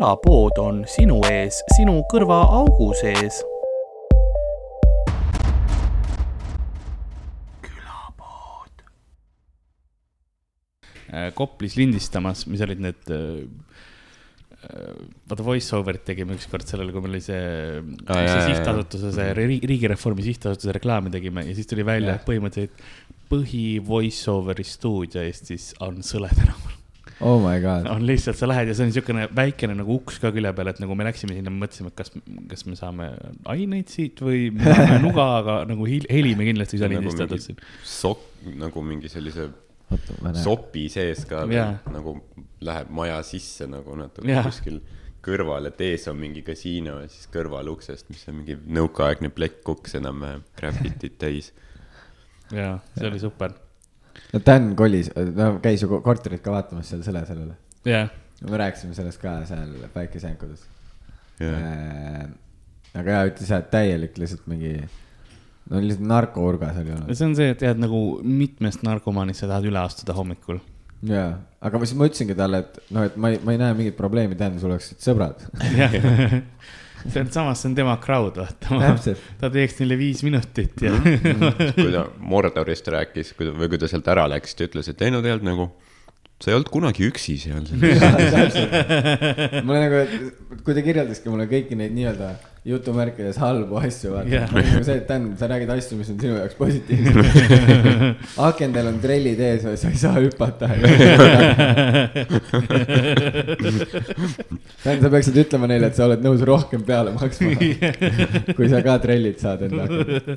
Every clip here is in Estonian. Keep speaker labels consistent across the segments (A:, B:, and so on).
A: külapood on sinu ees, sinu kõrvaaugu sees. külapood. Koplis lindistamas, mis olid need äh, vaata voice over'it tegime ükskord sellele, kui meil oli see ah,, see sihtasutuse, see riigireformi sihtasutuse reklaami tegime ja siis tuli välja, et põhimõtteliselt põhi voice over'i stuudio Eestis on Sõle tänaval
B: oh my god.
A: on lihtsalt, sa lähed ja see on niisugune väikene nagu uks ka külje peal, et nagu me läksime sinna, mõtlesime, et kas, kas me saame aineid siit või nuga, aga nagu heli me kindlasti ei saa lindistatud siin.
C: Sok-, nagu mingi sellise sopi sees ka yeah. nagu läheb maja sisse nagu natuke yeah. kuskil kõrval, et ees on mingi kasiino ja siis kõrval uksest, mis on mingi nõukaaegne plekkuks enam-vähem graffitit täis.
A: jaa, see ja. oli super.
B: No Dan kolis, no käis ju korterit ka vaatamas seal selle sellele.
A: jah yeah..
B: me rääkisime sellest ka seal päikesejänkudes yeah.. Äh, aga jaa, ütles jah, et täielik lihtsalt mingi no lihtsalt narkourgas oli olnud.
A: see on see, et tead nagu mitmest narkomaanist sa tahad üle astuda hommikul.
B: jaa, aga siis ma ütlesingi talle, et noh, et ma ei, ma ei näe mingit probleemi, tähendab, sul oleksid sõbrad
A: see on samas, see on tema crowd, vaata. ta teeks neile viis minutit ja
C: kui ta Mordorist rääkis, kui ta, või kui ta sealt ära läks, ta ütles, et ei no tegelikult nagu sa ei olnud kunagi üksi seal.
B: mulle nagu, kui ta kirjeldaski mulle kõiki neid nii-öelda jutumärkides halbu asju, vaata. Yeah.. nagu see, et Dan, sa räägid asju, mis on sinu jaoks positiivsed. Akendel on trellid ees, sa ei saa hüpata. Dan, sa peaksid ütlema neile, et sa oled nõus rohkem peale maksma kui sa ka trellid saad enda akendil.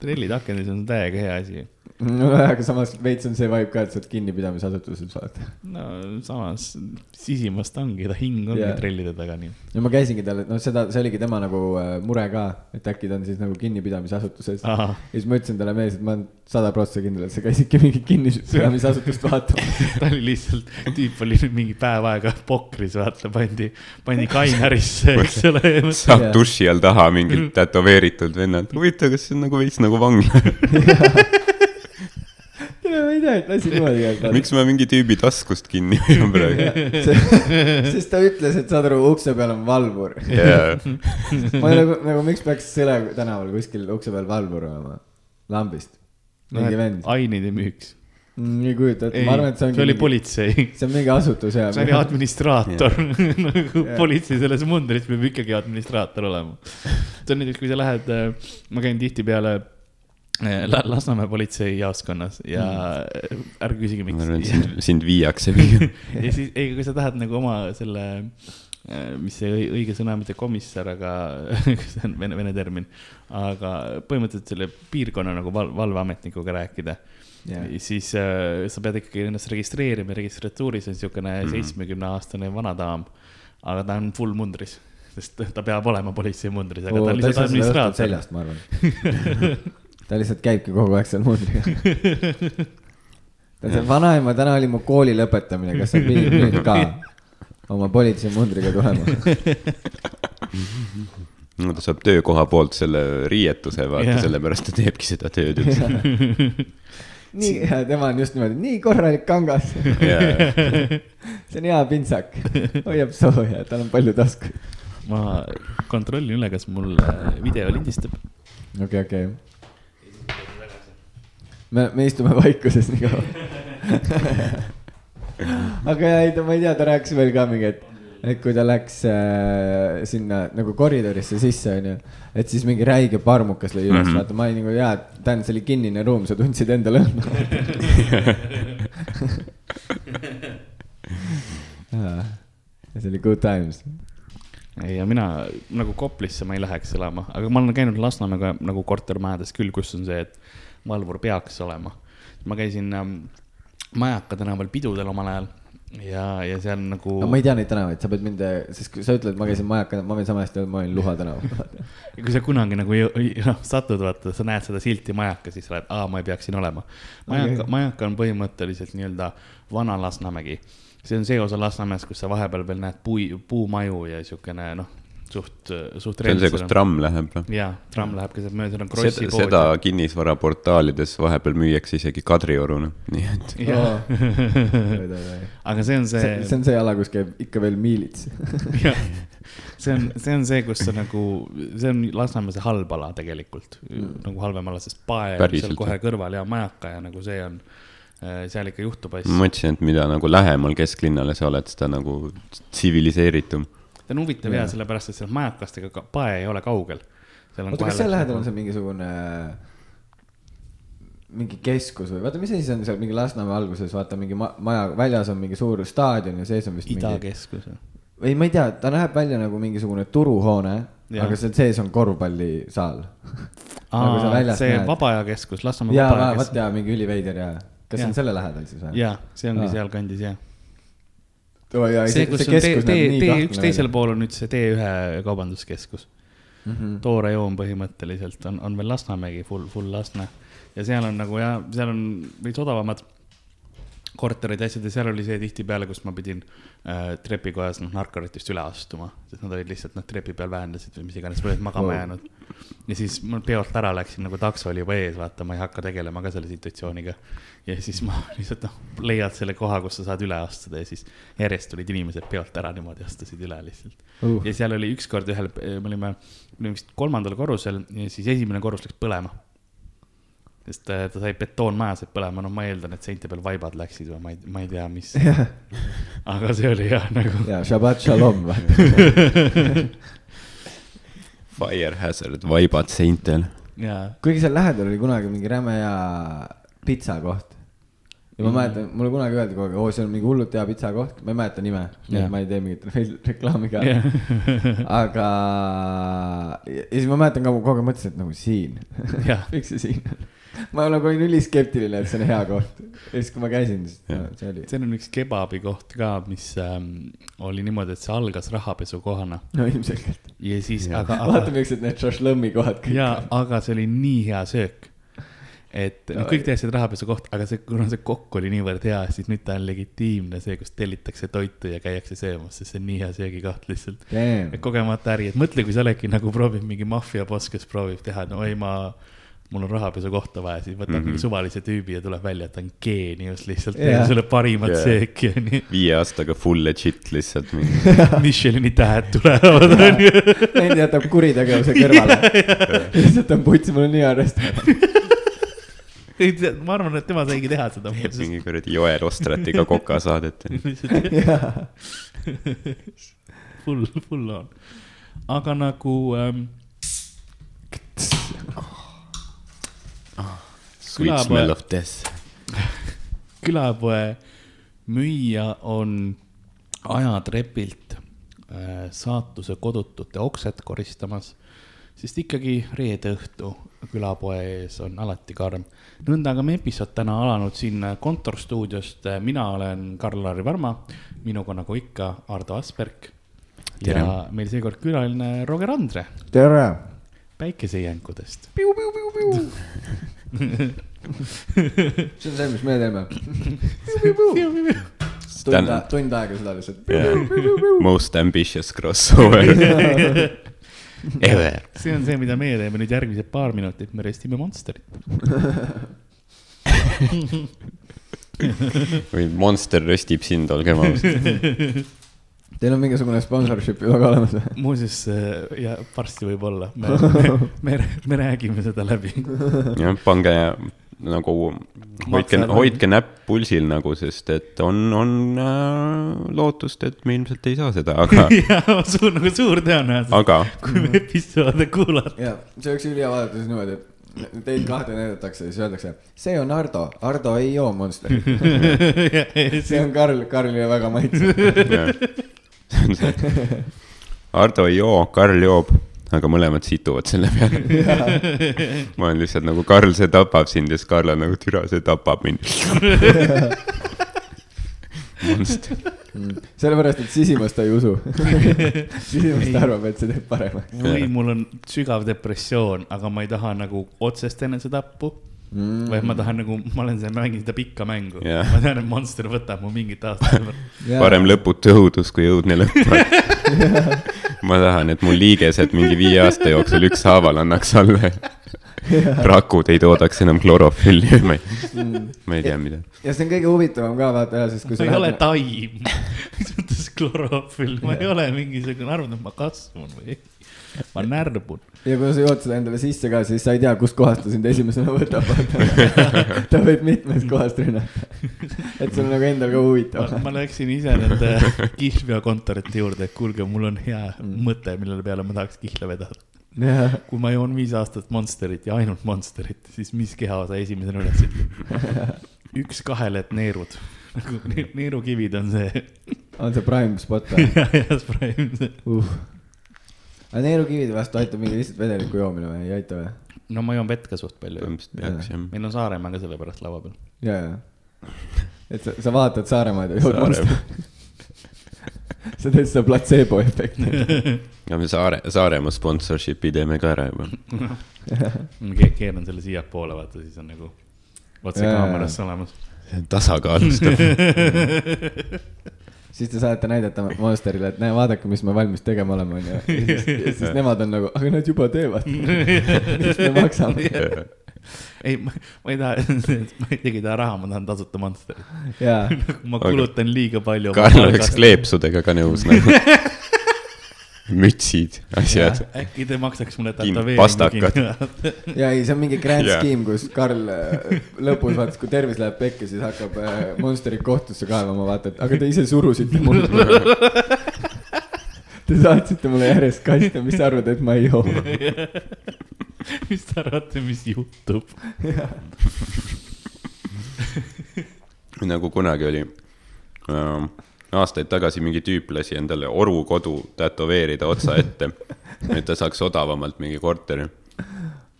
A: trellid akendes on täiega hea asi
B: no aga samas veits on see vibe ka, et sa oled kinnipidamisasutuses, vaata.
A: no samas sisimast ongi, ta hing ongi yeah. trellide taga nii.
B: no ma käisingi talle, noh, seda, see oligi tema nagu äh, mure ka, et äkki ta on siis nagu kinnipidamisasutuses. ja siis ma ütlesin talle mees, et ma olen sada prossa kindel, et sa käisidki mingit kinnipidamisasutust vaatamas
A: ta oli lihtsalt, tüüp oli mingi päev aega pokris, vaata, pandi, pandi kainärisse, eks ole.
C: saab duši all taha mingid tätoveeritud vennad, huvitav, kas see on nagu veits nagu vangla
B: ma ei tea, et lasi niimoodi käia.
C: miks ma mingi tüübi taskust kinni hoian praegu?
B: sest ta ütles, et saad aru, ukse peal on valvur yeah. ma nagu, nagu miks peaks Sõle tänaval kuskil ukse peal valvur olema, lambist, mingi no, vend.
A: aineid ei müüks
B: mm, ei kujuta ette, ma arvan, et see on.
A: see oli politsei.
B: see on mingi asutus ja.
A: see oli administraator nagu politsei selles mundris peab ikkagi administraator olema. see on näiteks, kui sa lähed, äh, ma käin tihtipeale Lasnamäe politseijaoskonnas ja mm. ärge küsige, miks.
C: ma arvan, et sind, sind viiakse
A: ja siis, ei, kui sa tahad nagu oma selle, eh, mis see õige sõna, mitte komissar, aga see on vene, vene termin, aga põhimõtteliselt selle piirkonna nagu val, valveametnikuga rääkida yeah.. siis äh, sa pead ikkagi ennast registreerima, registratuuris on niisugune mm. seitsmekümne mm. aastane vanadaam, aga ta on full mundris sest ta peab olema politseimundris, aga oh, ta on lihtsalt administraator.
B: seljast, ma arvan ta lihtsalt käibki kogu aeg seal mundriga ta ütles, vanaema, täna oli mu kooli lõpetamine, kas sa pidid nüüd ka oma politseimundriga tulema?
C: No ta saab töökoha poolt selle riietuse, vaata, sellepärast ta teebki seda tööd üldse.
B: Nii, tema on just niimoodi, nii korralik kangas. See on hea pintsak, hoiab sooja, tal on palju taskuid.
A: ma kontrollin üle, kas mul video lindistab.
B: okei okay,, okei. okay me, me istume vaikuses nii kaua aga ei, ma ei tea, ta rääkis veel ka mingi, et, et kui ta läks äh, sinna nagu koridorisse sisse, onju. et siis mingi räige parmukas lõi üles mm, -hmm. vaata, ma olin nagu jaa, tähendab, see oli kinnine ruum, sa tundsid enda lõhna ja see oli good times
A: ei, ja mina nagu Koplisse ma ei läheks elama, aga ma olen käinud Lasnamäega nagu kortermajades küll, kus on see, et valvur peaks olema. ma käisin ähm, Majaka tänaval pidudel omal ajal ja, ja seal nagu
B: no,. ma ei tea neid tänavaid, sa pead mind, sest kui sa ütled, ma käisin Majaka, ma võin sama hästi öelda, ma olin Luha tänaval
A: kui sa kunagi nagu noh, satud, vaata, sa näed seda silti Majaka, siis sa oled, aa, ma ei peaks siin olema. Majaka okay., Majaka on põhimõtteliselt nii-öelda vana Lasnamägi. see on see osa Lasnamäest, kus sa vahepeal veel näed puu, puumaju ja siukene noh, suht, suht.
C: see on see, kus tramm läheb või?
A: jaa, tramm läheb keset mööda, seal on Krossi
C: pood. seda kinnisvaraportaalides vahepeal müüakse isegi Kadrioruna, nii et.
A: aga see on see.
B: see on see ala, kus käib ikka veel miilits
A: see on, see on see, kus sa nagu, see on Lasnamäe see halb ala tegelikult mm., nagu halvem ala, sest pae on seal kohe kõrval ja majaka ja nagu see on äh, seal ikka juhtub asju.
C: ma mõtlesin, et mida nagu lähemal kesklinnale sa oled, seda nagu tsiviliseeritum
A: ta on huvitav ja, sellepärast, et seal majakastega pae ei ole kaugel.
B: oota, kas seal lähedal on see mingisugune mingi keskus või vaata, mis asi see on seal mingi Lasnamäe alguses, vaata mingi ma maja, väljas on mingi suur staadion ja sees on vist.
A: idakeskus
B: mingi... või? ei, ma ei tea, ta näeb välja nagu mingisugune turuhoone, aga seal sees on korvpallisaal.
A: Aa, see näed... Vaba Aja Keskus, Lasnamäe
B: Vaba Aja Keskus. vot ja mingi üliveider ja, kas ja. see on selle lähedal siis või?
A: jaa, see ongi sealkandis jah see, kus see on tee, tee, tee üks teisel pool on nüüd see T1 kaubanduskeskus mm. -hmm. Toore joon põhimõtteliselt on, on veel Lasnamägi, full, full Lasna. ja seal on nagu jah, seal on veits odavamad korterid ja asjad ja seal oli see tihtipeale, kus ma pidin äh, trepikojas noh, narkoritist üle astuma, sest nad olid lihtsalt noh, trepi peal vähendasid või mis iganes, olid magama jäänud ja siis ma peolt ära läksin, nagu takso oli juba ees, vaata, ma ei hakka tegelema ka selle situatsiooniga. ja siis ma lihtsalt noh, leiad selle koha, kus sa saad üle astuda ja siis järjest tulid inimesed peolt ära niimoodi, astusid üle lihtsalt uh.. ja seal oli ükskord ühel, me olime, me olime vist kolmandal korrusel ja siis esimene korrus läks põlema sest ta sai betoonmaja sai põlema, no ma eeldan, et seinte peal vaibad läksid või ma ei, ma ei tea, mis aga see oli jah nagu.
B: ja, Shabbat shalom
C: Fire hazard, vaibad seintel.
B: kuigi seal lähedal oli kunagi mingi räme hea pitsakoht. ja ma mm. mäletan, mulle kunagi öeldi kogu aeg, oo, see on mingi hullult hea pitsakoht, ma ei mäleta nime, nii et ma ei tee mingit reklaami ka yeah. aga, ja siis ma mäletan ka kogu aeg mõtlesin, et nagu siin miks see siin on ma nagu olin üliskeptiline, et see on hea koht. ja siis, kui ma käisin, siis no, see oli.
A: seal on üks kebabi koht ka, mis ähm, oli niimoodi, et see algas rahapesukohana.
B: no ilmselgelt.
A: ja siis,
B: aga, aga. vaata, miks need šašlõmmi kohad
A: kõik. jaa, aga see oli nii hea söök et no, kõik teadsid rahapesu koht, aga see, kuna see kokk oli niivõrd hea, siis nüüd ta on legitiimne see, kus tellitakse toitu ja käiakse söömas, sest see on nii hea söögikoht lihtsalt. et kogemata äri, et mõtle, kui sa oledki nagu proovib mingi maffiaboss, kes proovib teha, no ei, ma mul on rahapesu kohta vaja, siis võtab mm -hmm. mingi suvalise tüübi ja tuleb välja, et ta on geenius lihtsalt yeah., teeb sulle parimat yeah. sööki, onju.
C: viie aastaga full legit lihtsalt
A: Michelini tähed tulevad, onju.
B: Neid jätab kuritegevuse kõrvale lihtsalt on puts, mul on nii restoran
A: ei tea, ma arvan, et tema saigi teha seda.
C: teeb mingi kuradi Joel Ostratiga kokasaadet
A: full, full on. aga nagu ähm,
C: külapoe,
A: külapoe müüja on ajatrepilt äh, saatuse kodutute oksed koristamas, sest ikkagi reede õhtu külapoe ees on alati karm. nõnda ka meie episood täna alanud siin kontorstuudiost. mina olen Karl-Lari Varma, minuga nagu ikka Ardo Asperg. ja meil seekord külaline Roger Andre.
B: tere.
A: päikesejänkudest
B: see on see, mis me teeme. tund, tund aega seda lihtsalt.
C: Yeah.. Most ambitious crossover. Ever.
A: see on see, mida meie teeme nüüd järgmised paar minutit, me restime Monsterit.
C: Või Monster röstib sind, olgem ausad
B: Teil on mingisugune sponsorship juba ka olemas või?
A: muuseas, äh, ja varsti võib-olla, me, me, me, me räägime seda läbi.
C: jah, pange nagu, hoidke, hoidke näpp pulsil nagu, sest et on, on äh, lootust, et me ilmselt ei saa seda, aga
A: jah, suur, nagu suur tõenäosus.
C: Aga...
A: kui me episoode kuulata.
B: jah, see oleks ülihea vaadata siis niimoodi, et teid kahte näidatakse ja siis öeldakse, see on Ardo, Ardo ei joo Monsterit. See on Karl, Karlile väga maitsev
C: Ardo ei joo, Karl joob, aga mõlemad situvad selle peale. Ma olen lihtsalt nagu Karl, see tapab sind ja siis Karl on nagu türa, see tapab mind.
B: Monster. Sellepärast, et sisimast ta ei usu. Sisimast arvab, et see teeb paremaks.
A: või mul on sügav depressioon, aga ma ei taha nagu otsest enesetappu mm.. või ma tahan nagu, ma olen seal, mängin seda pikka mängu. Yeah.. ma tean, et Monster võtab mu mingit aastat
C: yeah.. parem lõputu õudus kui õudne lõpp ma tahan, et mu liigesed mingi viie aasta jooksul ükshaaval annaks alla. Rakud ei toodaks enam klorofülli, ma ei mm., ma ei tea, mida.
B: ja see on kõige huvitavam ka vaata, sest
A: kui sa. ma ei ole taim, mis mõttes klorofüll, ma ei ole mingisugune, arvan, et ma kasvan või ma närbun.
B: ja kui sa jood seda endale sisse ka, siis sa ei tea, kustkohast ta sind esimesena võtab ta võib mitmest kohast rünnata. et see on nagu endal ka huvitav.
A: ma läksin ise nende kihlveokontorite juurde, et kuulge, mul on hea mm. mõte, mille peale ma tahaks kihla vedada. kui ma joon viis aastat Monsterit ja ainult Monsterit, siis mis kehaosa esimesena üles ütleb? üks kahele, et neerud nagu neerukivid on see.
B: on see prime spot või?
A: jah, jah, prime uh
B: aga neerukivide vastu aitab mingi lihtsalt vedeliku joomine või ei aita või?
A: no ma joon vett ka suht palju.
C: põhimõtteliselt peaks jah.
A: meil on Saaremaa ka sellepärast laua peal.
B: ja, ja, et sa, sa vaatad Saaremaad ja jood Monsterit sa teed seda platseebo efekti.
C: ja me Saare, Saaremaa sponsorship'i teeme ka ära juba
A: Ke. keeran selle siiapoole, vaata, siis on nagu otse kaamerasse olemas.
C: tasakaalustab
B: siis te saate näidata Monsterile, et näe, vaadake, mis me valmis tegema oleme, onju. ja siis nemad on nagu, aga nad juba teevad. Mis me maksame?
A: Ei, ma ei taha, ma isegi ei taha raha, ma tahan tasuta Monsterit. Ma kulutan liiga palju.
C: Karl oleks kleepsudega ka nõus nagu mütsid, asjad.
A: äkki te maksaks mulle tätoveeringu
B: ja ei, see on mingi grand yeah. scheme, kus Karl äh, lõpus vaatas, kui tervis läheb pekki, siis hakkab äh, Monsterit kohtusse kaevama, vaata, et aga te ise surusite mul. Te saatsite mulle järjest kaste, mis sa arvad, et ma ei joo?
A: Mis te arvate, mis juhtub?
C: Nagu kunagi oli um, aastaid tagasi mingi tüüp lasi endale orukodu tätoveerida otsa ette, et ta saaks odavamalt mingi korteri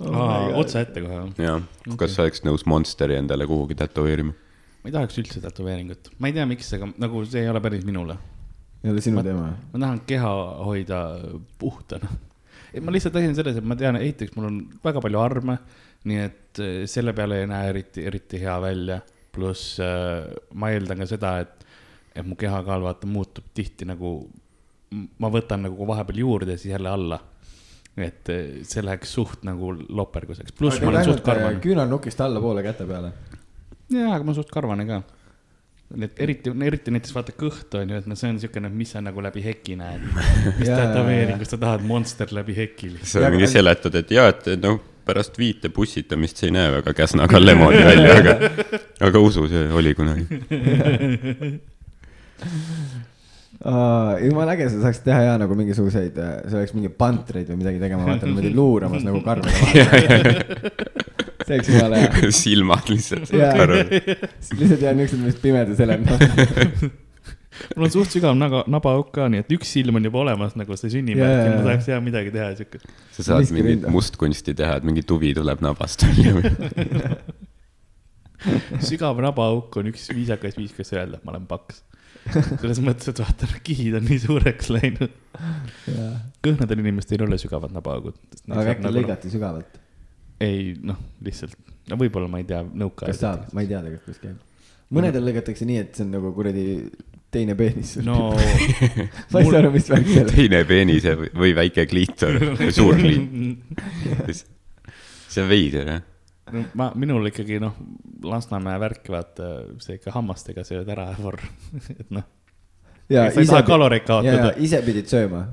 A: oh. otse ette kohe?
C: jah, kas sa oleks nõus Monsteri endale kuhugi tätoveerima?
A: ma ei tahaks üldse tätoveeringut, ma ei tea, miks, aga nagu see ei ole päris minule.
B: ei ole sinu teema?
A: ma tahan keha hoida puhtana. ma lihtsalt asi on selles, et ma tean, esiteks mul on väga palju arme, nii et eh, selle peale ei näe eriti, eriti hea välja. pluss äh, ma eeldan ka seda, et et mu kehakaal vaata muutub tihti nagu, ma võtan nagu vahepeal juurde ja siis jälle alla. et eh, see läheks suht nagu loperguseks, pluss ma olen suht karvane.
B: Küünarnukist allapoole käte peale.
A: jaa, aga ma olen suht karvane ka. et eriti, eriti näiteks vaata kõht on ju, et noh, see on niisugune, mis sa nagu läbi heki näed. mis tätoveeringus sa tahad monster läbi heki.
C: sa mingi seletad, et jaa, et noh pärast viite pussitamist see ei näe väga Käsna-Kalle moodi välja, aga, aga usu, see oli kunagi
B: Uh, jumala äge, sa saaksid teha ja nagu mingisuguseid, äh, sa oleks mingi pantreid või midagi tegema, vaata niimoodi luuramas nagu karvade vahel. see oleks jumala hea.
C: silmad lihtsalt.
B: lihtsalt jääd niisugused, mis pimedas elavad
A: mul on suht sügav naga, nabaauk ka, nii et üks silm on juba olemas nagu see sünnimärk ja ma tahaks hea midagi teha siukest.
C: sa saad Miski mingit mustkunsti teha, et mingi tuvi tuleb nabast välja
A: sügav nabaauk on üks viisakas viis, kuidas öelda, et ma olen paks selles mõttes, et vaata, kihid on nii suureks läinud. kõhnadel inimestel ei ole sügavad nabaaugud.
B: aga äkki nagu... lõigati sügavalt?
A: ei, noh, lihtsalt, no võib-olla ma ei tea, nõukaajal.
B: kas saab, ma ei tea tegelikult, kuidas käib. mõnedel lõigatakse nii, et see on nagu kuradi teine peenis.
A: no
B: ma ei saa aru, mis värk
C: see on. teine peenis või väike kliitor, suur kliit. see on veider, jah
A: no ma, minul ikkagi noh, Lasnamäe värk, vaata, see ikka hammastega sööd ära vorr, et noh.
B: ja
A: ise,
B: ise,
A: kaloreid kaotada.
B: ise pidid sööma.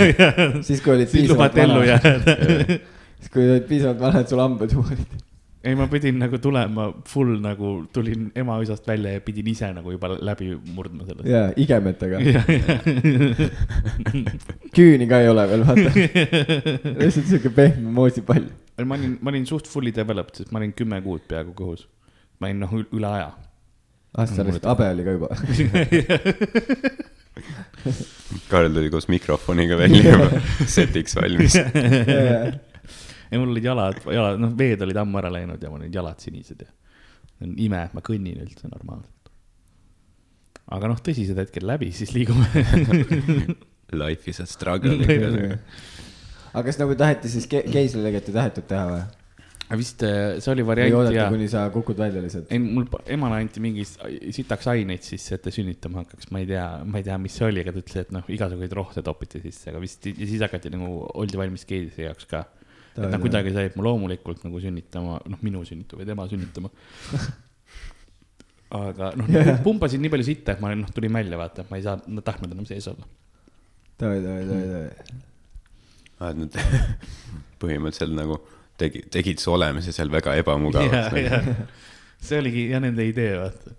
B: Siis, kui olid
A: siis lubati ellu jääda.
B: Siis, kui olid piisavalt vanad, sul hambad juba olid
A: ei, ma pidin nagu tulema full nagu, tulin emaisast välja ja pidin ise nagu juba läbi murdma sellest.
B: jaa, igemetega. Küüni ka ei ole veel, vaata. lihtsalt siuke pehme moosipall
A: ma olin, ma olin suht fully developed, sest ma olin kümme kuud peaaegu kõhus. ma olin noh, üle aja.
B: ah, sa olid, habe oli ka juba
C: Karl tuli koos mikrofoniga välja juba, setiks valmis
A: ei, mul olid jalad, jalad, noh, veed olid ammu ära läinud ja mul olid jalad sinised ja. ime, et ma kõnnin üldse normaalselt. aga noh, tõsised hetked läbi, siis liigume
C: Life is a struggle
B: aga kas nagu taheti siis ke keisrilõiget ei tahetud teha või?
A: vist äh, see oli variant.
B: või oodata, kuni sa kukud välja lihtsalt.
A: ei, mul emale anti mingi sitaks aineid sisse, et ta sünnitama hakkaks, ma ei tea, ma ei tea, mis see oli, aga ta ütles, et noh, igasuguseid rohte topiti sisse, aga vist ja siis hakati nagu, oldi valmis geedise jaoks ka. et noh, kuidagi sai mu loomulikult nagu sünnitama, noh, minu sünnitama või tema sünnitama aga noh yeah., pumpasin nii palju sitta, et ma noh, tulin välja, vaata, ma ei saa, tahtnud enam sees olla.
B: davai, davai, davai, davai.
C: Et nüüd põhimõtteliselt nagu tegi, tegid su olemise seal väga ebamugavaks
A: nagu. see oligi jah nende idee, vaata.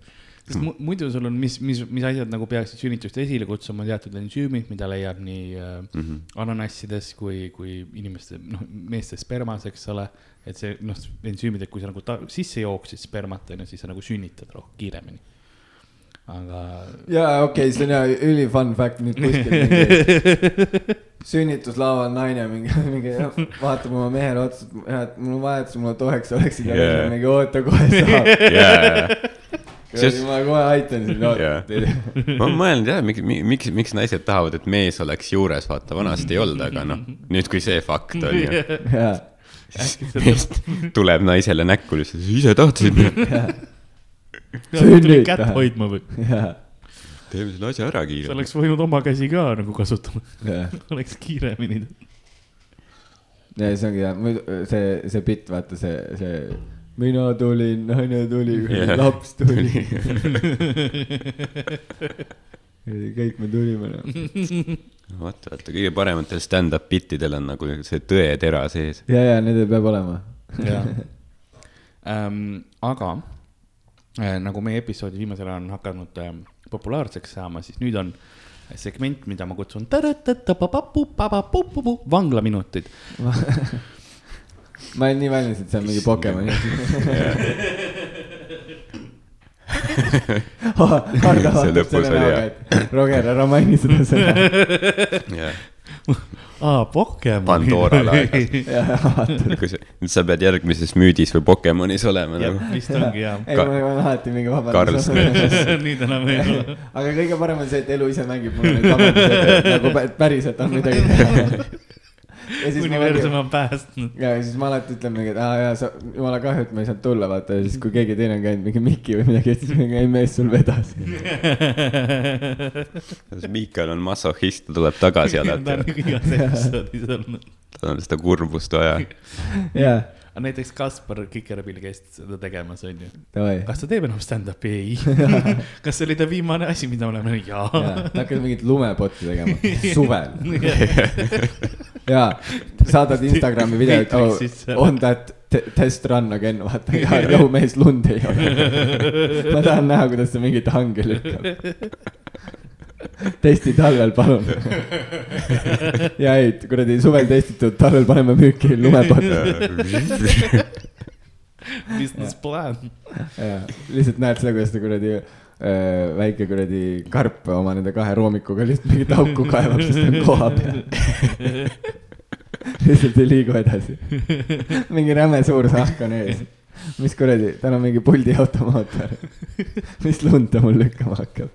A: sest mm. muidu sul on, mis, mis, mis asjad nagu peaksid sünnitust esile kutsuma, teatud ensüümid, mida leiab nii äh, mm -hmm. ananassides kui, kui inimeste, noh, meeste spermas, eks ole. et see, noh, ensüümid, et kui sa nagu ta, sisse jooksid spermat, on ju, siis sa nagu sünnitad rohkem kiiremini aga.
B: jaa, okei okay,, see on hea, üli fun fact nüüd kuskil mingi sünnituslaaval naine mingi, mingi vaatab oma mehele otsa, et mul on vaja, et sa mulle toeks oleksid yeah., mingi oota, kohe saab yeah. Sest... ma kohe aitan sind
C: yeah.. ma olen mõelnud jah, miks, miks, miks naised tahavad, et mees oleks juures, vaata vanasti ei olnud, aga noh, nüüd kui see fakt on ju yeah.. siis tuleb naisele näkku lihtsalt, ise tahtsid
A: tuli kätt hoidma või?
C: teeme selle asja ära kiiremini.
A: sa oleks võinud oma käsi ka nagu kasutama oleks kiiremini.
B: ja see ongi hea, see, see bitt, vaata see, see mina tulin, naine tuli yeah., laps tuli kõik me tulime
C: noh. vot, vaata kõige parematel stand-up bittidel on nagu see tõetera sees.
B: ja, ja nendel peab olema.
A: Um, aga nagu meie episoodi viimasel ajal on hakanud äh, populaarseks saama, siis nüüd on segment, mida ma kutsun vanglaminutid.
B: Ma olin nii valmis, et see on mingi Pokemoni asi oh, Karl vaatab selle näoga, et Roger, ära maini seda sõna
A: aa, Pokemon.
C: Pandora laegas nüüd sa pead järgmises müüdis või Pokemonis olema
A: nagu. vist ongi jah.
B: ei, ma olen alati mingi
C: vabandus.
A: nüüd enam ei ole.
B: aga kõige parem on see, et elu ise mängib mulle neid vabandusi, nagu päriselt on midagi teha
A: universum on päästnud.
B: ja siis ma alati ütlen mingi, et aa jaa, sa, jumala kahju, et ma ei saanud tulla, vaata ja siis, kui keegi teine on käinud mingi Mikki või midagi, siis mingi ei mees, sul vedas
C: Miikal on massohhist, ta tuleb tagasi alati.
A: ta on igas episoodis olnud.
C: tal on seda kurbust vaja.
B: jah
A: aga näiteks Kaspar Kikerpill käis seda tegemas, onju. kas ta
B: teeb
A: enam stand-up'i? ei kas see oli ta viimane asi, mida me oleme, jaa
B: ja,. ta hakkas mingit lumepotti tegema, suvel ja saadad Instagrami videot oh,, on that test run again, vaata, ja jõu mees, lund ei ole. ma tahan näha, kuidas sa mingit hange lükkab. Testi talvel, palun. Ja ei, kuradi suvel testitud, talvel paneme müüki lumepotte.
A: Business plan.
B: lihtsalt näed seda, kuidas ta kuradi väike kuradi karp oma nende kahe roomikuga lihtsalt mingit auku kaevab, sest ta on koha peal lihtsalt ei liigu edasi. mingi räme suur sahk on ees. mis kuradi, tal on mingi puldiautomaat. mis lund ta mul lükkama hakkab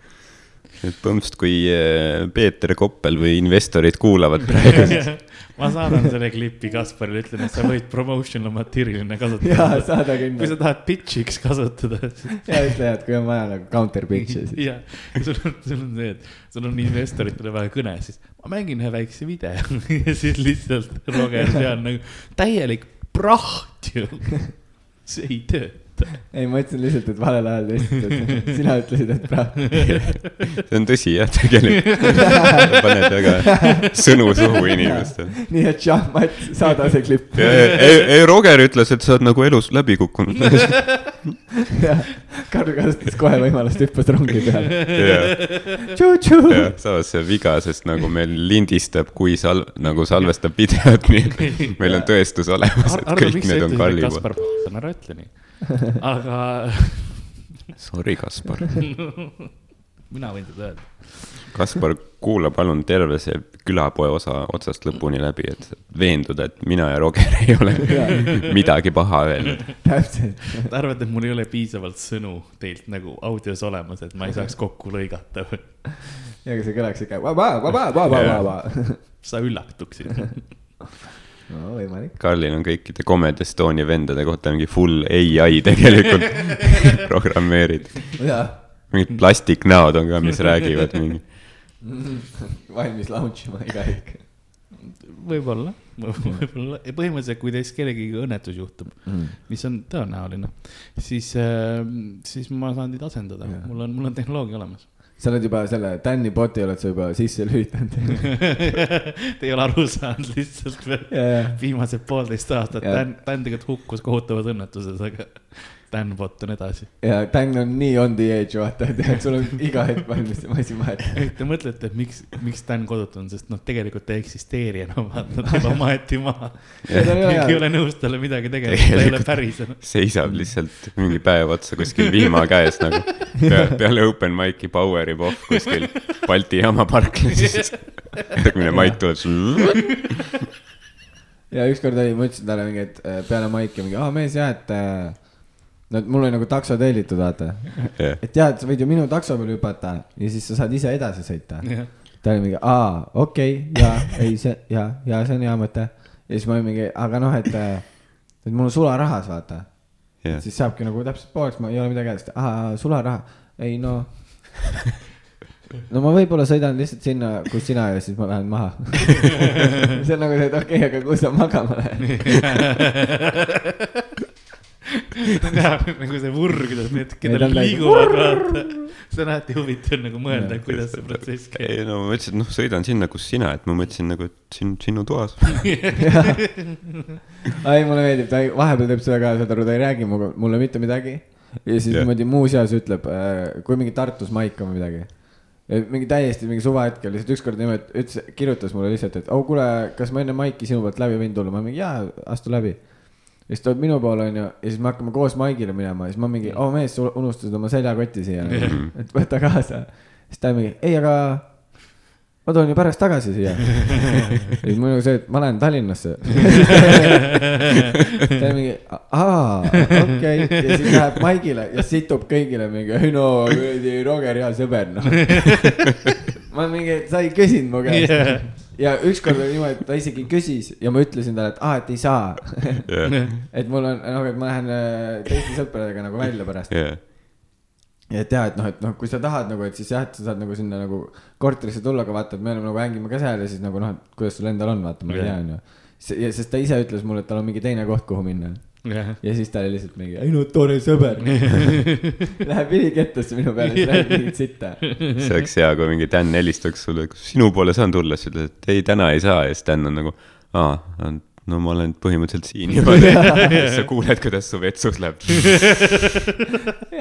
C: et põhimõtteliselt, kui äh, Peeter Koppel või investorid kuulavad praegu siis
A: ma saadan selle klipi Kasparile, ütlen, et sa võid promotional materjalina kasutada.
B: jaa, saada kindlasti.
A: kui sa tahad pitch'iks kasutada.
B: ja ütle, et kui on vaja nagu counter pitch'i
A: siis. jah, sul on, sul on see, et sul on investoritele vaja kõne, siis ma mängin ühe väikse video ja siis lihtsalt Roger seal nagu täielik praht ju. see ei tööta
B: ei, ma ütlesin lihtsalt, et valel ajal testitud. sina ütlesid, et praegu.
C: see on tõsi jah, tegelikult. paned väga sõnu suhu inimestele.
B: nii et jah, Matt, saada see klipp.
C: ei, ei, Roger ütles, et sa oled nagu elus läbi kukkunud.
B: jah, Karl kasutas kohe võimalust, hüppas rongi peale.
C: samas see on viga, sest nagu meil lindistab, kui sal-, nagu salvestab videot, nii meil on tõestus olemas, et kõik need on Karli
A: poolt. Kaspar, ära ütle nii aga
C: Sorry, Kaspar
A: mina võin seda öelda.
C: Kaspar, kuula palun terve see külapoe osa otsast lõpuni läbi, et veenduda, et mina ja Roger ei ole midagi paha öelnud.
B: täpselt.
A: Te arvate, et mul ei ole piisavalt sõnu teilt nagu audios olemas, et ma ei saaks kokku lõigata või?
B: ja, aga see kõlaks ikka. sa
A: üllatuksid.
B: No võimalik.
C: Karlil on kõikide Comedy Estonia vendade kohta mingi full ai tegelikult programmeeritud. mingid plastiknäod on ka, mis räägivad mingi
B: valmis launch ima iga hetk.
A: võib-olla, võib-olla, põhimõtteliselt, kui teist kellegagi õnnetus juhtub mm., mis on tõenäoline, siis äh,, siis ma saan teid asendada, mul on, mul on tehnoloogia olemas
B: sa oled juba selle Tänni bot'i oled sa juba sisse lülitanud
A: Te ei ole aru saanud lihtsalt veel yeah. viimased poolteist aastat yeah., Tän, Tän tegelikult hukkus kohutavas õnnetuses, aga Dan Bot on edasi.
B: ja Dan on nii on the edge, vaata, et sul on iga hetk valmis see masin vahetada.
A: Te mõtlete, et miks, miks Dan kodut on, sest noh, tegelikult ta ei eksisteeri enam, vaata, tema maeti maha. keegi ei ole nõus talle midagi tegema, ta ei ole päris enam.
C: seisab lihtsalt mingi päev otsa kuskil vihma käes nagu Pea, peale open mic'i power ib off kuskil Balti jaama parklas. järgmine maik tuleb
B: ja ükskord oli, ma ütlesin talle mingi, et äh, peale maiki mingi, aa mees jah, et äh, no mul oli nagu takso tellitud, vaata. Yeah.. et et sa võid ju minu takso peal hüpata ja siis sa saad ise edasi sõita. Yeah.. ta oli mingi, aa, okei okay,, ja, ei, see, ja, ja see on hea mõte. ja siis ma olin mingi, aga noh, et, et mul on sularahas, vaata. Yeah.. siis saabki nagu täpselt pooleks, ma ei ole midagi hästi, aa, sularaha, ei no. No ma võib-olla sõidan lihtsalt sinna, kus sina ja siis ma lähen maha. See on nagu see, et okei okay,, aga kus sa magama lähed
A: nagu see vurr, kuidas need, kellel liiguvad, vaata. see on alati huvitav nagu mõelda, kuidas see protsess käib.
C: ei no ma mõtlesin, et noh, sõidan sinna, kus sina, et ma mõtlesin nagu, et siin, sinu toas.
B: Ei, mulle meeldib, ta ei, vahepeal teeb seda ka, saad aru, ta ei räägi mulle, mulle mitte midagi. ja siis niimoodi muuseas ütleb, äh, kui mingi Tartus maik on või midagi. Mingi täiesti mingi suvahetkel lihtsalt ükskord niimoodi ütles, kirjutas mulle lihtsalt, et oh kuule, kas ma enne maiki sinu poolt läbi võin tulla, ma mingi jaa, astu läbi ja siis tuleb minu poole, onju, ja siis me hakkame koos Maigile minema ja siis ma mingi, oo oh, mees, sa unustasid oma seljakoti siia nagu, et võta kaasa. siis ta mingi, ei, aga ma toon ju pärast tagasi siia. siis mul nagu see, et ma lähen Tallinnasse. ta mingi, aa, okei okay. ja siis läheb Maigile ja situb kõigile mingi, ei no kuradi Roger hea sõber, noh. ma mingi, sa ei küsinud mu käest yeah ja ükskord oli niimoodi, et ta isegi küsis ja ma ütlesin talle, et aa, et ei saa yeah. et mul on, noh, et ma lähen äh, teiste sõpradega nagu välja pärast yeah. ja et ja, et noh, et noh, kui sa tahad nagu, et siis jah, et sa saad nagu sinna nagu korterisse tulla, aga vaata, et me oleme nagu hängime ka seal ja siis nagu noh, et kuidas sul endal on, vaata, ma ei tea, onju. sest ta ise ütles mulle, et tal on mingi teine koht, kuhu minna yeah.. ja siis ta oli lihtsalt mingi, ei no tore sõber. Läheb ülikettasse minu peale, siis räägib mingit sitta.
C: see oleks hea, kui mingi Dan helistaks sulle, kas sinu poole saan tulla, siis ütled, et ei, täna ei saa. Ja siis Dan on nagu, aa, no ma olen põhimõtteliselt siin juba. Siis sa kuuled, kuidas su vetsus läheb.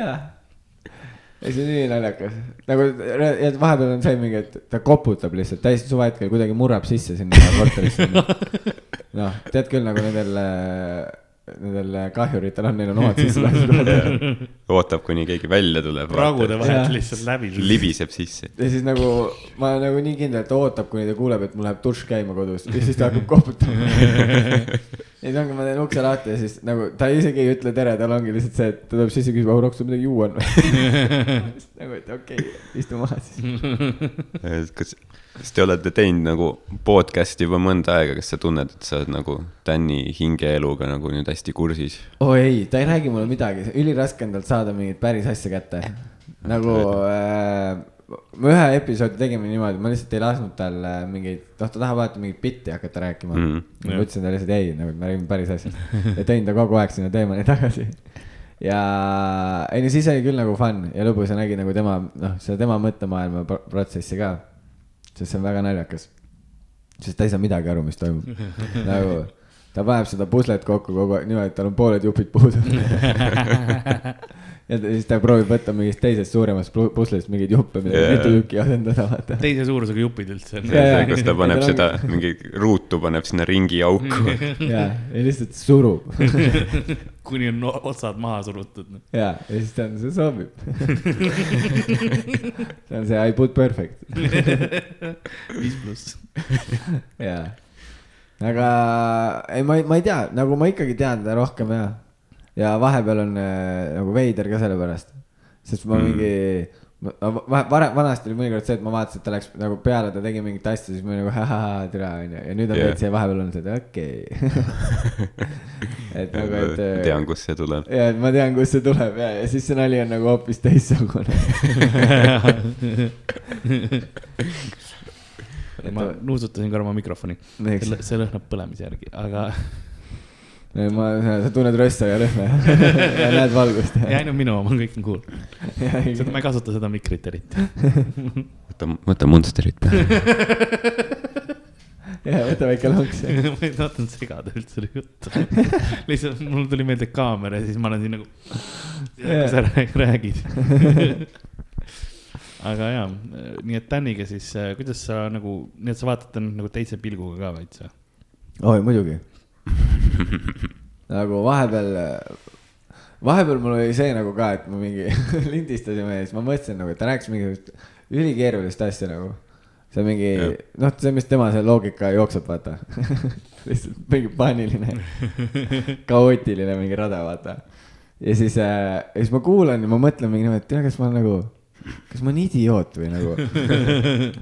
B: jaa. Ei, see on nii naljakas, nagu ja vahepeal on see mingi, et ta koputab lihtsalt täiesti suvehetkel kuidagi murrab sisse sinna korterisse. noh, tead küll nagu nendel nendel kahjuritel on, neil on omad sissepääsud
C: ootab, kuni keegi välja tuleb.
A: pragude vahelt lihtsalt läbi.
C: libiseb sisse.
B: ja siis nagu ma olen nagu nii kindel, et ta ootab, kuni ta kuuleb, et mul läheb dušš käima kodus ja siis ta hakkab koputama ja siis ongi, ma teen ukse lahti ja siis nagu ta isegi ei ütle tere, tal ongi lihtsalt see, et ta tuleb sisse, küsib, oh, Roks, sul midagi juua on nagu, et okei okay,, istu maha
C: siis. kas kas te olete teinud nagu podcast'i juba mõnda aega, kas sa tunned, et sa oled nagu Tänni hingeeluga nagu nüüd hästi kursis?
B: oo oh, ei, ta ei räägi mulle midagi, üliraske on talt saada mingit päris asja kätte. nagu äh, me ühe episoodi tegime niimoodi, ma lihtsalt ei lasknud tal äh, mingeid, noh, ta tahab alati mingit bitti hakata rääkima mm. -hmm. ma ütlesin talle lihtsalt ei, nagu me räägime päris asjast ja tõin ta kogu aeg sinna teemani tagasi ja ei no siis oli küll nagu fun ja lõbus ja nägi nagu tema, noh, seda tema mõttemaailma protsessi ka sest see on väga naljakas. sest ta ei saa midagi aru, mis toimub nagu ta paneb seda puslet kokku kogu aeg niimoodi, et tal on pooled jupid puudu ja siis ta proovib võtta mingist teisest suuremast puslest mingeid juppe, mida yeah. mitu tükki asendada, vaata.
A: teise suurusega jupid üldse.
C: see, kus ta paneb seda mingi ruutu, paneb sinna ringi auku.
B: ja, ja lihtsalt surub
A: kuni on otsad maha surutud.
B: Ja, ja siis ta on, see sobib see on see I put perfect.
A: viis pluss.
B: jaa, aga ei, ma ei, ma ei tea, nagu ma ikkagi tean teda rohkem ja, ja vahepeal on äh, nagu veider ka sellepärast, sest ma mm. mingi varem, vanasti oli mõnikord see, et ma vaatasin, et ta läks nagu peale, ta tegi mingit asja, siis ma nagu ahah, tere onju ja nüüd on yeah. veits see vahepeal olnud see, et okei okay. et nagu, et.
C: tean, kust see tuleb.
B: ja, et ma tean, kust see tuleb ja, ja siis see nali on nagu hoopis teistsugune
A: ma nuusutasin ka oma mikrofoni, see lõhnab põlemise järgi, aga
B: ma, sa tunned rösta ja lõhna ja näed valgust.
A: ja ainult minu oma, kõik on cool. seda ma ei kasuta seda mikrit eriti.
C: võta, võta Monsterit peale.
B: ja võta väike lonks.
A: ma ei tahtnud segada üldse seda juttu. lihtsalt mul tuli meelde kaamera ja siis ma olen siin nagu, kui sa räägid aga jaa, nii et Daniga siis, kuidas sa nagu, nii et sa vaatad nagu teise pilguga ka veits või?
B: oi, muidugi nagu vahepeal, vahepeal mul oli see nagu ka, et me mingi lindistasime ja siis ma mõtlesin nagu, et ta rääkis mingisugust ülikeerulist asja nagu. see mingi, noh, see, mis tema see loogika jookseb, vaata lihtsalt mingi paaniline kaootiline mingi rada, vaata. ja siis äh,, ja siis ma kuulan ja ma mõtlen mingi niimoodi, et tea, kas ma nagu kas ma olen idioot või nagu,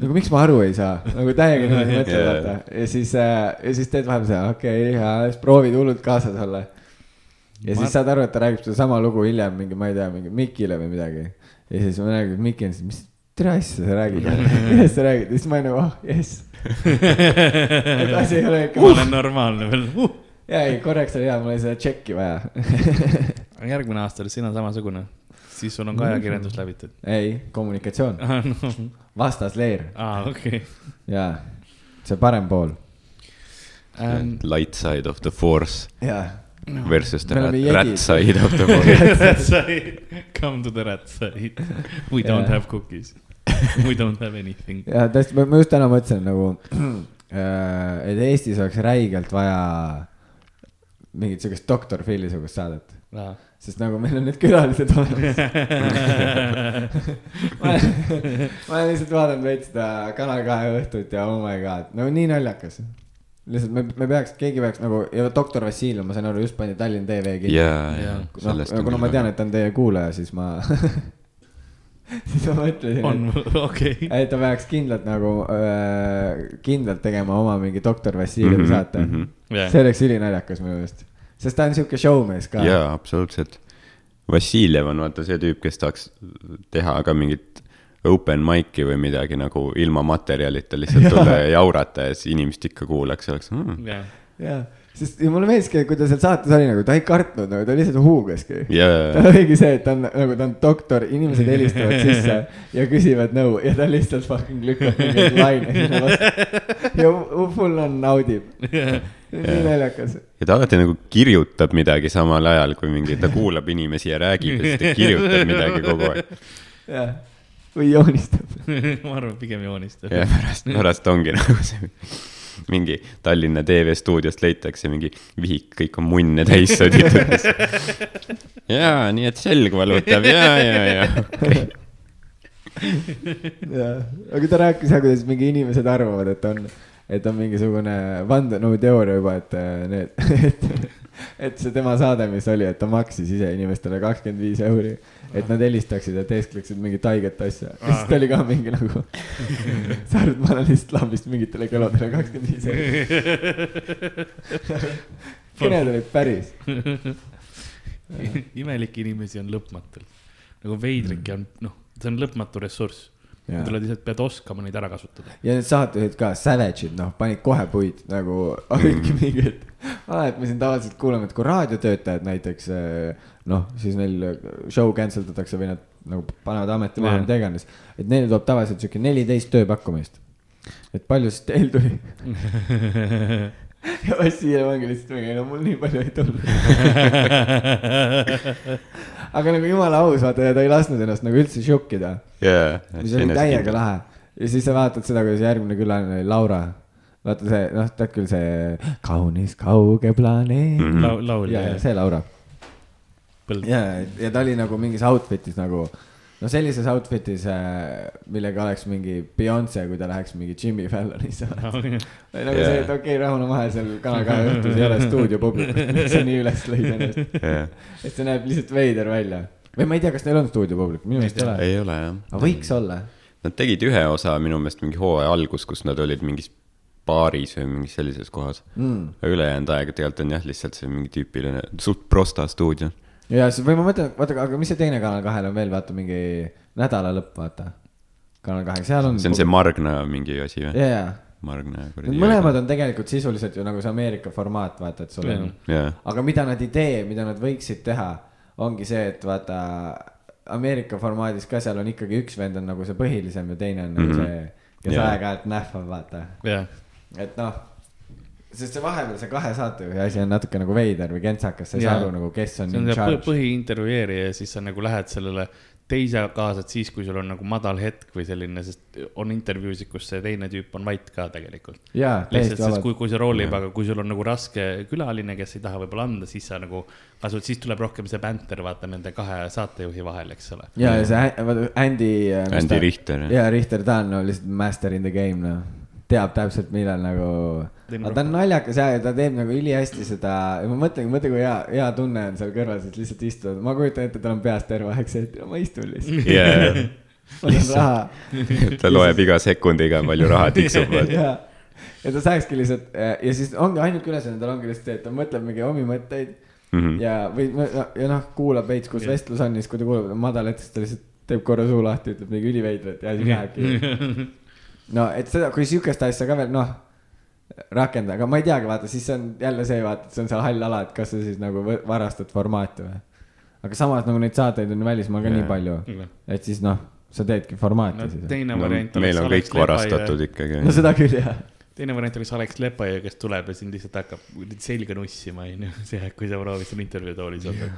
B: nagu miks ma aru ei saa, nagu täiega niimoodi mõtled yeah., vaata. ja siis äh,, ja siis teed vahepeal see, okei okay,, ja siis proovid hullult kaasas olla. ja ma... siis saad aru, et ta räägib sedasama lugu hiljem mingi, ma ei tea, mingi Mikile või midagi. ja siis ma räägin, Miki on siis, mis tere asja sa räägid, millest sa räägid, ja siis ma olin nagu, oh jess. et asi ei ole ikka.
A: ma olen normaalne veel uh..
B: ja ei, korraks oli hea, mul oli seda tšekki vaja
A: järgmine aasta oli sina samasugune siis sul on ka ajakirjandus läbitud?
B: ei, kommunikatsioon ah, no. vastasleer.
A: aa, okei okay..
B: jaa, see parem pool
C: um,. Light side of the force.
B: jaa
C: no. versus the rat, rat side of the force
A: come to the rat side. We don't yeah. have cookies. We don't have anything.
B: ja tõesti, ma just täna mõtlesin nagu, äh, et Eestis oleks räigelt vaja mingit siukest doktor Phil'i sugust saadet sest nagu meil on need külalised olemas ma olen, ma olen lihtsalt vaadanud veits seda Kanal kahe õhtut ja oh my god, no nii naljakas. lihtsalt me, me peaks, keegi peaks nagu ja doktor Vassiljev, ma sain aru, just pandi Tallinna TV kinni.
C: ja, ja.
B: noh, kuna ma tean, et ta on teie kuulaja, siis ma siis ma mõtlesin,
A: et okay.,
B: et ta peaks kindlalt nagu äh,, kindlalt tegema oma mingi doktor Vassiljevi mm -hmm, saate mm. -hmm. Yeah. see oleks ülinaljakas minu meelest sest ta on sihuke showmees ka.
C: jaa, absoluutselt. Vassiljev on vaata see tüüp, kes tahaks teha ka mingit open mic'i või midagi nagu ilma materjalita lihtsalt tulla ja jaurata ja siis inimesed ikka kuulaks, oleks mm..
B: jaa. Yeah sest ja mulle meeldiski, kui ta seal saates oli nagu, ta ei kartnud nagu, ta lihtsalt huugaski
C: yeah..
B: tal oligi see, et ta on nagu, ta on doktor, inimesed helistavad sisse ja küsivad nõu ja ta lihtsalt fucking lükkab mingeid laine sinna vastu. ja full on naudib. Yeah nii naljakas.
C: ja ta alati nagu kirjutab midagi samal ajal, kui mingi, ta kuulab inimesi ja räägib ja siis ta kirjutab midagi kogu aeg.
B: jah, või joonistab
A: ma arvan, pigem joonistab.
C: ja pärast, pärast ongi nagu see mingi Tallinna TV stuudiost leitakse mingi vihik, kõik on munne täis sõditud. jaa, nii et selg valutab ja, ja, ja okay.
B: jah, aga ta rääkis jah, kuidas mingi inimesed arvavad, et on et on mingisugune vandenõuteooria juba, et äh, need, et, et see tema saade, mis oli, et ta maksis ise inimestele kakskümmend viis euri, et nad helistaksid ja teeskleksid mingit haiget asja. ja siis ta oli ka mingi nagu sa arvad, ma olen lihtsalt lambist mingitele kõladele kakskümmend viis euri. kõned olid päris
A: imelikke inimesi on lõpmatult, nagu veidrikke on, noh, see on lõpmatu ressurss sa lihtsalt pead oskama neid ära kasutada.
B: ja need saatejuhid ka, Savage'id, noh, panid kohe puid nagu olidki mm. mingid ah,, et me siin tavaliselt kuuleme, et kui raadiotöötajad näiteks eh, noh, siis neil show cancel datakse või nad nagu panevad ameti maha, mida iganes. et neile tuleb tavaliselt sihuke neliteist tööpakkumist. et palju siis teil tuli ja Vassiljev ongi lihtsalt mingi, no mul nii palju ei tulnud aga nagu jumala aus, vaata ja ta ei lasknud ennast nagu üldse šokkida
C: yeah,.
B: mis oli täiega lahe ja siis sa vaatad seda, kuidas järgmine külaline oli Laura. vaata see, noh, tead küll see kaunis kauge planeet
A: mm. -hmm. laul.
B: ja, ja see Laura. ja, ja ta oli nagu mingis outfit'is nagu no sellises outfit'is äh,, millega oleks mingi Beyonce, kui ta läheks mingi Jimmy Fallonisse no,. või nagu yeah. see, et okei okay,, rahune maha seal Kanal kahe õhtus ei ole stuudiopublikut, mis sa nii üles lõid ennast yeah.. et see näeb lihtsalt veider välja. või ma ei tea, kas neil on stuudiopublik, minu meelest ei ole.
C: ei ole jah.
B: aga võiks olla.
C: Nad tegid ühe osa minu meelest mingi hooaja algus, kus nad olid mingis baaris või mingis sellises kohas mm.. ülejäänud aeg tegelikult on jah, lihtsalt see mingi tüüpiline suht prosta stuudio.
B: Ja siis või ma mõtlen, vaata, aga mis see teine Kanal kahel on veel, vaata mingi nädala lõpp, vaata. Kanal kahel, seal on.
C: see on see Margna mingi asi või?
B: jaa, jaa
C: Margna
B: ja kuradi. mõlemad on tegelikult sisuliselt ju nagu see Ameerika formaat, vaata, et sul on yeah.. aga mida nad ei tee, mida nad võiksid teha, ongi see, et vaata Ameerika formaadis ka seal on ikkagi üks vend on nagu see põhilisem ja teine on nagu mm -hmm. see, kes yeah. aeg-ajalt nähvab, vaata
A: yeah..
B: et noh, sest see vahepeal see kahe saatejuhi asi on natuke nagu veider või kentsakas, sa ei saa aru nagu, kes on.
A: see on see põhiintervjueerija ja siis sa nagu lähed sellele teise kaasad siis, kui sul on nagu madal hetk või selline, sest on intervjuusid, kus see teine tüüp on vait ka tegelikult. lihtsalt, sest kui, kui see roolib, aga kui sul on nagu raske külaline, kes ei taha võib-olla anda, siis sa nagu kasutad, siis tuleb rohkem see bänter, vaata nende kahe saatejuhi vahel, eks ole.
B: ja, ja see, Andy.
C: Äh, Andy Richter.
B: ja Richter, ta on no, lihtsalt master in the game, noh teab täpselt, millal nagu. aga ta on naljakas ja, ja ta teeb nagu ülihästi seda, ma mõtlengi, mõtle, kui hea, hea tunne on seal kõrval, siis lihtsalt istuda, ma kujutan ette, tal on peas terve aeg see, et ma istun lihtsalt
C: yeah.. ma saan raha ta loeb iga sekundiga, palju raha tiksub
B: ja, ja ta saakski lihtsalt ja siis ongi ainuke ülesanne tal ongi lihtsalt see, et ta mõtleb mingi omi mõtteid mm. -hmm. ja, või ja noh, kuulab veits, kus yeah. vestlus on ja siis, kui ta kuulab madal ette, siis ta lihtsalt teeb korra suu lahti, ütleb mingi üliveidrat ja siis lähebki no et seda, kui sihukest asja ka veel noh, rakendada, aga ma ei teagi, vaata, siis on jälle see, vaata, et see on seal hall ala, et kas sa siis nagu varastad formaati või. aga samas nagu neid saateid on välismaal ka ja, nii palju, et siis noh, sa teedki formaati no,
A: siis. teine variant
C: no,. meil on kõik varastatud ikkagi.
B: no seda küll jah
A: teine variant oleks Alex Lepaja, kes tuleb ja sind lihtsalt hakkab selga nussima, onju, see, kui sa proovid seal intervjuutoolis olla.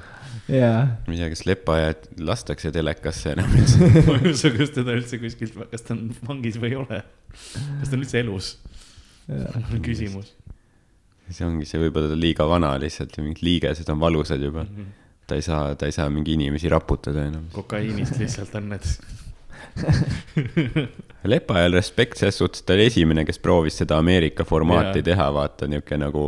C: ma ei tea, kas Lepajat lastakse telekasse enam üldse
A: ma ei usu, kas teda üldse kuskilt, kas ta on vangis või ei ole. kas ta on üldse elus? küsimus.
C: see ongi see, võib-olla ta on liiga vana lihtsalt ja mingid liigesed on valusad juba mm. -hmm. ta ei saa, ta ei saa mingi inimesi raputada enam.
A: kokaiinist lihtsalt on need
C: Lepajal respekt ses suhtes, ta oli esimene, kes proovis seda Ameerika formaati yeah. teha, vaata niuke nagu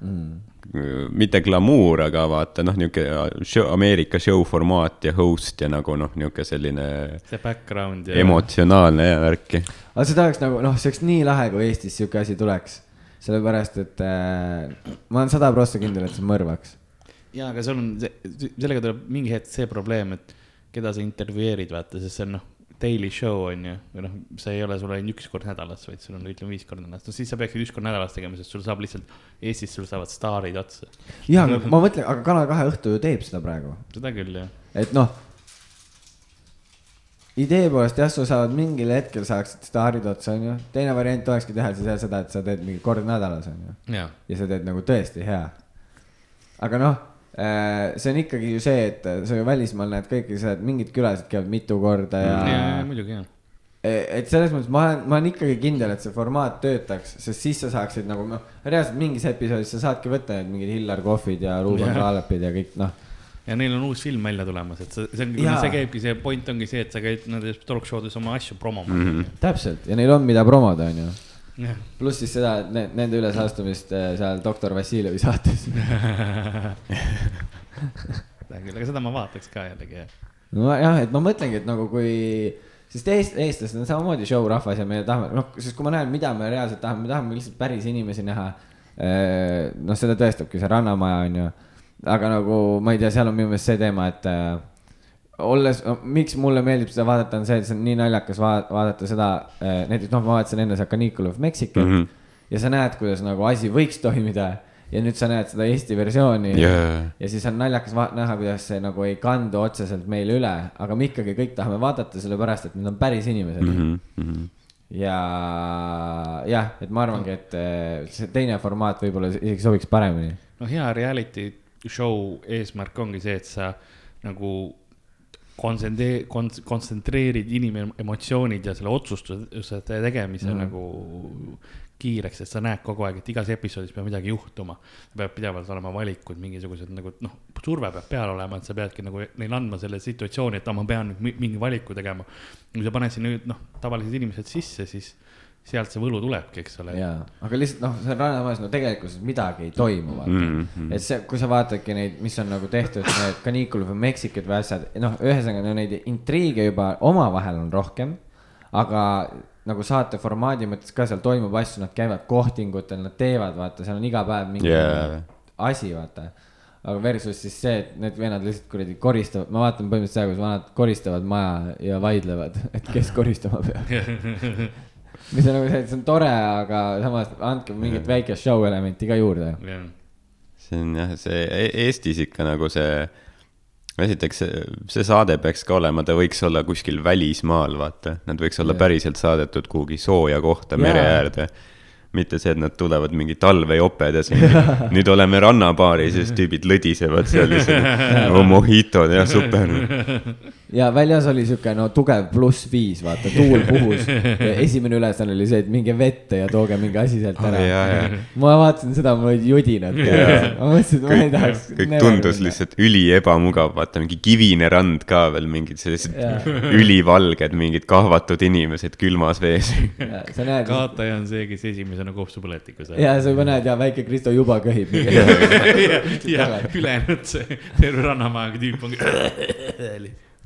C: mm. mitte glamuur, aga vaata noh, niuke show, Ameerika show formaat ja host ja nagu noh, niuke selline.
A: see background
C: ja. emotsionaalne ja värki.
B: aga seda oleks nagu noh, see oleks nii lahe, kui Eestis sihuke asi tuleks. sellepärast, et äh, ma olen sada prossa kindel, et see mõrvaks.
A: ja, aga sul on, sellega tuleb mingi hetk see probleem, et keda sa intervjueerid, vaata, sest see on noh daily show on ju, või noh, see ei ole sul ainult üks kord nädalas, vaid sul on ütleme viis korda nädalas, no siis sa peaksid üks kord nädalas tegema, sest sul saab lihtsalt, Eestis sul saavad staarid otsa.
B: ja, aga ma mõtlen, aga Kanal kahe õhtu ju teeb seda praegu.
A: seda küll, jah.
B: et noh, idee poolest jah, sul saavad mingil hetkel saaksid staarid otsa, on ju, teine variant olekski teha siis seda, et sa teed mingi kord nädalas, on ju. ja sa teed nagu tõesti hea. aga noh see on ikkagi ju see, et sa ju välismaal näed kõiki seda, et mingid külased käivad mitu korda ja.
A: ja, ja muidugi jah.
B: E, et selles mõttes ma olen, ma olen ikkagi kindel, et see formaat töötaks, sest siis sa saaksid nagu noh, reaalselt mingis episoodis sa saadki võtta need mingid Hillar Kohvid ja Ruuben Kaalepid ja kõik noh
A: ja neil on uus film välja tulemas, et see, see on, see käibki, see point ongi see, et sa käid nendes talk show des oma asju promomas mm.
B: -hmm. täpselt ja neil on, mida promoda, onju pluss siis seda, et ne, nende ülesastumist äh, seal doktor Vassiljevi saates
A: seda küll, aga seda ma vaataks ka jällegi.
B: nojah, et ma mõtlengi, et nagu kui, sest eest, eestlased on samamoodi show rahvas ja me tahame, noh, sest kui ma näen, mida me reaalselt tahame, me tahame lihtsalt päris inimesi näha. Äh, noh, seda tõestabki see Rannamaja on ju, aga nagu ma ei tea, seal on minu meelest see teema, et äh, olles miks mulle meeldib seda vaadata, on see, et see on nii naljakas vaadata, seda äh,. näiteks noh, ma vaatasin enne seda Canicule of Mexico mm -hmm. ja sa näed, kuidas nagu asi võiks toimida. ja nüüd sa näed seda Eesti versiooni
C: yeah.
B: ja siis on naljakas näha, kuidas see nagu ei kandu otseselt meile üle, aga me ikkagi kõik tahame vaadata, sellepärast et need on päris inimesed mm. -hmm. ja jah, et ma arvangi, et äh, see teine formaat võib-olla isegi sobiks paremini.
A: no hea reality show eesmärk ongi see, et sa nagu kontsentreerid, kontsentreerid inimemotsioonid ja selle otsustuse tegemise mm. nagu kiireks, sest sa näed kogu aeg, et igas episoodis peab midagi juhtuma. peab pidevalt olema valikud, mingisugused nagu noh, surve peab peal olema, et sa peadki nagu neile andma selle situatsiooni, et ma pean nüüd mingi valiku tegema. kui sa paned sinna nüüd noh, tavalised inimesed sisse, siis, sealt see võlu tulebki, eks ole.
B: jaa, aga lihtsalt noh, seal rannamajas no tegelikkuses midagi ei toimu, vaata mm. -hmm. et see, kui sa vaatadki neid, mis on nagu tehtud, need kaniikulid või Meksikad või asjad, noh, ühesõnaga no neid intriige juba omavahel on rohkem. aga nagu saate formaadi mõttes ka seal toimub asju, nad käivad kohtingutel, nad teevad, vaata, seal on iga päev mingi yeah. asi, vaata aga versus siis see, et need vennad lihtsalt kuradi koristavad, ma vaatan põhimõtteliselt seda, kus vanad koristavad maja ja vaidlevad, et kes koristama peab mis on nagu see, et see on tore, aga samas andke mingit väikest show elementi ka juurde. Yeah..
C: see on jah, see e-, Eestis ikka nagu see, esiteks see saade peaks ka olema, ta võiks olla kuskil välismaal, vaata, nad võiks olla yeah. päriselt saadetud kuhugi sooja kohta yeah. mere äärde mitte see, et nad tulevad mingi talvejoped ja nüüd oleme rannabaaris ja siis tüübid lõdisevad seal lihtsalt oh, mojitod ja super.
B: ja väljas oli sihuke no tugev pluss viis, vaata, tuul puhus. esimene ülesanne oli see, et minge vette ja tooge mingi asi sealt ära oh,. ma vaatasin seda, mul olid judinad. ma mõtlesin, et ma ei tahaks.
C: kõik tundus minna. lihtsalt üli ebamugav, vaata mingi kivine rand ka veel, mingid sellised ülivalged, mingid kahvatud inimesed külmas vees.
A: kaotaja on see, kes esimesena nagu kopsupõletikus.
B: ja sa juba näed ja väike Kristo juba köhib.
A: ja, ja ülejäänud see terve rannamaaga tüüp on.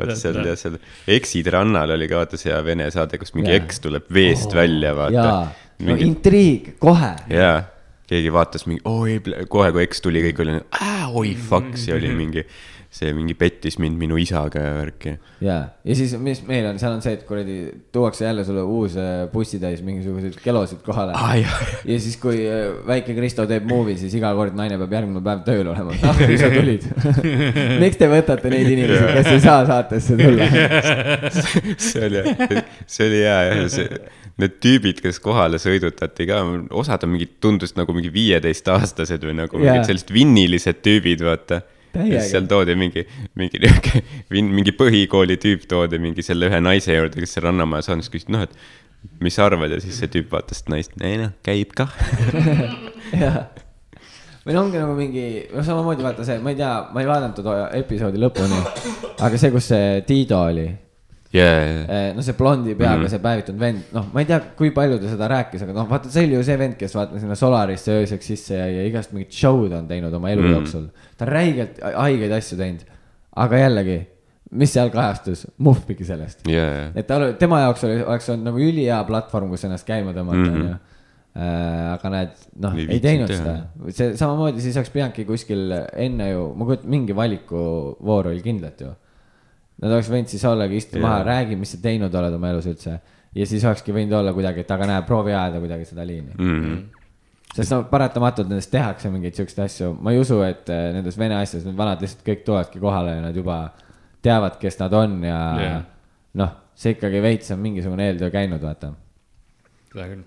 C: vaata seal seal Exid rannal oli ka vaata see vene saade, kus mingi eks tuleb veest oh, välja, vaata.
B: no intriig, kohe.
C: jaa, keegi vaatas mingi, oi, kohe kui eks tuli, kõik oli, oi fuck, see oli mingi see mingi pettis mind minu isaga ja värki.
B: ja, ja siis, mis meil on, seal on see, et kuradi tuuakse jälle sulle uus äh, bussitäis mingisuguseid kelosid kohale
C: ah,.
B: ja siis, kui äh, väike Kristo teeb movie, siis iga kord naine peab järgmine päev tööl olema. ah, kui sa tulid miks te võtate neid inimesi, kes ei saa saatesse tulla
C: see oli, see oli hea jah, see need tüübid, kes kohale sõidutati ka, osad on mingid, tundus nagu mingi viieteistaastased või nagu yeah. mingid sellised vinnilised tüübid, vaata siis seal toodi mingi, mingi nihuke, mingi põhikooli tüüp toodi mingi selle ühe naise juurde, kes seal Rannamajas on, siis küsiti, noh, et mis sa arvad? Ja siis see tüüp vaatas naist, ei noh, käib kah.
B: Jah, või no ongi nagu mingi, noh, samamoodi vaata see, ma ei tea, ma ei vaadanud toda episoodi lõpuni, aga see, kus see Tiido oli
C: yeah,. Yeah.
B: no see blondi peaga mm -hmm. see päevitud vend, noh, ma ei tea, kui palju ta seda rääkis, aga noh, vaata, see oli ju see vend, kes vaata sinna Solarisse ööseks sisse jäi ja igast mingit show'd on teinud oma elu mm -hmm. jooksul. ta on räigelt haigeid asju teinud, aga jällegi, mis seal kajastus, muhvigi sellest
C: yeah..
B: et ta, tema jaoks oli, oleks olnud nagu ülihea platvorm, kus ennast käima tõmmata, mhm. onju äh, aga näed, noh, ei teinud teha. seda, see samamoodi siis oleks pidanudki kuskil enne ju, ma kujutan, mingi valikuvoor oli kindlalt ju Nad oleks võinud siis ollagi, istu yeah. maha, räägi, mis sa teinud oled oma elus üldse. ja siis olekski võinud olla kuidagi, et aga näe, proovi ajada kuidagi seda liini mm. -hmm. sest no paratamatult nendest tehakse mingeid siukseid asju, ma ei usu, et äh, nendes vene asjades need vanad lihtsalt kõik tulevadki kohale ja nad juba teavad, kes nad on ja yeah. noh, see ikkagi veits on mingisugune eeltöö käinud, vaata.
A: seda küll.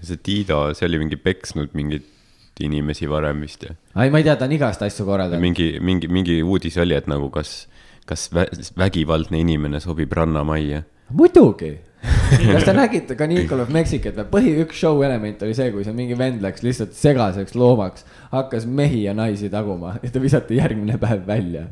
C: see Tiido, see oli mingi peksnud mingeid inimesi varem vist ju.
B: ei, ma ei tea, ta on igast asju korraldanud.
C: mingi, mingi, mingi uudis oli, et nagu kas kas vä vägivaldne inimene sobib rannamajja?
B: muidugi kas te nägite ka Nicol of Mexicat või? põhi üks show element oli see, kui see mingi vend läks lihtsalt segaseks loomaks, hakkas mehi ja naisi taguma ja ta visati järgmine päev välja.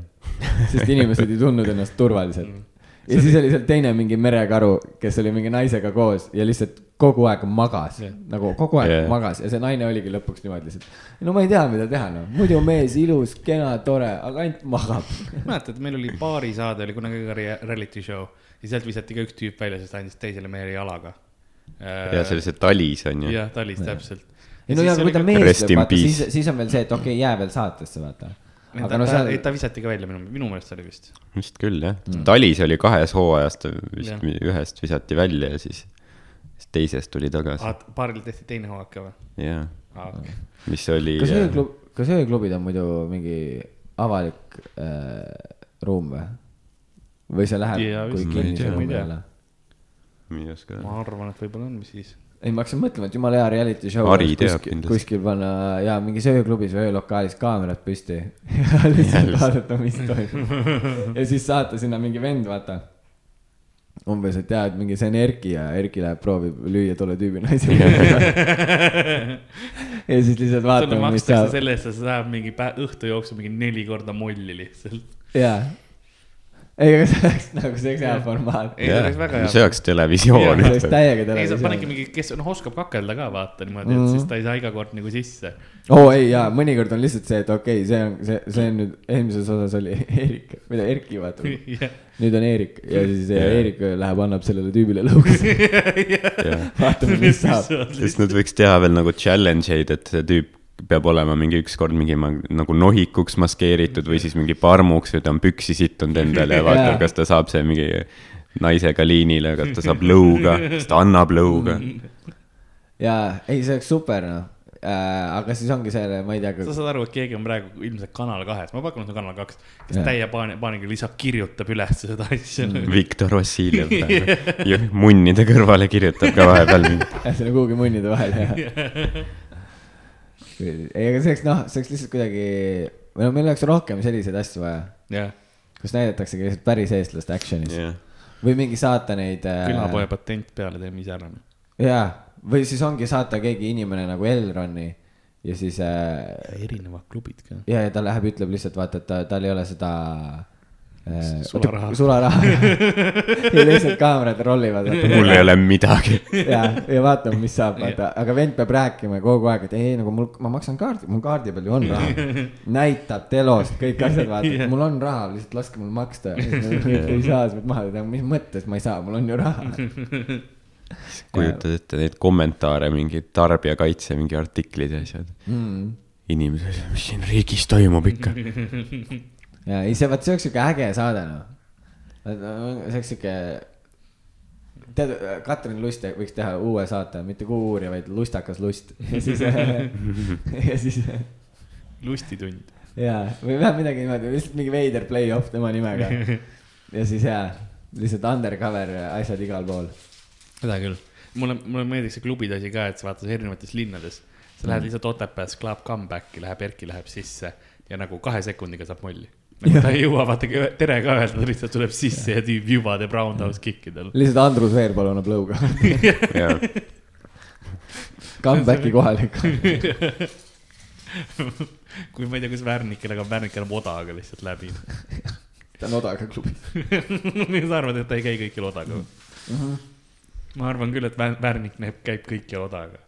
B: sest inimesed ei tundnud ennast turvaliselt ja see siis oli seal teine mingi merekaru, kes oli mingi naisega koos ja lihtsalt kogu aeg magas yeah., nagu kogu aeg yeah. magas ja see naine oligi lõpuks niimoodi lihtsalt. no ma ei tea, mida teha, noh, muidu mees ilus, kena, tore, aga ainult magab.
A: mäletad, meil oli baarisaade oli kunagi ka reality show ja sealt visati ka üks tüüp välja, sest ta andis teisele mehele jalaga.
C: ja see oli see Talis on ju.
A: jah, Talis täpselt.
B: ei no ja kui ta mees lööb, vaata siis, siis on veel see, et okei okay,, jää veel saatesse, vaata
A: aga no seal. ta visati ka välja minu, minu meelest oli vist.
C: vist küll jah mm., Talis oli kahes hooajas, ta vist ja. ühest visati välja ja siis, siis teisest tuli tagasi
A: ah,. paaril tehti teine hooaeg ka või?
C: jah ah,, okay. mis oli.
B: kas ööklub, kas ööklubid on muidu mingi avalik äh, ruum või? või see läheb ja, kui kinnise ruumi peale?
C: ma ei oska.
A: ma arvan, et võib-olla on, mis siis
B: ei, ma hakkasin mõtlema, et jumala hea reality show. kuskil, kuskil panna ja mingis ööklubis või öölokaalis kaamerad püsti ja lihtsalt vaadata, mis toimub. ja siis saata sinna mingi vend, vaata. umbes, et jaa, et mingi see on Erki ja Erki läheb, proovib lüüa tolle tüübi naise ja siis lihtsalt vaatame,
A: mis saab. selle eest, et sa saad mingi õhtu jooksul mingi neli korda molli lihtsalt.
B: jaa ei, aga see oleks nagu see oleks hea formaat.
A: ei, see oleks
C: televisioon.
B: see oleks täiega televisioon.
A: ei, sa panedki mingi, kes noh, oskab kakelda ka vaata niimoodi, et mm -hmm. siis ta ei saa iga kord nagu sisse.
B: oo oh, ei, jaa, mõnikord on lihtsalt see, et okei okay,, see on, see, see on nüüd, eelmises osas oli Eerik, mida Erki vaata yeah.. nüüd on Eerik ja siis yeah. Eerik läheb, annab sellele tüübile lõugasid vaatame, mis saab.
C: sest nad võiks teha veel nagu challenge eid, et see tüüp peab olema mingi ükskord mingi nagu nohikuks maskeeritud või siis mingi parmuks või ta on püksi sittunud endale ja vaatab, kas ta saab see mingi naisega liinile, kas ta saab lõuga, kas ta annab lõuga.
B: jaa, ei, see oleks super noh äh,. aga siis ongi see, ma ei tea.
A: sa saad aru, et keegi on praegu ilmselt Kanal kahes, ma pakun, et see on Kanal kaks, kes ja. täie paani, paaniga lihtsalt kirjutab üles seda asja mm..
C: Viktor Vassiljev munnide kõrvale kirjutab ka vahepeal.
B: jah, selle kuhugi munnide vahele, jah ei, aga see oleks noh, see oleks lihtsalt kuidagi, või no meil oleks rohkem selliseid asju vaja
A: yeah..
B: kus näidataksegi lihtsalt päris eestlaste action'is yeah. või mingi saata neid
A: äh.... külapoe patent peale, teeme ise ära.
B: jaa, või siis ongi saata keegi inimene nagu Elroni ja siis äh....
A: erinevad klubid ka.
B: ja, ja ta läheb, ütleb lihtsalt vaata, et ta, tal ei ole seda
A: Äh, sularaha.
B: sularaha ja lihtsalt kaamerad rollivad.
C: mul ei ole midagi.
B: ja, ja vaatame, mis saab, vaata, aga vend peab rääkima kogu aeg, et ei, nagu mul, ma maksan kaardi, mul kaardi peal ju on raha. näitab telost kõik asjad, vaata, mul on raha, lihtsalt laske mul maksta. ei saa, sa pead maha tegema, mis mõttes ma ei saa, mul on ju raha
C: kujutad ette neid kommentaare, mingi tarbijakaitse, mingi artiklid ja asjad mm.. inimesed, mis siin riigis toimub ikka
B: ja ei, see, vot see oleks siuke äge saade noh. see oleks siuke, tead, Katrin Lust võiks teha uue saate, mitte Kuhu uurija, vaid Lustakas lust ja siis ja siis.
A: lustitund.
B: ja, või vähemalt midagi niimoodi, lihtsalt mingi veider play-off tema nimega. ja siis jaa, lihtsalt undercover asjad igal pool.
A: seda küll, mulle, mulle meeldiks see klubide asi ka, et sa vaatad erinevates linnades sa lähed mm. lihtsalt Otepääs, Club Comeback'i läheb, Erki läheb sisse ja nagu kahe sekundiga saab molli nagu ta ei jõua vaata tere ka öelda, ta lihtsalt tuleb sisse ja tüüp juba teeb roundhouse kick'i tal.
B: lihtsalt Andrus Veerpalu annab lõuga. Comeback'i kohalik
A: kui ma ei tea, kus Värnikel, aga Värnik enam odaga lihtsalt läbi.
B: Ta on odaga klubis
A: sa arvad, et ta ei käi kõikjal odaga? Või mm? -hmm. ma arvan küll, et Värnik näeb, käib kõikjal odaga.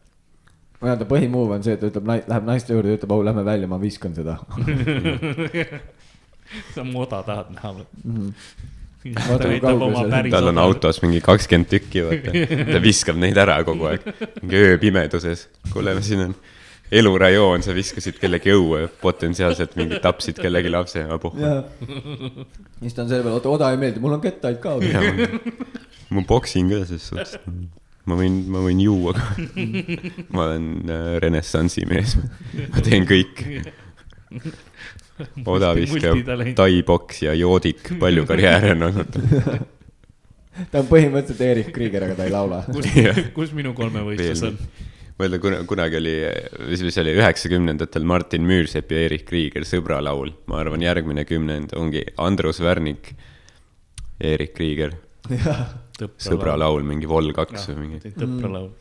B: Ma tean, ta põhimuuv on see, et ta ütleb, läheb naiste juurde ja ütleb, oh, lähme välja, ma viskan seda
A: sa moda tahad näha või mm? -hmm
C: tal on autos mingi kakskümmend tükki, vaata. ta viskab neid ära kogu aeg, mingi ööpimeduses. kuule, siin on elurajoon, sa viskasid kellegi õue, potentsiaalselt mingi tapsid kellegi lapse, abu.
B: siis ta on selle peale, oota, oda ei meeldi, mul on kettaid ka.
C: ma boksin ka selles suhtes. ma võin, ma võin juua ka. ma olen äh, renessansi mees, ma teen kõike odaviskaja, taiboks ja joodik, palju karjääre on olnud
B: ta on põhimõtteliselt Erich Krieger, aga ta ei laula.
A: kus, kus minu kolmevõistlus on?
C: mõelda, kunagi oli, mis see oli, üheksakümnendatel Martin Müürsepp ja Erich Krieger sõbralaul. ma arvan, järgmine kümnend ongi Andrus Värnik, Erich Krieger. sõbralaul, mingi Vol kaks või mingi.
A: tõpralaul.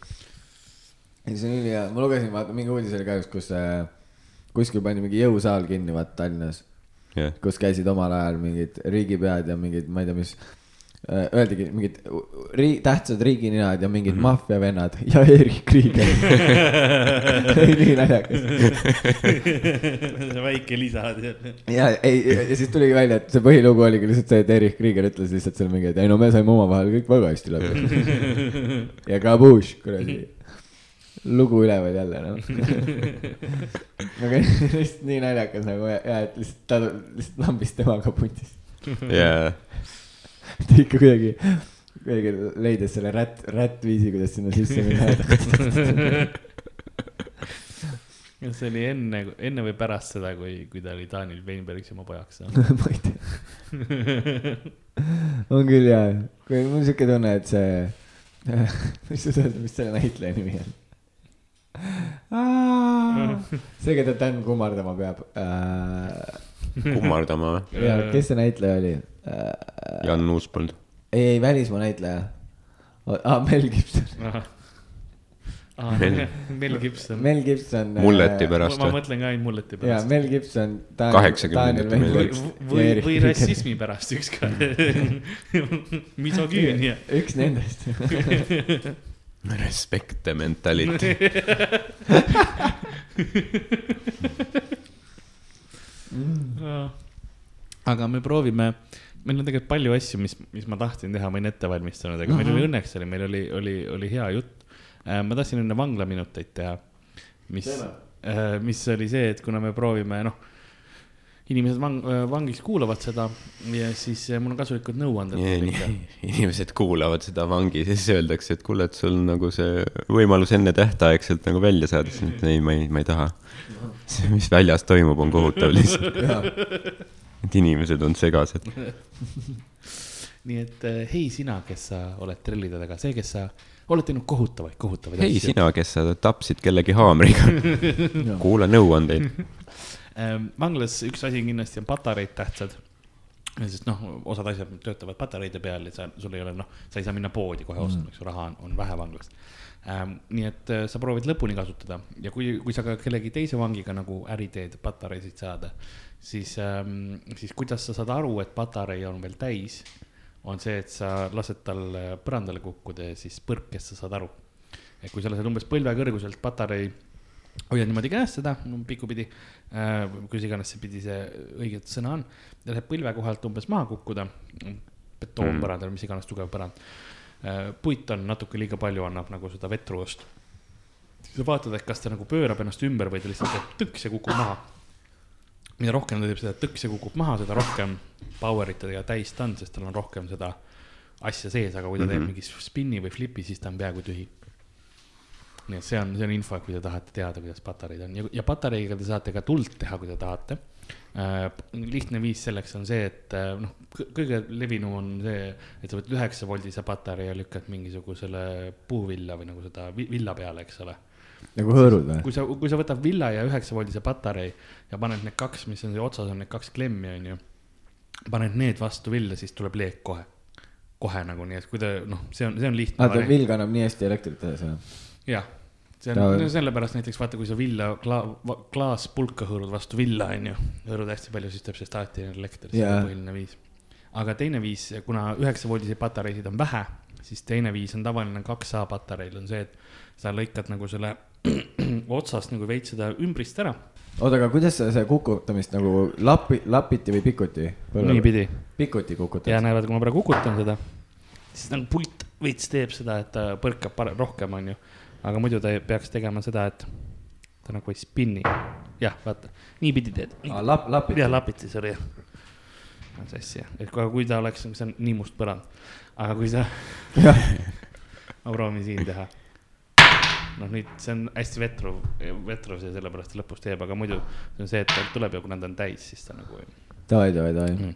B: ei, see on ülihea, ma lugesin, vaata, mingi uudis oli ka just, kus äh, kuskil pandi mingi jõusaal kinni, vaata Tallinnas yeah.. kus käisid omal ajal mingid riigipead ja mingid, ma ei tea, mis äh, öeldigi mingid ri, tähtsad riigininad ja mingid mm -hmm. maffiavennad ja Erich Krieger. Nii naljakas.
A: Väike lisa.
B: ja ei, ja siis tuligi välja, et see põhilugu oligi lihtsalt see, et Erich Krieger ütles lihtsalt seal mingi, et ei no me saime omavahel kõik väga hästi läbi. Ja kabuš, kuradi lugu üleval jälle noh aga lihtsalt nii naljakas nagu ja, et lihtsalt ta lihtsalt lambis temaga puntist.
C: jaa.
B: ta ikka kuidagi, kuidagi leides selle rätt, rättviisi, kuidas sinna sisse minna.
A: kas see oli enne, enne või pärast seda, kui, kui ta oli Daniel Weinbergs oma pojaks saanud
B: ma ei tea. on küll jaa, kui mul siuke tunne, et see, ei suuda öelda, mis selle näitleja nimi on see, keda Dan kummardama peab äh....
C: kummardama
B: või? ja, kes see näitleja oli
C: äh...? Jan Uuspõld.
B: ei, ei välismaa näitleja ah,. Mel Gibson.
A: ah, Mel, Mel Gibson.
B: Mel Gibson.
C: mulleti pärast
A: või? ma mõtlen ka ainult mulleti pärast.
B: jaa, Mel Gibson.
C: kaheksakümnendate Mel
A: Gibson. või, või rassismi pärast ükskord misogüünia.
B: üks nendest
C: Respect mentality
A: aga me proovime, meil on tegelikult palju asju, mis, mis ma tahtsin teha, ma olin ette valmistanud, aga uh -huh. meil oli õnneks oli, meil oli, oli, oli hea jutt. Äh, ma tahtsin enne vanglaminuteid teha, mis, äh, mis oli see, et kuna me proovime, noh inimesed vang, äh, vangis kuulavad seda ja siis mul on kasulikud nõuanded.
C: inimesed kuulavad seda vangis ja siis öeldakse, et kuule, et sul nagu see võimalus enne tähtaegselt nagu välja saada, siis ütlen ei, ma ei, ma ei taha. see, mis väljas toimub, on kohutav lihtsalt et inimesed on segased
A: nii et äh, hei sina, kes sa oled trellide taga, see, kes sa oled teinud kohutavaid, kohutavaid
C: hei asju. sina, kes sa tapsid kellegi haamriga kuula nõuandeid
A: vanglas üks asi kindlasti on patareid tähtsad sest noh, osad asjad töötavad patareide peal ja sa, sul ei ole noh, sa ei saa minna poodi kohe ostma mm., eks ju, raha on, on vähe vanglas ähm,. nii et äh, sa proovid lõpuni kasutada ja kui, kui sa ka kellegi teise vangiga nagu äri teed, patareisid saada, siis ähm,, siis kuidas sa saad aru, et patarei on veel täis, on see, et sa lased tal põrandale kukkuda ja siis põrkes sa saad aru. et kui sa lased umbes põlve kõrguselt patarei, hoiad niimoodi käes seda pikupidi äh,, kuidas iganes see pidi see õige sõna on, lased põlve kohalt umbes maha kukkuda, betoonpõrandal mm., mis iganes tugev põrand äh,. puit on natuke liiga palju, annab nagu seda vetruvust. siis sa vaatad, et kas ta nagu pöörab ennast ümber või ta lihtsalt teeb tõks ja kukub maha mida rohkem ta teeb seda tõkse kukub maha, seda rohkem power'it ta täis ta on, sest tal on rohkem seda asja sees, aga kui ta mm -hmm. teeb mhm. mingi spin'i või flipi, siis ta on peaaegu tühi. Nii et see on, see on info, kui te tahate teada, kuidas patareid on ja, ja patareiga te saate ka tuld teha, kui te tahate äh,. lihtne viis selleks on see, et äh, noh, kõige levinum on see, et sa võtad üheksa voldise patarei ja lükkad mingisugusele puuvilla või nagu seda villa peale, eks ole
B: nagu hõõrud või?
A: kui sa, kui sa võtad villa ja üheksavoldise patarei ja paned need kaks, mis on otsas, on need kaks klemmi, onju. paned need vastu villa, siis tuleb leek kohe. kohe nagu, nii et kui ta, noh, see on, see on lihtne.
B: vaata, vill kannab nii hästi elektrit edasi,
A: jah? See on no. sellepärast näiteks vaata, kui sa villa kla, klaaspulka hõõrud vastu villa, onju, hõõrud hästi palju, siis teeb see staatiline elekter, see on põhiline viis. aga teine viis, kuna üheksavoldisi patareisid on vähe, siis teine viis on tavaline kaks A patareil on see, et sa lõikad nagu selle otsast nagu veits seda ümbrist ära.
B: oota, aga kuidas sa see kukutamist nagu lapi, lapiti või pikuti?
A: niipidi.
B: pikuti kukutad?
A: ja näevad, kui ma praegu kukutan seda, siis nagu pult veits teeb seda, et ta põrkab rohkem, onju. Aga muidu ta peaks tegema seda, et ta nagu ei spinni. jah, vaata, niipidi teed.
B: lap-, lapiti?
A: jah, lapiti, sorry, jah. on see asi, jah, et kui ta oleks, see on nii must põrand, aga kui sa ma proovin siin teha noh, nüüd see on hästi vetruv, vetruv see sellepärast ta lõpus teeb, aga muidu see on see, et ta tuleb ja kuna ta on täis, siis ta nagu.
B: Davai, davai, davai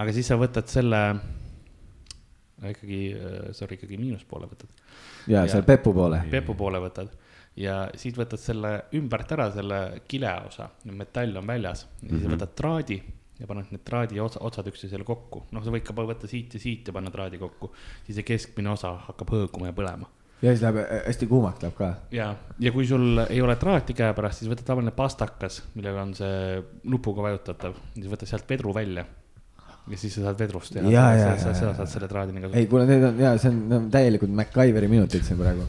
A: aga siis sa võtad selle ikkagi, äh, sorry, ikkagi miinuspoole võtad.
B: ja, ja seal pepu poole.
A: pepu poole võtad ja siit võtad selle ümbert ära, selle kile osa, metall on väljas, ja siis mm -hmm. võtad traadi ja paned need traadi otsa, otsad üksteisele kokku, noh, sa võid ka võtta siit ja siit ja panna traadi kokku, siis see keskmine osa hakkab hõõguma ja põlema
B: ja siis läheb äh, hästi kuumaks läheb ka.
A: ja, ja kui sul ei ole traati käepärast, siis võta tavaline pastakas, millega on see nupuga vajutatav, siis võta sealt vedru välja. Ja siis sa saad vedrust teha.
B: ja, ja, ja,
A: ja. sa saad selle traadini kasutada.
B: ei, kuule, need on ja see on, on täielikud MacGyveri minutid siin praegu.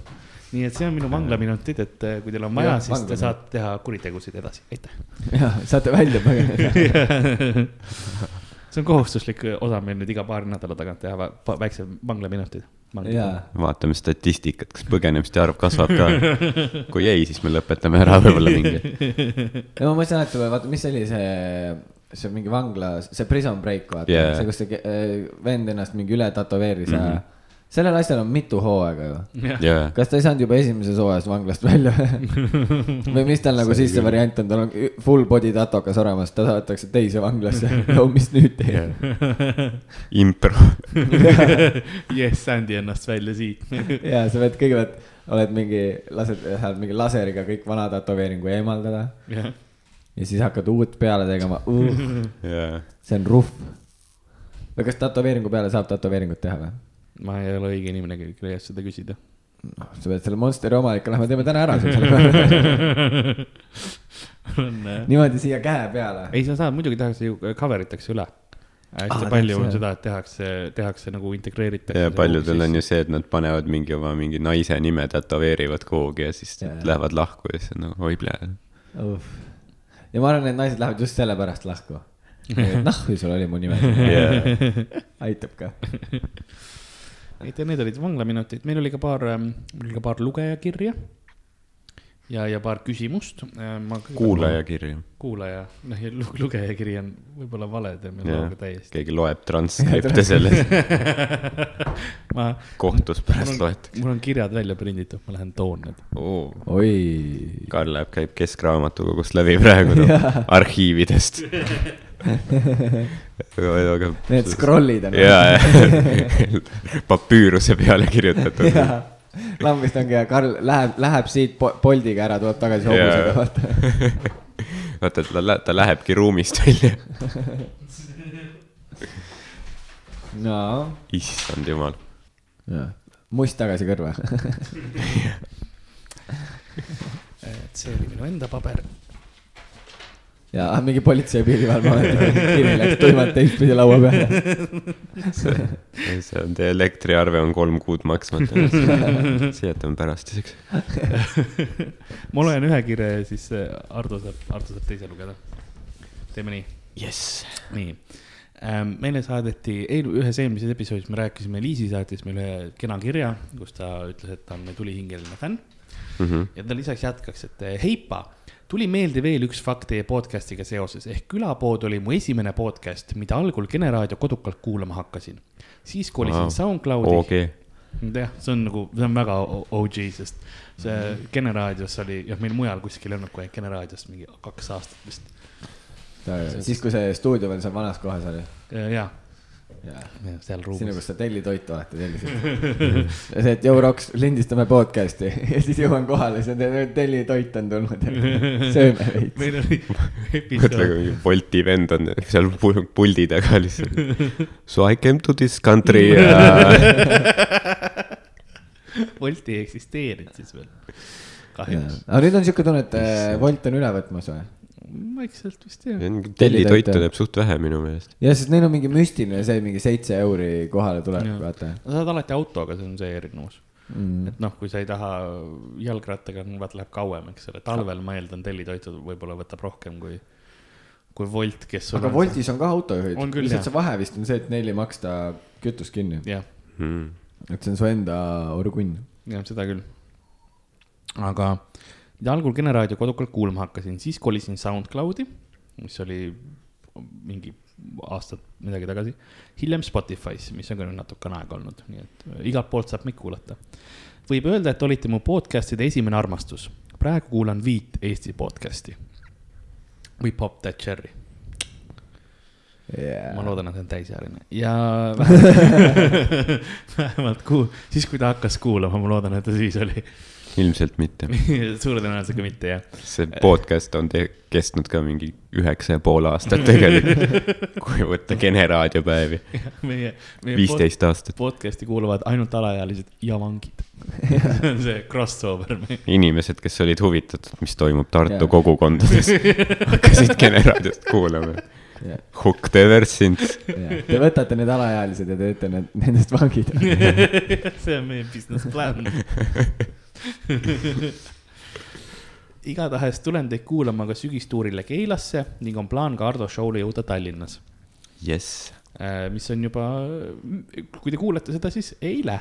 A: nii et see on minu vanglaminutid, et äh, kui teil on vaja, siis te saate teha kuritegusid edasi, aitäh.
B: ja, saate välja põgeneda
A: see on kohustuslik osa meil nüüd iga paari nädala tagant teha väikse vanglaminutid
C: vaatame statistikat, kas põgenemiste arv kasvab ka. kui ei, siis me lõpetame ära võib-olla mingi.
B: ja ma mõtlesin alati, vaata, mis oli see, see mingi vangla, see prison break, vaata. Yeah., see, kus see äh, vend ennast mingi üle tätoveeris mm -hmm sellel asjal on mitu hooaega ju.
C: Yeah..
B: kas ta ei saanud juba esimeses hooajas vanglast välja? Või mis tal nagu sisse variant on, tal on full body tatokas olemas, ta saadetakse teise vanglasse. No mis nüüd teeb
C: impro.
A: Yes, Sandy ennast välja siit.
B: Ja sa pead kõigepealt, oled mingi, lased, saad mingi laseriga kõik vana tätoveeringu eemaldada. Yeah.. Ja siis hakkad uut peale tegema uh,
C: yeah..
B: see on ruhv. või kas tätoveeringu peale saab tätoveeringut teha või?
A: ma ei ole õige inimene, kelle käest seda küsida.
B: noh, sa pead selle Monsteri omanik olema, teeme täna ära selle. niimoodi siia käe peale.
A: ei, sa saad, muidugi tehakse ju, cover itakse üle. hästi
B: Aa,
A: palju on seda, et tehakse, tehakse nagu integreeritakse.
C: ja paljudel on ju see, et nad panevad mingi oma mingi naise nime tätoveerivad kuhugi ja siis
B: jaa.
C: lähevad lahku ja siis on nagu oi plee.
B: Ja ma arvan, et naised lähevad just sellepärast lahku. nahku sul oli mu nime aitab ka.
A: et need olid vanglaminutid, meil oli ka paar, meil oli ka paar lugejakirja. ja, ja paar küsimust.
C: kuulajakirju,
A: kuulaja, noh ja lu- lugejakiri on võib-olla vale terminoloogia täiesti.
C: keegi loeb transkripte sellest,
A: ma,
C: kohtus pärast
A: mul on,
C: loetakse.
A: mul on kirjad välja prinditud, ma lähen toon need.
B: oi.
C: Karl läheb, käib keskraamatukogust läbi praegu arhiividest. aga, aga.
B: Need scroll'id on.
C: ja, ja papüüruse peale kirjutatud.
B: lambist ongi ja Karl läheb, läheb siit Boltiga ära, tuleb tagasi hobusega, vaata.
C: vaata, et ta, lä- ta lähebki ruumist välja.
B: no,
C: issand jumal.
B: must tagasi kõrva.
A: et see oli minu enda paber.
B: Ja ah, mingi politsei ja piirivalveameti kiri läks tuimalt teistpidi laua peale.
C: see on, teie elektriarve on kolm kuud maksmata. see jätame pärastiseks.
A: ma loen ühe kirja ja siis äh, Ardo saab, Ardo saab teise lugeda. teeme nii.
C: jess.
A: nii ähm,, meile saadeti, eel-, ühes eelmises episoodis me rääkisime, Liisi saatis meile ühe kena kirja, kus ta ütles, et ta on tulihingeline fänn.
C: Mhm.
A: ja ta lisaks jätkaks, et eh, heipa, tuli meelde veel üks fakt teie podcast'iga seoses ehk külapood oli mu esimene podcast, mida algul Kene raadio kodukalt kuulama hakkasin. siis kolisin wow. SoundCloudi.
C: OG.
A: jah, see on nagu, see on väga OG, sest see Kene raadios oli, jah, meil mujal kuskil ei olnud kui ainult Kene raadios mingi kaks aastat vist.
B: siis, kui see stuudio veel seal vanas kohas oli.
A: ja, ja seal ruumis.
B: kus sa tellitoitu alati tellisid. see, et jõu Roks, lindistame podcast'i ja siis jõuan kohale, siis on tellitoit on tulnud ja sööme veits.
A: meil oli
C: mõtle,
A: episood,
C: kui mingi Bolti vend on seal pu- puldi taga lihtsalt. So I came to this country ja
A: Wolti ei eksisteerinud siis veel, kahjuks.
B: aga nüüd on siuke tunne, et äh, Wolt on üle võtmas või?
A: Vaikselt vist jah.
C: tellitoitu teeb suht vähe minu meelest.
B: ja, sest neil on mingi müstiline see, mingi seitse euri kohale tuleb, vaata
A: sa saad alati autoga, see on see erinevus.
B: mm..
A: et noh, kui sa ei taha jalgrattaga, vaata läheb kauem, eks ole, talvel ma eeldan tellitoitu võib-olla võtab rohkem kui, kui Wolt, kes
B: aga Woltis on ka autojuhid
A: On,
B: lihtsalt
A: jah.
B: see vahe vist on see, et neil ei maksta kütust kinni,
A: jah,
C: Hmm.
B: et see on su enda orgunn.
A: jah, seda küll. aga mida algul Kene raadio kodukalt kuulama hakkasin, siis kolisin SoundCloudi, mis oli mingi aastat midagi tagasi. hiljem Spotify's, mis on ka nüüd natukene aega olnud, nii et äh, igalt poolt saab meid kuulata. võib öelda, et olite mu podcast'ide esimene armastus. praegu kuulan viit Eesti podcast'i. või Pop That Cherry, ma loodan, et on täisealine ja vähemalt kuu, siis kui ta hakkas kuulama, ma loodan, et ta siis oli
C: ilmselt mitte.
A: suure tõenäosusega mitte jah.
C: see podcast on te- kestnud ka mingi üheksa ja pool aastat tegelikult, kui võtta Kene raadiopäevi,
A: meie, meie
C: viisteist aastat.
A: podcast'i kuulavad ainult alaealised ja vangid. see on see crossover.
C: inimesed, kes olid huvitatud, mis toimub Tartu
B: Jaa.
C: kogukondades, hakkasid Kene raadiost kuulama. Hooked ever since.
B: Te võtate need alaealised ja teete need, nendest vangid.
A: see on meie business plan. igatahes tulen teid kuulama ka sügistuurile Keilasse ning on plaan ka Ardo show'le jõuda Tallinnas.
C: jess.
A: mis on juba, kui te kuulete seda, siis eile.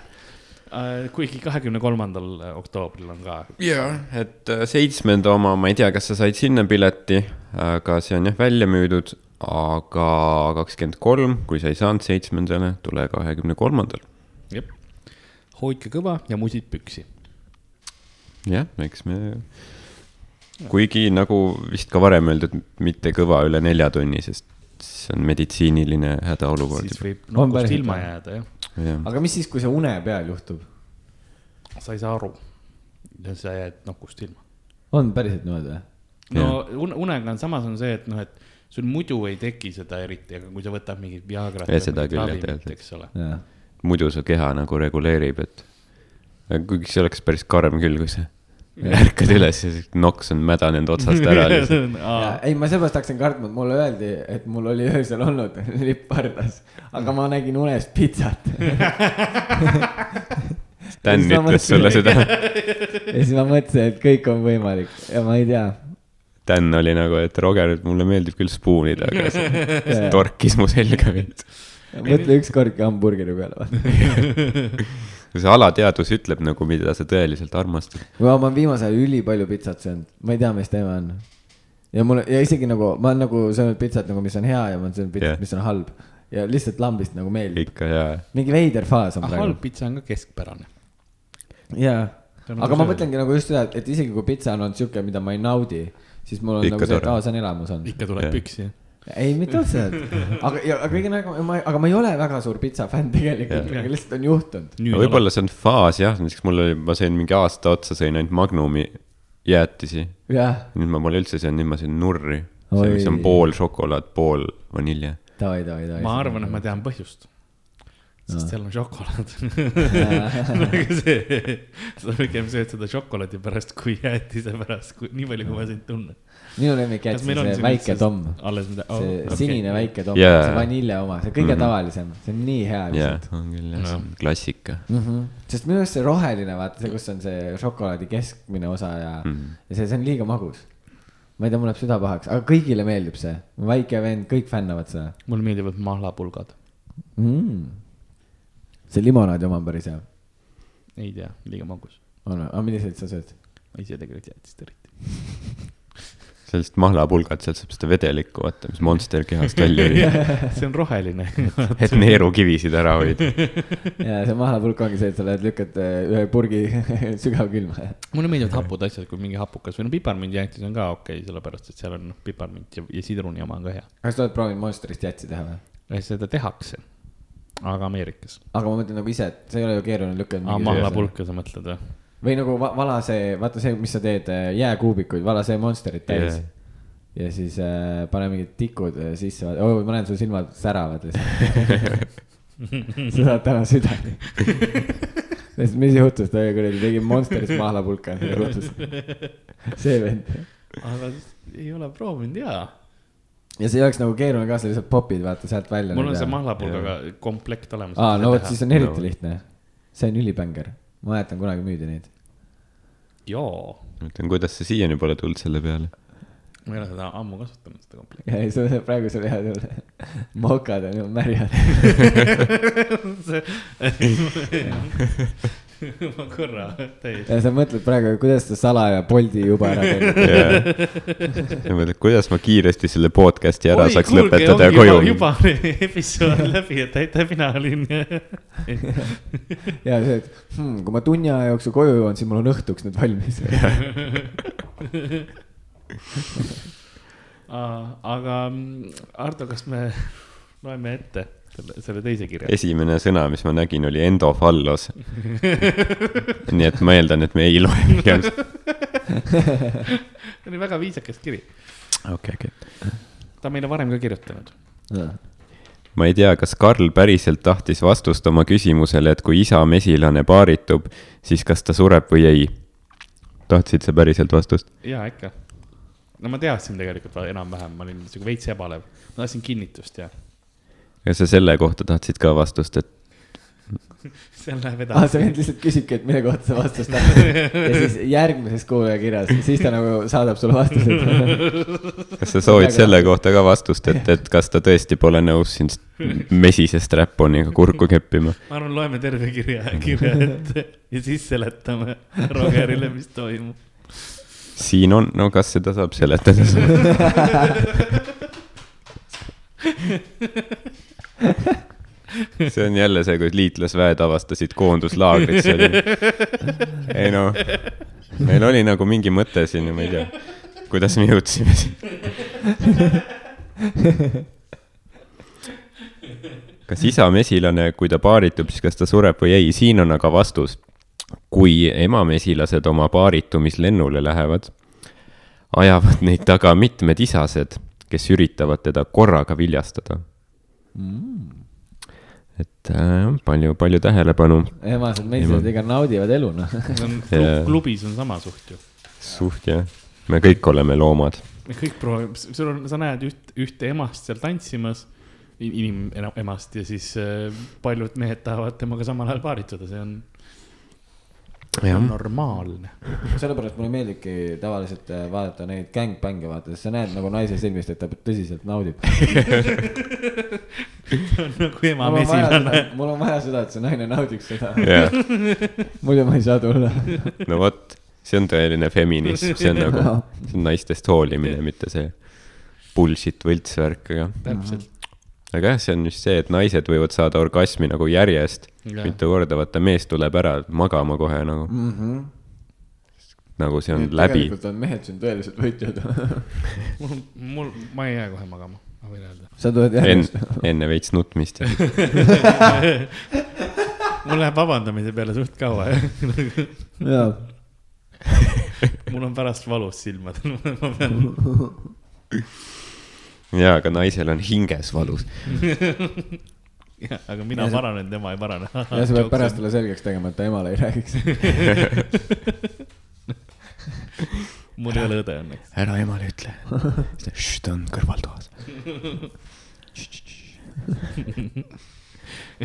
A: kuigi kahekümne kolmandal oktoobril on ka.
C: jaa, et äh, seitsmenda oma, ma ei tea, kas sa said sinna pileti, aga see on jah välja müüdud, aga kakskümmend kolm, kui sa ei saanud seitsmendale, tule kahekümne kolmandal.
A: jep, hoidke kõva ja musid püksi.
C: jah, eks me, kuigi nagu vist ka varem öeldud, mitte kõva üle nelja tunni, sest see on meditsiiniline hädaolukord
A: siis. võib
B: päriselt
A: ilma jääda, jah.
C: jah,
B: aga mis siis, kui see une peal juhtub?
A: sa ei saa aru. sa jääd nokust ilma.
B: on päriselt niimoodi või?
A: no une- unega on samas on see, et noh, et sul muidu ei teki seda eriti, aga kui sa võtad mingit Viagrat
C: Ja seda küll, jah, tead.
A: eks ole.
C: muidu su keha nagu reguleerib, et kuigi see oleks päris karm küll, kui sa ärkad üles ja siis noks on mädanenud otsast ära
B: ei, ma sellepärast hakkasin kartma, et mulle öeldi, et mul oli öösel olnud lipp pardas, aga ma nägin unes pitsat.
C: Dan ütles sulle seda.
B: ja siis ma mõtlesin, et kõik on võimalik. Ja ma ei tea.
C: Dan oli nagu, et Roger, mulle meeldib küll spuunida, aga see torkis mu selga veits.
B: Mõtle ükskordki hamburgeri peale, vaata
C: see alateadvus ütleb nagu, mida sa tõeliselt armastad.
B: ma olen viimasel ajal ülipalju pitsat söönud, ma ei tea, mis teema on. ja mul, ja isegi nagu, ma olen nagu söönud pitsat nagu, mis on hea ja ma olen söönud pitsat yeah., mis on halb. ja lihtsalt lambist nagu meeldib.
C: ikka, jaa.
B: mingi veider faas on
A: praegu. halb pitsa on ka keskpärane.
B: jaa, aga ma mõtlengi nagu just seda, et isegi kui pitsa on olnud sihuke, mida ma ei naudi, siis mul on ikka nagu see, et aa, see on elamus olnud.
A: ikka tuleb püksi
B: ei, mitte otseselt, aga, aga kõige nagu, ma, aga ma ei ole väga suur pitsa fänn tegelikult, aga lihtsalt on juhtunud.
C: võib-olla see on faas jah, näiteks mul oli, ma sõin mingi aasta otsa, sõin ainult Magnumi jäätisi. nüüd ma pole üldse söönud, nüüd ma sõin nurri. see, mis on pool šokolaad, pool vanilje.
A: ma arvan, et ma tean põhjust sest no. seal on šokolaad nagu see, sa pigem sööd seda šokolaadi pärast kui jäätise pärast, kui nii palju, kui ma sind tunnen
B: minu lemmik jäätis see väike Tom.
A: alles mida oh,?
B: see okay. sinine väike Tom yeah., see vanilje oma, see kõige mm -hmm. tavalisem, see on nii hea
C: lihtsalt yeah,. on küll jah, see on klassika
B: mm. -hmm. sest minu arust see roheline, vaata see, kus on see šokolaadi keskmine osa ja mm, -hmm. ja see, see on liiga magus. ma ei tea, mul läheb süda pahaks, aga kõigile meeldib see, väike vend, kõik fännavad seda.
A: mulle meeldivad mahlapulgad
B: mm.. see limonaadi oma on päris hea.
A: ei tea, liiga magus.
B: on või, aga milliseid sa sööd?
A: ma ise tegelikult jäätist eriti
C: sellist mahlapulgat, sealt saab seda vedelikku, vaata, mis Monster kehast välja viib
A: see on roheline
C: et neerukivisid ära hoida.
B: ja see mahlapulk ongi see, et sa lähed, lükkad äh, ühe purgi sügavkülma.
A: mulle meeldivad hapud asjad, kui mingi hapukas või no piparmündijäätis on ka okei okay,, sellepärast et seal on noh, piparmünt ja, ja sidruni oma on ka hea.
B: kas sa oled proovinud Monsterist jäätsi teha või?
A: seda tehakse, aga Ameerikas.
B: aga ma mõtlen nagu ise, et see ei ole ju keeruline lükkada.
A: mahlapulka sa mõtled või?
B: Või nagu va vala see, vaata see, mis sa teed, äh, jääkuubikuid, vala see Monsterit täis yeah ja siis äh, pane mingid tikud äh, sisse oh,, ma näen, sul silmad säravad lihtsalt sa saad täna südani mis juhtus, ta kuradi tegi Monsterist mahlapulka, mis juhtus? see vend.
A: aga ei ole proovinud ja.
B: ja see ei oleks nagu keeruline ka, sa lihtsalt popid, vaata sealt välja.
A: mul on see mahlapulgaga komplekt olemas.
B: aa, no vot, siis on eriti no. lihtne. see on ülibänger, ma mäletan, kunagi müüdi neid.
A: Jaa.
C: mõtlen, kuidas sa siiani pole tulnud selle peale
A: ma ei ole seda ammu kasutanud, seda komplekti.
B: ei, see praegu sul jah, mokad on ju märjad
A: ma korra täiesti.
B: ja sa mõtled praegu, kuidas sa salaja Bolti juba ära
C: mõtled, kuidas ma kiiresti selle podcast'i ära Oi, saaks kuulge, lõpetada ja koju.
A: juba episood läbi, et aitäh, mina olin
B: ja see, et hmm, kui ma tunni aja jooksul koju jõuan, siis mul on õhtuks nüüd valmis.
A: Aga Ardo, kas me loeme ette selle, selle teise kirja?
C: esimene sõna, mis ma nägin, oli endofallos nii et ma eeldan, et me ei loe pigem
A: see oli väga viisakas kiri.
C: okei okei
A: ta on meile varem ka kirjutanud.
C: ma ei tea, kas Karl päriselt tahtis vastust oma küsimusele, et kui isa mesilane paaritub, siis kas ta sureb või ei? tahtsid sa päriselt vastust?
A: jaa, ikka no ma teadsin tegelikult enam-vähem, ma olin sihuke veits ebalev, ma tahtsin kinnitust ja.
C: Kas sa selle kohta tahtsid ka vastust, et
A: seal läheb
B: edasi. Ah,. see vend lihtsalt küsibki, et mille kohta sa vastust tahad ja siis järgmises kuulajakirjas, siis ta nagu saadab sulle vastused.
C: Kas sa soovid selle kohta ka vastust, et, et kas ta tõesti pole nõus sind mesisest räpponiga kurku keppima?
A: ma arvan, loeme terve kirja, kirja ette ja siis seletame Rogerile, mis toimub.
C: Siin on, no kas seda saab seletada see on jälle see, kui liitlasväed avastasid koonduslaagrit, see oli. ei noh, meil oli nagu mingi mõte siin ja ma ei tea, kuidas me jõudsime siin. kas isa mesilane, kui ta paaritub, siis kas ta sureb või ei, siin on aga vastus kui emamesilased oma paaritumislennule lähevad, ajavad neid taga mitmed isased, kes üritavad teda korraga viljastada mm.. et äh, palju, palju tähelepanu.
B: emased meised ikka naudivad elu, noh.
A: klubis on sama suht ju.
C: suht jah, me kõik oleme loomad.
A: me kõik proovime, sul on, sa näed üht, ühte emast seal tantsimas, inimemast ja siis äh, paljud mehed tahavad temaga samal ajal paarituda, see on see on normaalne.
B: sellepärast mulle meeldibki tavaliselt äh, vaadata neid gängbänge vaata, sest sa näed nagu naise silmist, et ta tõsiselt naudib
A: nagu ema mesilane.
B: mul on vaja seda, et see naine naudiks seda yeah.. muidu ma ei saa tulla
C: no vot, see on tõeline feminism, see on nagu, see on naistest hoolimine, mitte see bullshit võltsvärk, aga. täpselt aga jah, see on just see, et naised võivad saada orgasmi nagu järjest yeah. mitu korda, vaata mees tuleb ära magama kohe nagu mm. -hmm. nagu see on Nii, läbi.
B: tegelikult on mehed siin tõelised võitjad
A: mul, mul, ma ei jää kohe magama, ma võin öelda.
B: sa tuled järjest
C: en,. enne veits nutmist ja
A: mul läheb vabandamise peale suht kaua
B: jaa
A: mul on pärast valus silmadel, ma pean
C: jaa, aga naisel on hinges valus
A: jah, aga mina see... paranen, tema ei parane.
B: ja sa pead pärast talle selgeks tegema, et ta emale ei räägiks
A: mul ei ole õde õnneks.
C: ära emale ütle. ta on kõrvaltoas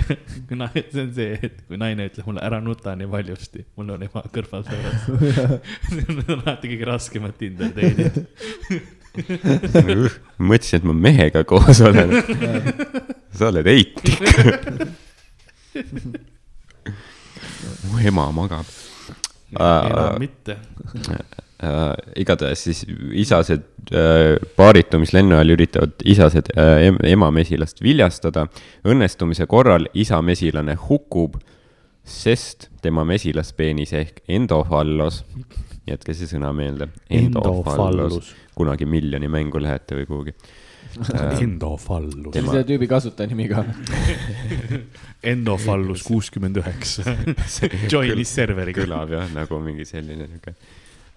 A: see on see, et kui naine ütleb mulle ära nuta nii valjusti, mul on ema kõrval sõbras see on alati kõige raskemat Tinder date'id
C: mõtlesin, et ma mehega koos olen. sa oled eitik. mu ema magab.
A: enam mitte
C: äh, igatahes siis isased äh, paaritumislennu ajal üritavad isased äh, ema mesilast viljastada. õnnestumise korral isa mesilane hukub, sest tema mesilaspeenis ehk endofallos, jätke see sõna meelde. endofallus, kunagi miljoni mängu lähete või kuhugi
A: Endofallus.
B: see on selle tüübi kasutajanimi ka
A: Endofallus kuuskümmend üheksa. Joinis serveriga.
C: kõlab jah, nagu mingi selline niuke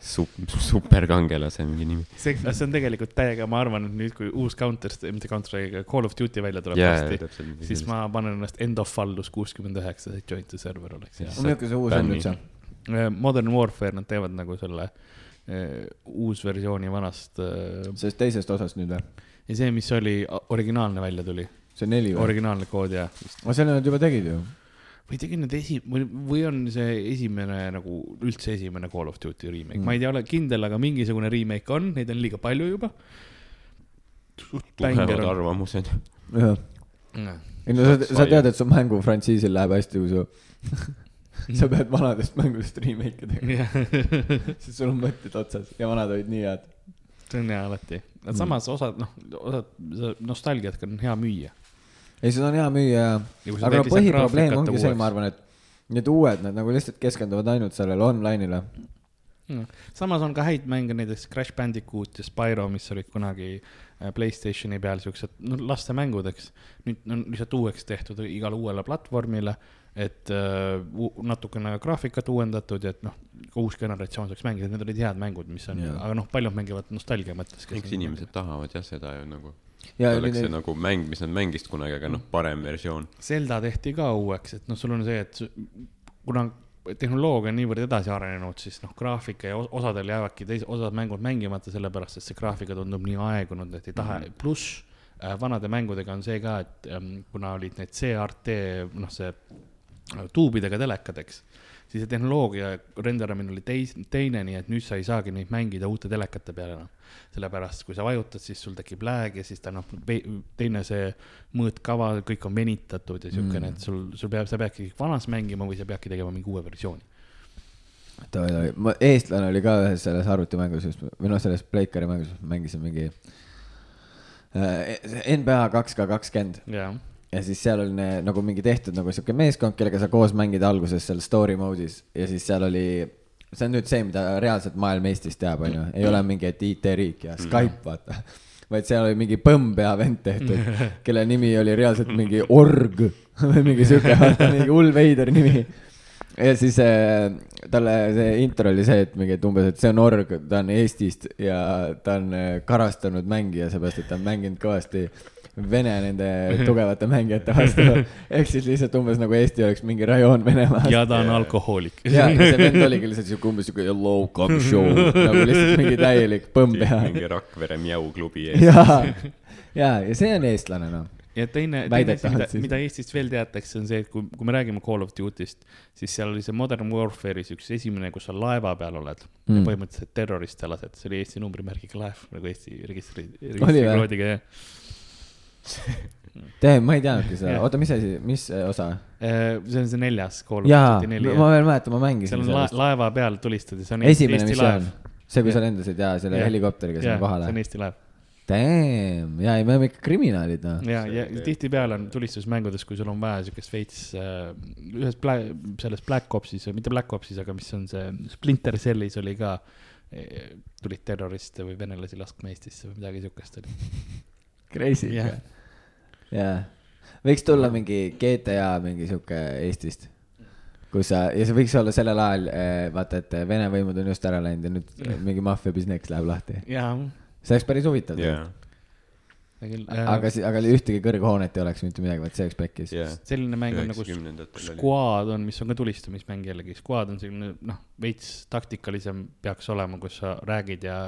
C: sup-, superkangelase mingi nimi.
A: see, see on tegelikult täiega, ma arvan, et nüüd, kui uus Counter, mitte Counter, Call of Duty välja tuleb yeah, varsti, siis ma panen ennast Endofallus kuuskümmend üheksa, et joint the server oleks.
B: milline see uus on üldse?
A: Äh, Modern Warfare, nad teevad nagu selle Äh, uus versiooni vanast. Äh,
B: sellest teisest osast nüüd või?
A: ja see, mis oli originaalne välja tuli.
B: see neli või?
A: originaalne kood jah.
B: aga selle nad juba tegid ju.
A: Või tegid nad esi-, või, või on see esimene nagu üldse esimene Call of Duty remake mm., ma ei tea, ole kindel, aga mingisugune remake on, neid on liiga palju juba.
C: tugevad arvamused.
B: jah. ei no sa, sa tead, et su mängufrantsiisil läheb hästi, kui su sa pead vanadest mängudest remake'e tegema sest sul on mõtted otsas ja vanad olid nii head.
A: see on hea alati, aga samas osad, noh, osad nostalgiat on hea müüa.
B: Ei, seda on hea müüa ja, aga no põhiprobleem ongi see, ma arvan, et need uued, nad nagu lihtsalt keskenduvad ainult sellele online'ile
A: mm.. samas on ka häid mänge, näiteks Crash Bandicoot ja Spyro, mis olid kunagi äh, Playstationi peal siuksed, no lastemängudeks. nüüd on lihtsalt uueks tehtud igale uuele platvormile et äh, natukene graafikat uuendatud ja et noh, uus generatsioon saaks mängida, need olid head mängud, mis on, aga noh, paljud mängivad nostalgia mõttes.
C: eks inimesed mängivad. tahavad jah seda ju nagu. Oleks see nagu mäng, mis nad mängisid kunagi, aga noh, parem versioon.
A: Zelda tehti ka uueks, et noh, sul on see, et kuna tehnoloogia on niivõrd edasi arenenud, siis noh, graafika ja osadel jäävadki teised, osad mängud mängimata sellepärast, et see graafika tundub nii aegunud, et ei taha mm -hmm., pluss äh, vanade mängudega on see ka, et ähm, kuna olid need CRT, noh, see tuubidega telekad, eks. Siis see tehnoloogia renderamine oli teis-, teine, nii et nüüd sa ei saagi neid mängida uute telekate peal enam. sellepärast, kui sa vajutad, siis sul tekib lag ja siis ta noh, teine see mõõtkava, kõik on venitatud ja siukene mm., et sul, sul peab, sa peadki vanas mängima või sa peadki tegema mingi uue versiooni
B: oi-oi, ma, eestlane oli ka ühes selles arvutimängus või noh, selles Playcari mängus mängisin mingi äh, NBA kaks K kakskümmend ja siis seal oli nagu mingi tehtud nagu sihuke meeskond, kellega sa koos mängid alguses seal story mode'is. Ja siis seal oli, see on nüüd see, mida reaalselt maailm Eestis teab, onju, ei ole mingi, et IT-riik ja Skype, vaata. vaid seal oli mingi põmmpea vend tehtud, kelle nimi oli reaalselt mingi org või mingi sihuke, mingi hull veider nimi. Ja siis äh, talle see intro oli see, et mingi, et umbes, et see on org, ta on Eestist ja ta on äh, karastanud mängija, seepärast et ta on mänginud kõvasti Vene nende tugevate mängijate vastu. ehk siis lihtsalt umbes nagu Eesti oleks mingi rajoon Venemaas.
A: ja ta on alkohoolik.
B: ja, ja see vend oligi lihtsalt siuke umbes siuke hello, come show, nagu lihtsalt mingi täielik põmm peal.
C: mingi Rakvere Mjau-klubi ees.
B: ja, ja, ja see on eestlane noh.
A: ja teine, teine asi, mida, mida Eestist veel teatakse, on see, et kui, kui me räägime Call of Duty'st, siis seal oli see Modern Warfare'is üks esimene, kus sa laeva peal oled mm. Ja põhimõtteliselt terroriste lased, see oli Eesti numbrimärgiga laev nagu Eesti registri, registrikoodiga jah.
B: tead, ma ei teadnudki seda, oota, mis asi, mis äh, osa?
A: see on see neljas Call of Duty neli.
B: ma veel mäletan, ma
A: seal
B: mängisin
A: on la laeva peal tulistades, see on
B: esimene missioon see, kui sa lendasid ja selle
A: Jah.
B: helikopteriga sinna
A: jah, see
B: kohale
A: on. Eesti laev.
B: Damn, ja, ei, me oleme ikka kriminaalid noh.
A: ja, ja tihtipeale on tulistusmängudes, kui sul on vaja siukest veits äh,, ühes Bla-, selles Black Opsis, mitte Black Opsis, aga mis on see Splinter Cellis oli ka, tulid terroriste või venelasi laskma Eestisse või midagi siukest oli.
B: Crazy ikka. jaa, võiks tulla mingi GTA mingi sihuke Eestist. kus sa, ja see võiks olla sellel ajal, vaata, et Vene võimud on just ära läinud ja nüüd mingi maffia business läheb lahti.
A: jaa,
B: see oleks päris huvitav
C: jaa,
A: küll.
B: aga, aga ühtegi kõrghoonet ei oleks mitte midagi, vot see oleks pekkis.
C: jaa.
A: selline mäng on nagu. Squad on, mis on ka tulistamismäng jällegi, Squad on selline noh, veits taktikalisem peaks olema, kus sa räägid ja,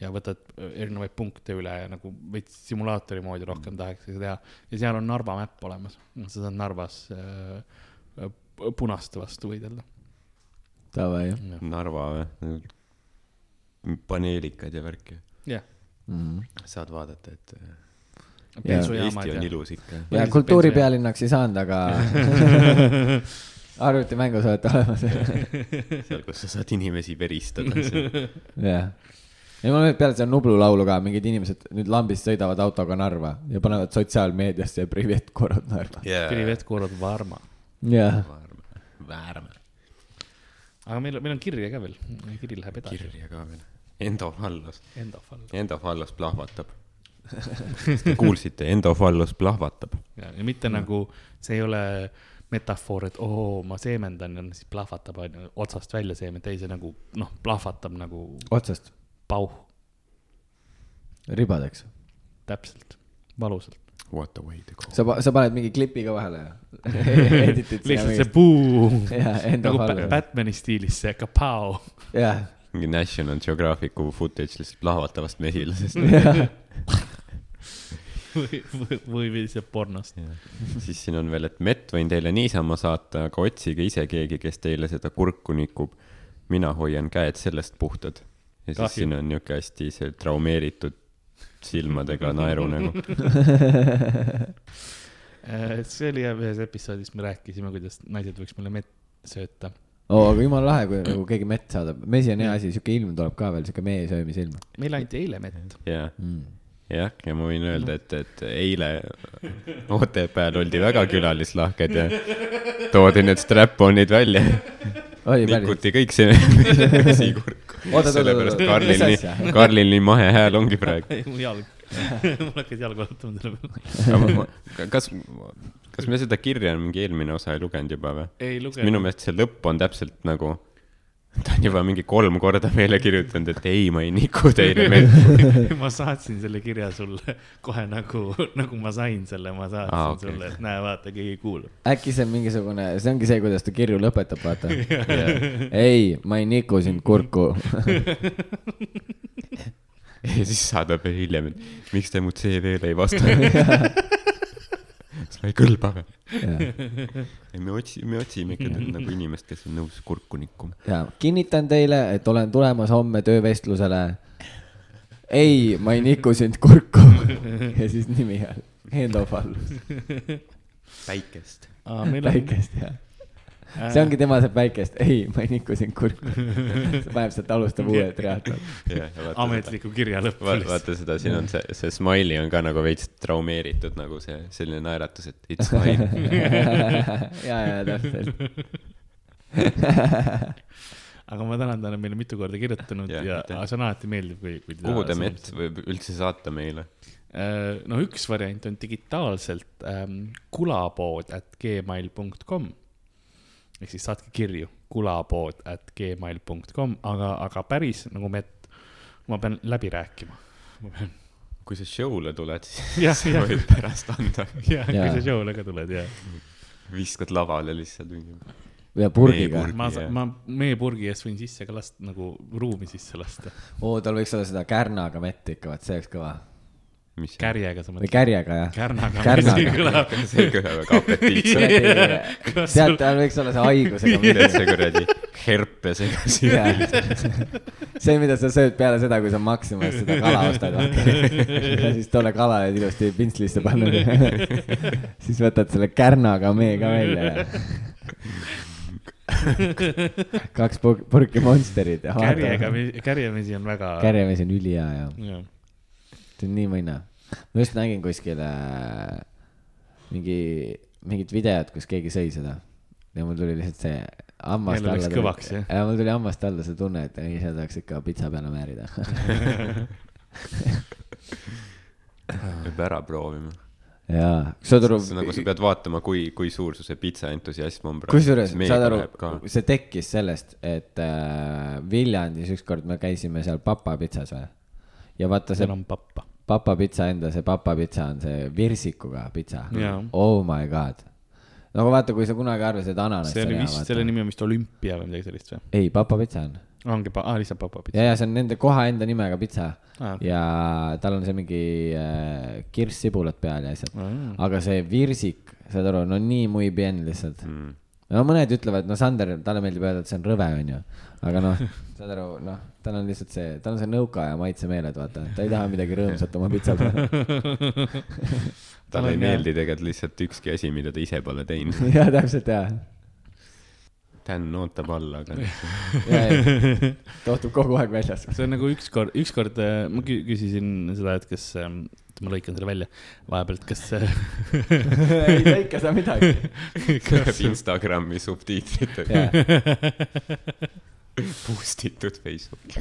A: ja võtad erinevaid punkte üle ja nagu veits simulaatori moodi rohkem tahaks seda teha. ja seal on Narva mäpp olemas, sa saad Narvas äh, punaste vastu võidelda.
B: Davai.
C: Narva või? paneelikad ja värk ju.
A: jah,
B: Mhm.
C: saad vaadata, et äh,
A: bensujaamad
C: Eesti on
A: ja.
C: ilus ikka.
B: ja kultuuripealinnaks ei saanud, aga arvutimängus olete olemas.
C: seal, kus sa saad inimesi veristada.
B: jah. Ja ma peale seda Nublu laulu ka, mingid inimesed nüüd lambist sõidavad autoga Narva ja panevad sotsiaalmeediasse Privet korrad Narva.
A: Privet Korod Varma.
B: jah,
C: väärme.
A: aga meil, meil on kirja ka veel, kiri läheb edasi.
C: kirja ka veel. Endofallos,
A: Endofall.
C: Endofallos plahvatab. Te kuulsite, Endofallos plahvatab.
A: ja, ja mitte nagu, see ei ole metafoor, et oo, ma seemendan ja siis plahvatab, onju, otsast välja seemen, ei see nagu noh, plahvatab nagu
B: otsast,
A: pauh,
B: ribadeks.
A: täpselt, valusalt.
C: What a way to go.
B: sa, sa paned mingi klipi ka vahele ja editid
A: lihtsalt see puu, nagu. Batman'i stiilis see kapao.
B: jah,
C: mingi National Geographicu footage lihtsalt plahvatavast mesilasest.
A: või, või, või lihtsalt pornost.
C: siis siin on veel, et mett võin teile niisama saata, aga otsige ise keegi, kes teile seda kurku nikub. mina hoian käed sellest puhtad. Ja siis
A: Kahju.
C: siin on niuke hästi see traumeeritud silmadega naerunägu.
A: Äh, see oli jah ühes episoodis, me rääkisime, kuidas naised võiks meile mett sööta.
B: oo, aga jumala lahe, kui nagu keegi mett saadab, mesi on hea asi, siuke ilm tuleb ka veel, siuke mee söömise ilm
A: meile anti eile mett.
C: ja,
B: mm..
C: jah, ja ma võin öelda, et, et eile Otepääl oldi väga külalislahked ja toodi need strap-on'id välja. nikuti kõik see mesikurk.
B: Oota, oota,
C: sellepärast
B: oota,
C: Karlil nii Karlil nii mahe hääl ongi praegu.
A: mu jalg, mul hakkas jalg valutama selle peale.
C: kas, kas me seda kirja mingi eelmine osa ei lugenud juba või?
A: ei
C: minu meelest see lõpp on täpselt nagu, ta on juba mingi kolm korda meile kirjutanud, et ei, ma ei niku teile mett.
A: ma saatsin selle kirja sulle kohe nagu, nagu ma sain selle, ma saatsin
C: Aa,
A: ah, okay. sulle, et näe, vaata, keegi kuulab.
B: äkki see on mingisugune, see ongi see, kuidas ta kirju lõpetab, vaata. ei, ma ei niku sind kurku.
C: ja siis saadab hiljem, et miks te mu CV-le ei vastanud. Sa ei kõlba või? ei, me otsime, me otsime ikka nagu inimest, kes on nõus kurku nikkuma.
B: ja kinnitan teile, et olen tulemas homme töövestlusele. ei, ma ei niku sind kurku. ja siis nimi all, Endo Fallus,
C: päikest.
B: päikest ja. See ongi tema see päikest, ei, ma ei niku sind kurku. ta paneb sealt, alustab uue triatlon.
A: ametliku kirja lõpp.
C: vaata, vaata seda, siin on see, see smiley on ka nagu veits traumeeritud nagu see selline naeratus, et it's fine.
B: ja, ja täpselt.
A: aga ma tänan, ta on meile mitu korda kirjutanud ja, ja see on alati meeldiv, kui, kui.
C: kuhu te mett võib üldse saata meile?
A: no üks variant on digitaalselt ähm, kulapood at gmail.com ehk siis saatke kirju kulapood at gmail.com, aga, aga päris nagu mett, ma pean läbi rääkima. ma pean
C: kui sa show'le tuled, siis sa võid pärast anda.
A: jah, kui sa show'le ka tuled, jah.
C: viskad lavale lihtsalt mingi.
B: ja purgiga.
A: ma, ma meepurgi eest võin sisse ka lasta, nagu ruumi sisse lasta.
B: oo, tal võiks olla seda kärnaga mett ikka, vaat see oleks kõva
A: kärjega sa
B: mõtled? kärjega, jah.
A: kärnaga.
B: kärnaga.
C: see ei kõla väga apetiitselt.
B: tead, tal võiks olla see haigusega.
C: tead see kuradi herpesega siin.
B: see, mida sa sööd peale seda, kui sa Maximas seda kala ostad, ja siis tolle kala oled ilusti pintslisse pannud siis võtad selle kärnaga mee ka välja ja kaks purki Monsterit
A: kärjega, kärjemesi on väga.
B: kärjemesi on ülihea, jah ja see on nii mõnna. ma just nägin kuskil äh, mingi, mingit videot, kus keegi sõi seda ja mul tuli lihtsalt see hammast alla.
A: kõvaks,
B: jah? ja mul tuli hammast alla see tunne, et ise tahaks ikka pitsa peale määrida
C: peab ära proovima.
B: jaa, saad aru.
C: nagu sa pead vaatama, kui, kui suur su see pitsa entusiasm on
B: praegu. kusjuures, saad aru, see tekkis sellest, et äh, Viljandis ükskord me käisime seal Papa pitsas või ja vaata see.
A: seal on pappa.
B: Papa pitsa enda, see Papa pitsa on see virsikuga pitsa. Oh my god. no vaata, kui sa kunagi arvasid ananast.
A: see oli vist, selle nimi on vist Olümpia või midagi sellist või?
B: ei, Papa pitsa on.
A: ongi, aa, lihtsalt Papa pitsa.
B: ja, ja see on nende koha enda nimega pitsa ah,. Okay. ja tal on see mingi äh, kirss-sibulat peal ja asjad mm.. aga see virsik, saad aru, no nii muy bien lihtsalt mm no mõned ütlevad, no Sander, talle meeldib öelda, et see on rõve, onju. Aga noh, saad aru, noh, tal on lihtsalt see, tal on see nõukaaja maitsemeeled, vaata, ta ei taha midagi rõõmsat oma pitsal peal
C: talle ei meeldi tegelikult lihtsalt ükski asi, mida ta ise pole teinud.
B: jaa, täpselt, jaa.
C: Dan ootab alla, aga
B: ta ootab kogu aeg väljas.
A: see on nagu ükskord, ükskord äh, ma küsisin seda, et kas ähm, ma lõikan selle välja vahepealt, kas
B: ei lõika sa midagi.
C: Instagrami subtiitritega boost itud Facebooki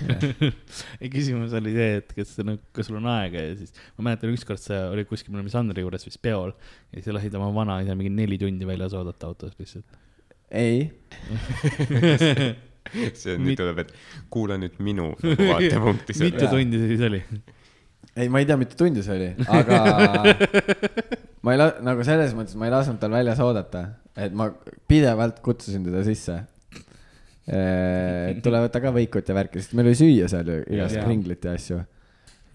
A: ei, küsimus oli see, et kas, no, kas sul on aega ja siis ma mäletan, ükskord sa olid kuskil, me olime Sandri juures vist peol ja siis lasid oma vanaisa mingi neli tundi väljas oodata autos lihtsalt.
B: ei
C: see on, nüüd tuleb, et kuula nüüd minu nagu vaatepunkti.
A: mitu tundi see siis oli?
B: ei, ma ei tea, mitu tundi see oli, aga ma ei la-, nagu selles mõttes ma ei lasknud tal väljas oodata, et ma pidevalt kutsusin teda sisse tule võta ka võikut ja värki, sest meil oli süüa seal ju igast ringlit ja asju.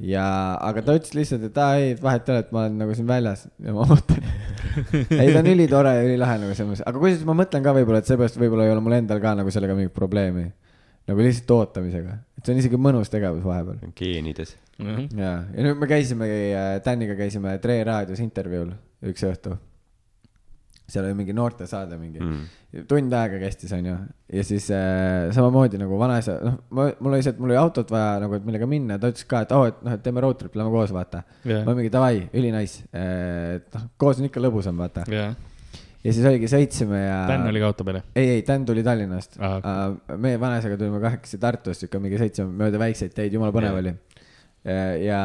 B: ja, aga ta ütles lihtsalt, et aa ei, vahet ei ole, et ma olen nagu siin väljas ja ma ootan ei, ta on ülitore ja ülilahe nagu selles mõttes, aga kusjuures ma mõtlen ka võib-olla, et seepärast võib-olla ei ole mul endal ka nagu sellega mingit probleemi. nagu lihtsalt ootamisega, et see on isegi mõnus tegevus vahepeal.
C: geenides.
B: Ja, ja nüüd me käisimegi, Daniga käisime Tre raadios intervjuul üks õhtu seal oli mingi noortesaade mingi mm., tund aega kestis, onju. ja siis äh, samamoodi nagu vanaisa, noh, ma, mul oli see, et mul oli autot vaja nagu, et millega minna, ta ütles ka, et oh, et noh, et teeme road trip'i, lähme koos, vaata yeah.. ma mingi davai, ülinais, äh, et noh, koos on ikka lõbusam, vaata yeah. ja siis oligi, sõitsime ja.
A: Dan oli ka auto peal, jah?
B: ei, ei, Dan tuli Tallinnast ah,. Uh, meie vanaisaga tulime kahekesi Tartust, ikka mingi sõitsime mööda väikseid teid, jumala põnev yeah. Oli ja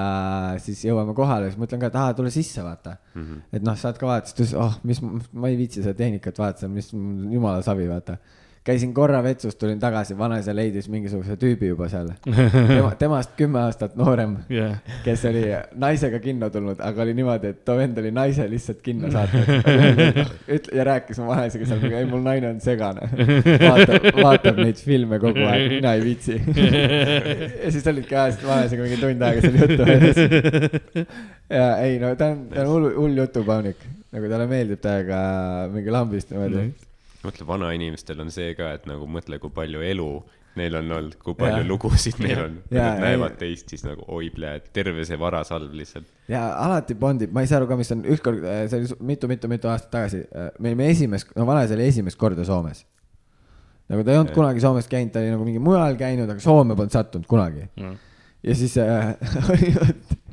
B: siis jõuame kohale, siis mõtlen ka, et aa, tule sisse, vaata mm. -hmm. et noh, saad ka vaadata, siis ta ütles, oh, mis, ma ei viitsi seda tehnikat vaadata, mis jumala savi, vaata käisin korra vetsus, tulin tagasi, vanaisa leidis mingisuguse tüübi juba seal Tema,. temast kümme aastat noorem yeah., kes oli naisega kinno tulnud, aga oli niimoodi, et too vend oli naise lihtsalt kinno saatnud. ütle ja rääkis mu vanaisaga seal, ei mul naine on segane. vaatab, vaatab neid filme kogu aeg, mina ei viitsi ja siis olidki ajast vanaisaga mingi tund aega seal juttu vedas. ja ei no ta on, ta on hull, hull jutupaunik, nagu talle meeldib täiega mingi lambist niimoodi mm -hmm
C: mõtle, vanainimestel on see ka, et nagu mõtle, kui palju elu neil on olnud, kui palju ja. lugusid neil on. Nad näevad teist siis nagu oi, terve see varasalv lihtsalt.
B: ja alati bondib, ma ei saa aru ka, mis on, ükskord, äh, see oli mitu-mitu-mitu aastat tagasi, äh, me olime esimest, no vanaisa oli esimest korda Soomes. nagu ta ei olnud ja. kunagi Soomes käinud, ta oli nagu mingi mujal käinud, aga Soome polnud sattunud kunagi. ja siis äh,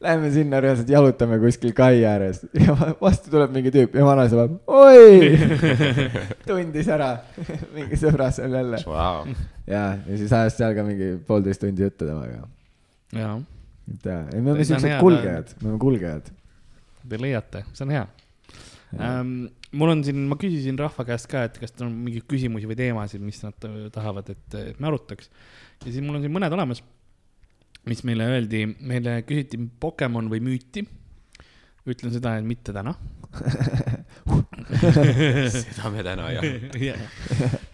B: Läheme sinna reaalselt jalutame kuskil kai ääres ja vastu tuleb mingi tüüp ja vanaisa vaatab, oi tundis ära mingi sõbra seal jälle
C: wow..
B: ja, ja siis ajas seal ka mingi poolteist tundi juttu temaga.
A: jaa.
B: et jaa, ei me oleme siuksed kulgejad, me oleme kulgejad.
A: Te leiate, see on hea. Ähm, mul on siin, ma küsisin rahva käest ka, et kas on mingeid küsimusi või teemasid, mis nad tahavad, et me arutaks. ja siis mul on siin mõned olemas mis meile öeldi, meile küsiti Pokemon või müüti. ütlen seda, et mitte täna.
C: Seda me täna jah.
A: Yeah..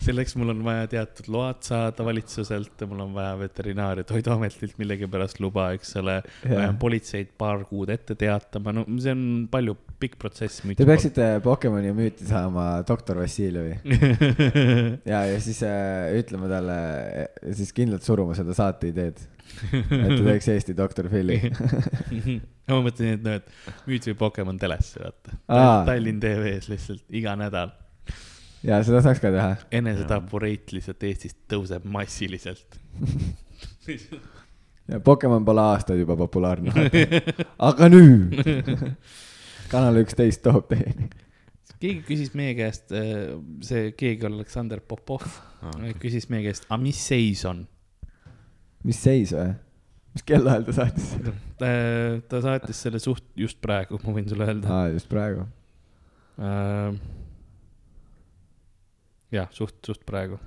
A: selleks mul on vaja teatud load saada valitsuselt, mul on vaja Veterinaar- ja Toiduametilt millegipärast luba, eks ole. vajan politseid paar kuud ette teatama, no see on palju pikk protsess.
B: Te peaksite Pokemoni müüti saama doktor Vassiljevi. Ja, ja siis äh, ütlema talle, siis kindlalt suruma seda saate ideed et ta teeks Eesti doktor Phil'i
A: ma mõtlesin, et noh, et müüd või Pokemon telesse, vaata. Tallinn TV-s lihtsalt iga nädal.
B: ja seda saaks ka teha.
A: enesetapureit lihtsalt Eestis tõuseb massiliselt
B: ja Pokemon pole aastaid juba populaarne aga nüüd kanal üksteist toob teieni.
A: keegi küsis meie käest, äh, see keegi Aleksander Popov ah, küsis meie käest, aga mis seis on
B: mis seis või? mis kellaajal ta saatis
A: ta, ta saatis selle suht just praegu, ma võin sulle öelda.
B: aa, just praegu
A: äh,. jah, suht, suht praegu.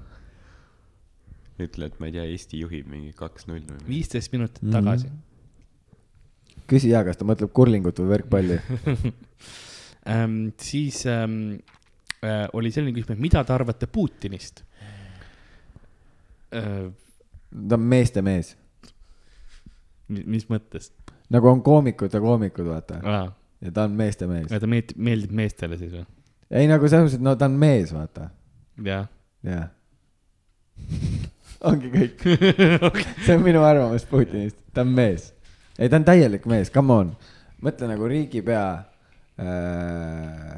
C: ütle, et ma ei tea, Eesti juhib mingi kaks-null või?
A: viisteist minutit mm -hmm. tagasi.
B: küsi ja, kas ta mõtleb kurlingut või võrkpalli
A: ähm, siis ähm, äh, oli selline küsimus, mida te arvate Putinist
B: äh,? Ta on meeste mees.
A: mis mõttes?
B: nagu on koomikud ja koomikud, vaata. ja ta on meeste mees.
A: ja ta meeldib, meeldib meestele siis või?
B: ei, nagu selles mõttes, et no ta on mees, vaata.
A: jah.
B: jah. ongi kõik see on minu arvamus Putinist, ta on mees. ei, ta on täielik mees, come on. mõtle nagu riigipea äh,,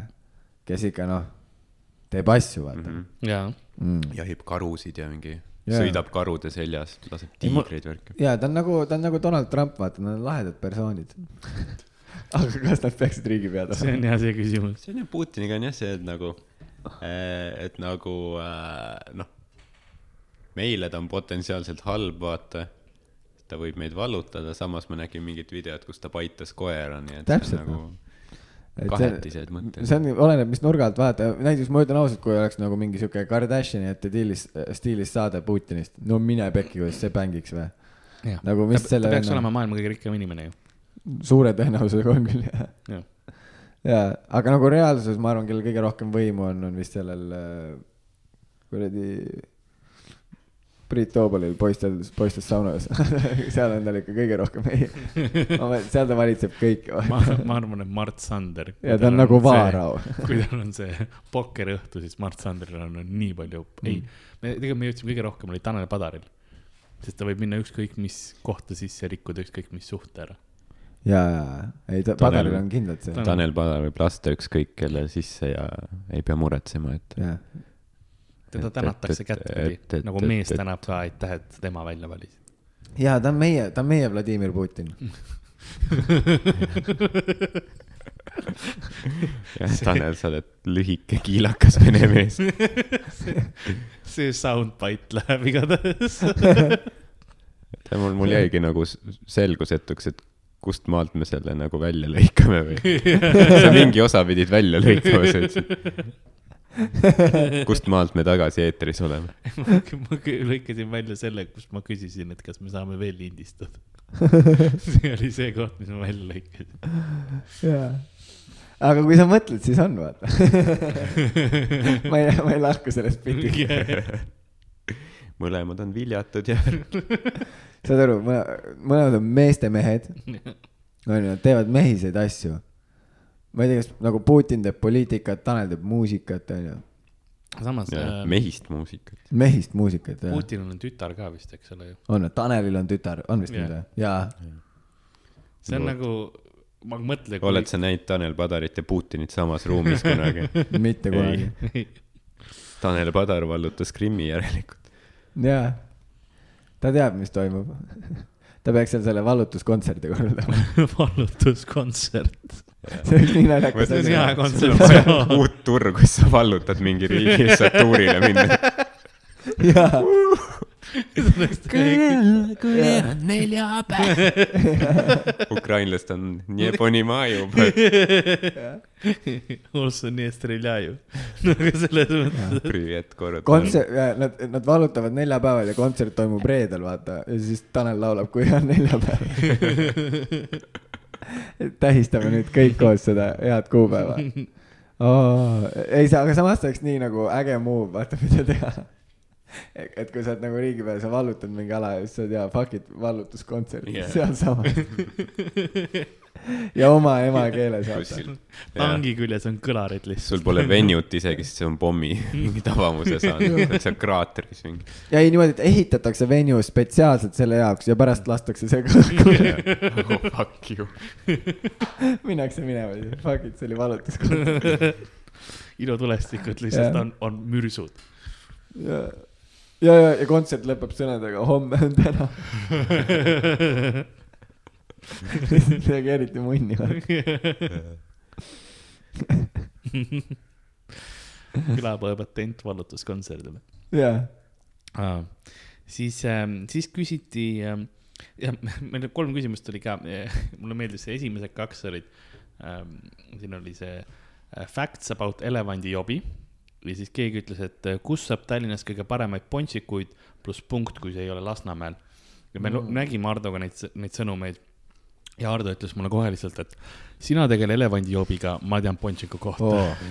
B: kes ikka noh, teeb asju, vaata mm.
A: -hmm. jaa
C: mm.. jahib karusid ja mingi yeah. sõidab karude seljas, laseb tiigreid värki.
B: ja ta on nagu, ta on nagu Donald Trump, vaata, nad on lahedad persoonid aga kas nad peaksid riigipead
A: olema? see on jah see küsimus.
C: see on ju Putiniga on jah see, et nagu, eh, et nagu äh, noh, meile ta on potentsiaalselt halb, vaata. ta võib meid vallutada, samas ma nägin mingit videot, kus ta paitas koera, nii et
B: Täpselt,
C: nagu no kahetised mõtted.
B: see on, oleneb, mis nurga alt vaadata, näiteks ma ütlen ausalt, kui oleks nagu mingi sihuke Kardashianite stiilis, stiilis saade Putinist, no mine pekki, kuidas see bängiks või?
A: nagu mis ta, selle. ta peaks venna... olema maailma kõige rikkam inimene ju.
B: suure tõenäosusega on küll jah ja. ja, aga nagu reaalsuses ma arvan, kellel kõige rohkem võimu on, on vist sellel äh, kuradi Priit Toobalil poistel, poistes saunas seal on tal ikka kõige rohkem ei, seal ta valitseb kõike
A: ma, ma arvan, et Mart Sander.
B: ja ta on nagu vaarao.
A: kui tal on see pokkeriõhtu, siis Mart Sanderil on nii palju mm., ei, me tegelikult me jõudsime kõige rohkem oli Tanel Padaril. sest ta võib minna ükskõik mis kohta sisse ja rikkuda ükskõik mis suhte ära
B: ja, ja, ei ta, Padaril on kindlalt see.
C: Tanel Padar võib lasta ükskõik kelle sisse ja ei pea muretsema, et
A: teda tänatakse kättpidi, nagu mees tänab ka, aitäh, et tema välja valisid.
B: ja ta on meie, ta on meie Vladimir Putin.
C: Jah, Tanel, sa oled lühike kiilakas vene mees.
A: See soundbite läheb igatahes.
C: Mul, mul jäigi nagu selgusetuks, et kust maalt me selle nagu välja lõikame või? Sa mingi osa pidid välja lõikama, sa ütlesid kust maalt me tagasi eetris oleme?
A: Ma lõikasin välja selle, kus ma küsisin, et kas me saame veel lindistada. See oli see koht, mis ma välja lõikasin.
B: jaa, aga kui sa mõtled, siis on vaata. Ma ei, ma ei lahku sellest pildist.
C: Mõlemad on viljatud ja
B: saad aru, mõlemad on meeste mehed. Onju, nad teevad mehiseid asju ma ei tea, kas nagu Putin teeb poliitikat, Tanel teeb muusikat, onju.
A: samas.
C: Äh, mehist muusikat.
B: mehist muusikat,
A: jah. Putinil on tütar ka vist, eks ole ju.
B: on, Tanelil on tütar, on vist nii või? jaa.
A: see on no. nagu, ma mõtlen.
C: oled kui... sa näinud Tanel Padarit ja Putinit samas ruumis kunagi
B: mitte kunagi.
C: Tanel Padar vallutas Krimmi järelikult.
B: jaa, ta teab, mis toimub ta peaks seal selle vallutuskontserdi korraldama
A: vallutuskontsert
B: see oleks nii naljakas.
A: see on hea kontseptsioon.
C: uut turgu, kus sa vallutad mingi riigi eest saad tuurile minna.
B: jaa,
C: neljapäev. ukrainlased on nie poнимаю.
A: Also не стреляю. nagu selles mõttes.
C: Privet korra.
B: kontsert, nad, nad valutavad neljapäeval ja kontsert toimub reedel, vaata. ja siis Tanel laulab, kui on neljapäev tähistame nüüd kõik koos seda head kuupäeva oh,. ei saa, aga samas oleks nii nagu äge move, vaata mida teha et kui sa oled nagu riigipea, sa vallutad mingi ala ja siis sa jaa, fuck it, vallutuskontsert yeah. sealsamas ja oma emakeeles
A: tangi küljes on kõlarid lihtsalt.
C: sul pole venue't isegi, sest see on pommi mingi tabamuse saanud, seal kraatris mingi.
B: ja ei niimoodi, et ehitatakse venue spetsiaalselt selle jaoks ja pärast lastakse see kõlama
C: oh fuck you.
B: Minnakse minema fuck it, see oli vallutuskontsert
A: ilutulestikud lihtsalt yeah. on, on mürsud.
B: jaa. Ja, ja, ja kontsert lõpeb sõnadega homme on täna midagi eriti munni
A: külapoe patent vallutuskontserdile.
B: jaa.
A: siis ähm,, siis küsiti ähm, jah, meil kolm küsimust oli ka, mulle meeldis see esimesed kaks olid ähm,, siin oli see uh, facts about elevandijobi ja siis keegi ütles, et äh, kus saab Tallinnas kõige paremaid pontsikuid, pluss punkt, kui see ei ole Lasnamäel. ja me mm. nägime Hardoga neid, neid sõnumeid. Ja Hardo ütles mulle kohe lihtsalt, et sina tegele elevandijoobiga, ma tean pontsiku kohta oh..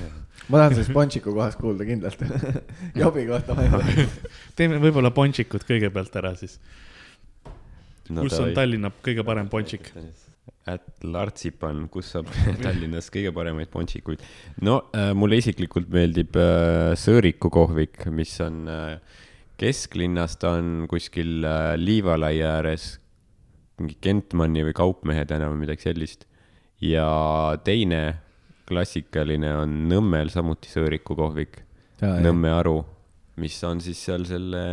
B: ma tahan sellest pontsiku kohast kuulda kindlalt jobi kohta ma ei tea.
A: teeme võib-olla pontsikud kõigepealt ära siis no,. kus on Tallinna kõige parem pontsik?
C: at Lartsipan, kus saab Tallinnas kõige paremaid pontsikuid. no äh, mulle isiklikult meeldib äh, Sõõriku kohvik, mis on äh, kesklinnas, ta on kuskil äh, Liivalaia ääres, mingi Kentmanni või Kaupmehe tänav või midagi sellist. ja teine klassikaline on Nõmmel samuti Sõõriku kohvik, Nõmme Aru, mis on siis seal selle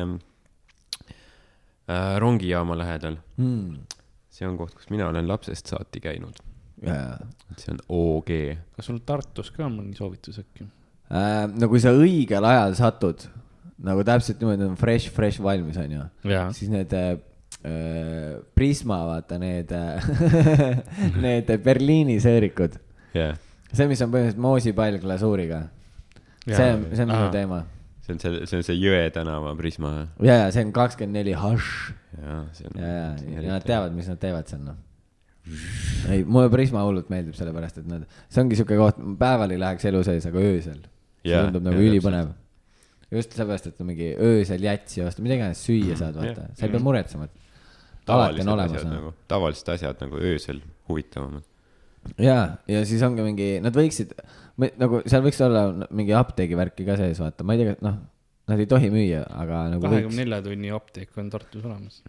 C: äh, rongijaama lähedal mm see on koht, kus mina olen lapsest saati käinud
B: yeah..
C: see on OG.
A: kas sul Tartus ka on mõni soovitus äkki
B: äh,? no kui sa õigel ajal satud, nagu täpselt niimoodi on fresh, fresh valmis, onju. siis need äh, Prisma, vaata need need Berliini sõõrikud.
C: Yeah..
B: see, mis on põhimõtteliselt moosipall glasuuriga. see on, see on minu teema.
C: See on see, see on see Jõe tänava Prisma.
B: ja, ja see on kakskümmend neli hašš
C: ja,
B: ja, ja, ja nad teavad, mis nad teevad seal, noh. ei, mulle Prisma hullult meeldib, sellepärast et nad, see ongi sihuke koht, päeval ei läheks elu sees, aga öösel. see tundub nagu ülipõnev. just sellepärast, et mingi öösel jätsi osta, mida iganes süüa saad, vaata, sa ei pea muretsema, et alati on olemas.
C: Nagu, tavalised asjad nagu öösel huvitavamad.
B: ja, ja siis ongi mingi, nad võiksid, nagu seal võiks olla mingi apteegivärki ka sees, vaata, ma ei tea, noh Nad ei tohi müüa, aga nagu
A: kahekümne nelja tunni apteek on Tartus olemas.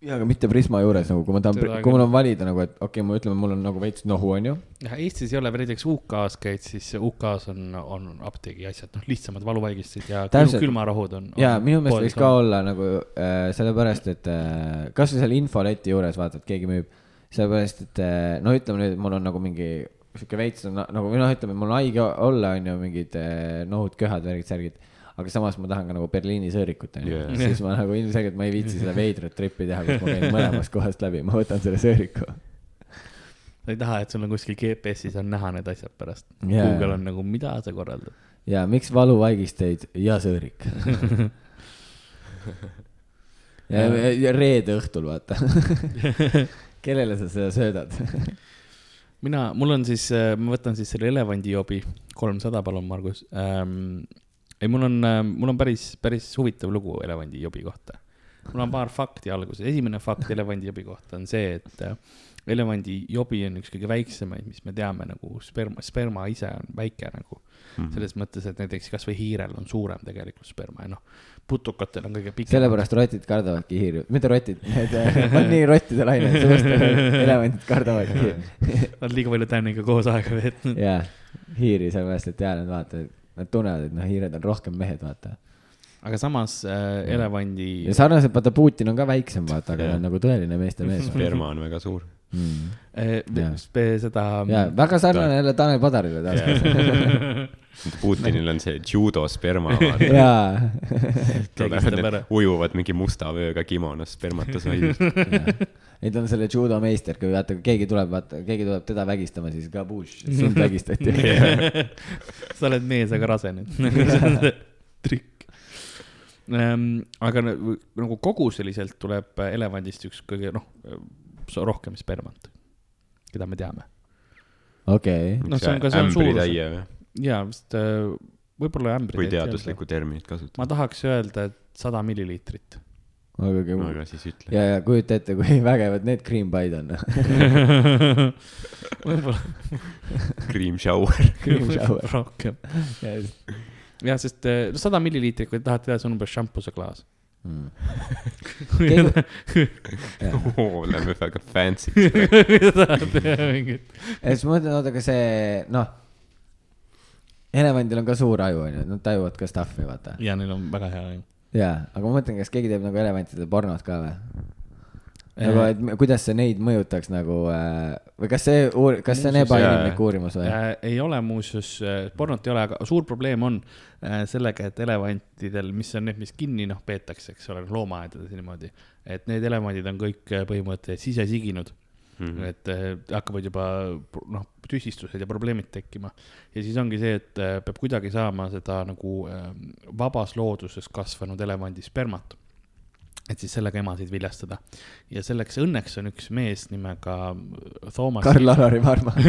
B: Jaa, aga mitte Prisma juures nagu, kui ma tahan, kui mul on valida nagu, et okei okay,, ma ütleme, mul on nagu veits nohu, on ju.
A: jah, Eestis ei ole, näiteks UK-s käid, siis UK-s on, on apteegi asjad, noh, lihtsamad valuvaigisteid ja Täpselt. külmarohud on,
B: on. jaa, minu meelest võiks ka olla nagu äh, sellepärast, et äh, kasvõi seal infoleti juures vaata, et keegi müüb. sellepärast, et äh, no ütleme nüüd, mul on nagu mingi sihuke veits nagu, või noh, ütleme, mul on haige olla, on ju, mingid äh, nohud, köhad, värgid, särgid aga samas ma tahan ka nagu Berliini sõõrikut onju. Yeah., siis ma nagu ilmselgelt ma ei viitsi seda veidrat tripi teha, kus ma käin mõlemast kohast läbi, ma võtan selle sõõriku.
A: sa ei taha, et sul on kuskil GPS-is on näha need asjad pärast? Yeah.. Google on nagu, mida sa korraldad?
B: ja miks valuvaigisteid ja sõõrik? Ja, ja, ja reede õhtul vaata. Kellele sa seda söödad?
A: Mina, mul on siis, äh, ma võtan siis selle elevandijobi, kolmsada, palun, Margus. Ähm, ei, mul on, äh, mul on päris, päris huvitav lugu elevandijobi kohta. mul on paar fakti alguses, esimene fakt elevandijobi kohta on see, et äh, elevandijobi on üks kõige väiksemaid, mis me teame nagu sperma, sperma ise on väike nagu mm. -hmm. selles mõttes, et näiteks kasvõi hiirel on suurem tegelikult sperma ja noh, putukatel on kõige pikem.
B: sellepärast rotid kardavadki hiiri, mitte rotid, need äh, on nii rottide laine, seepärast elevandid kardavadki hiiri
A: Nad liiga palju tänniga koos aega veetnud.
B: jaa, hiiri sellepärast, et jaa, nad vaatavad Nad tunnevad, et noh, hiired on rohkem mehed, vaata.
A: aga samas äh, elevandi.
B: ja sarnaselt vaata Putin on ka väiksem, vaata, aga ta on nagu tõeline meeste mees.
C: sperma on väga suur.
A: mm.. seda.
B: jaa, väga sarnane jälle Tanel Padarile taas
C: Putinil on see judo sperma.
B: jaa.
C: ujuvad mingi musta vööga kimonos spermatosoidis
B: ei, ta on selle judo meister, kui vaata, keegi tuleb, vaata, keegi tuleb teda vägistama, siis kabuš, sind vägistati
A: sa oled mees, aga rase nüüd trikk ähm,. aga nagu koguseliselt tuleb elevandist üks kõige, noh, rohkem spermat, keda me teame.
B: okei okay..
A: noh, see on ka, see on suurus jaa, vist äh, võib-olla ämbrid.
C: kui teaduslikku terminit kasutada.
A: ma tahaks öelda, et sada milliliitrit.
B: Väga
C: kõva. aga siis ütle.
B: ja, ja kujuta ette, kui vägevad need cream pied on
A: võib-olla
C: Cream shower
B: Cream shower.
A: rohkem. jah, sest äh, sada milliliitrit, kui te tahate teha, see on umbes šampuse-klaas mm.
C: oh, lähme väga fancy.
B: ja siis ma mõtlen, oota, aga see, noh elevandil on ka suur aju, onju, nad tajuvad ka stuff'i, vaata.
A: ja neil on väga hea aju.
B: Jaa, aga ma mõtlen, kas keegi teeb nagu elevantidele pornot ka või? nagu, et kuidas see neid mõjutaks nagu äh, või kas see, kas see on ebainimlik uurimus või
A: äh,? ei ole muuseas äh,, pornot ei ole, aga suur probleem on äh, sellega, et elevantidel, mis on need, mis kinni noh peetakse, eks ole, loomaaedades niimoodi, et need elevandid on kõik äh, põhimõtteliselt sisesiginud. -hmm. et äh, hakkavad juba noh, tüsistused ja probleemid tekkima. ja siis ongi see, et äh, peab kuidagi saama seda nagu äh, vabas looduses kasvanud elevandi spermat et siis sellega emasid viljastada. ja selleks õnneks on üks mees nimega Toomas.
B: Karl-Alari Varma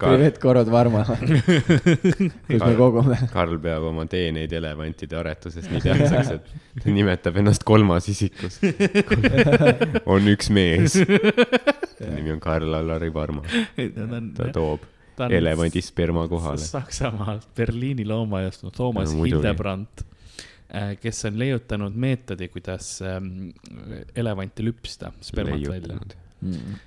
B: Privet Korod Varma kus me kogume.
C: Karl peab oma teeneid elevantide aretuses nii tähtsaks, et ta nimetab ennast kolmas isikus. on üks mees. nimi on Karl-Alari Varma. ta toob elevandi sperma kohale.
A: Saksamaalt Berliini loomaaiast no, Toomas no, Hildebrandt kes on leiutanud meetodi, kuidas ähm, elevanti lüpsta spermat välja
B: mm..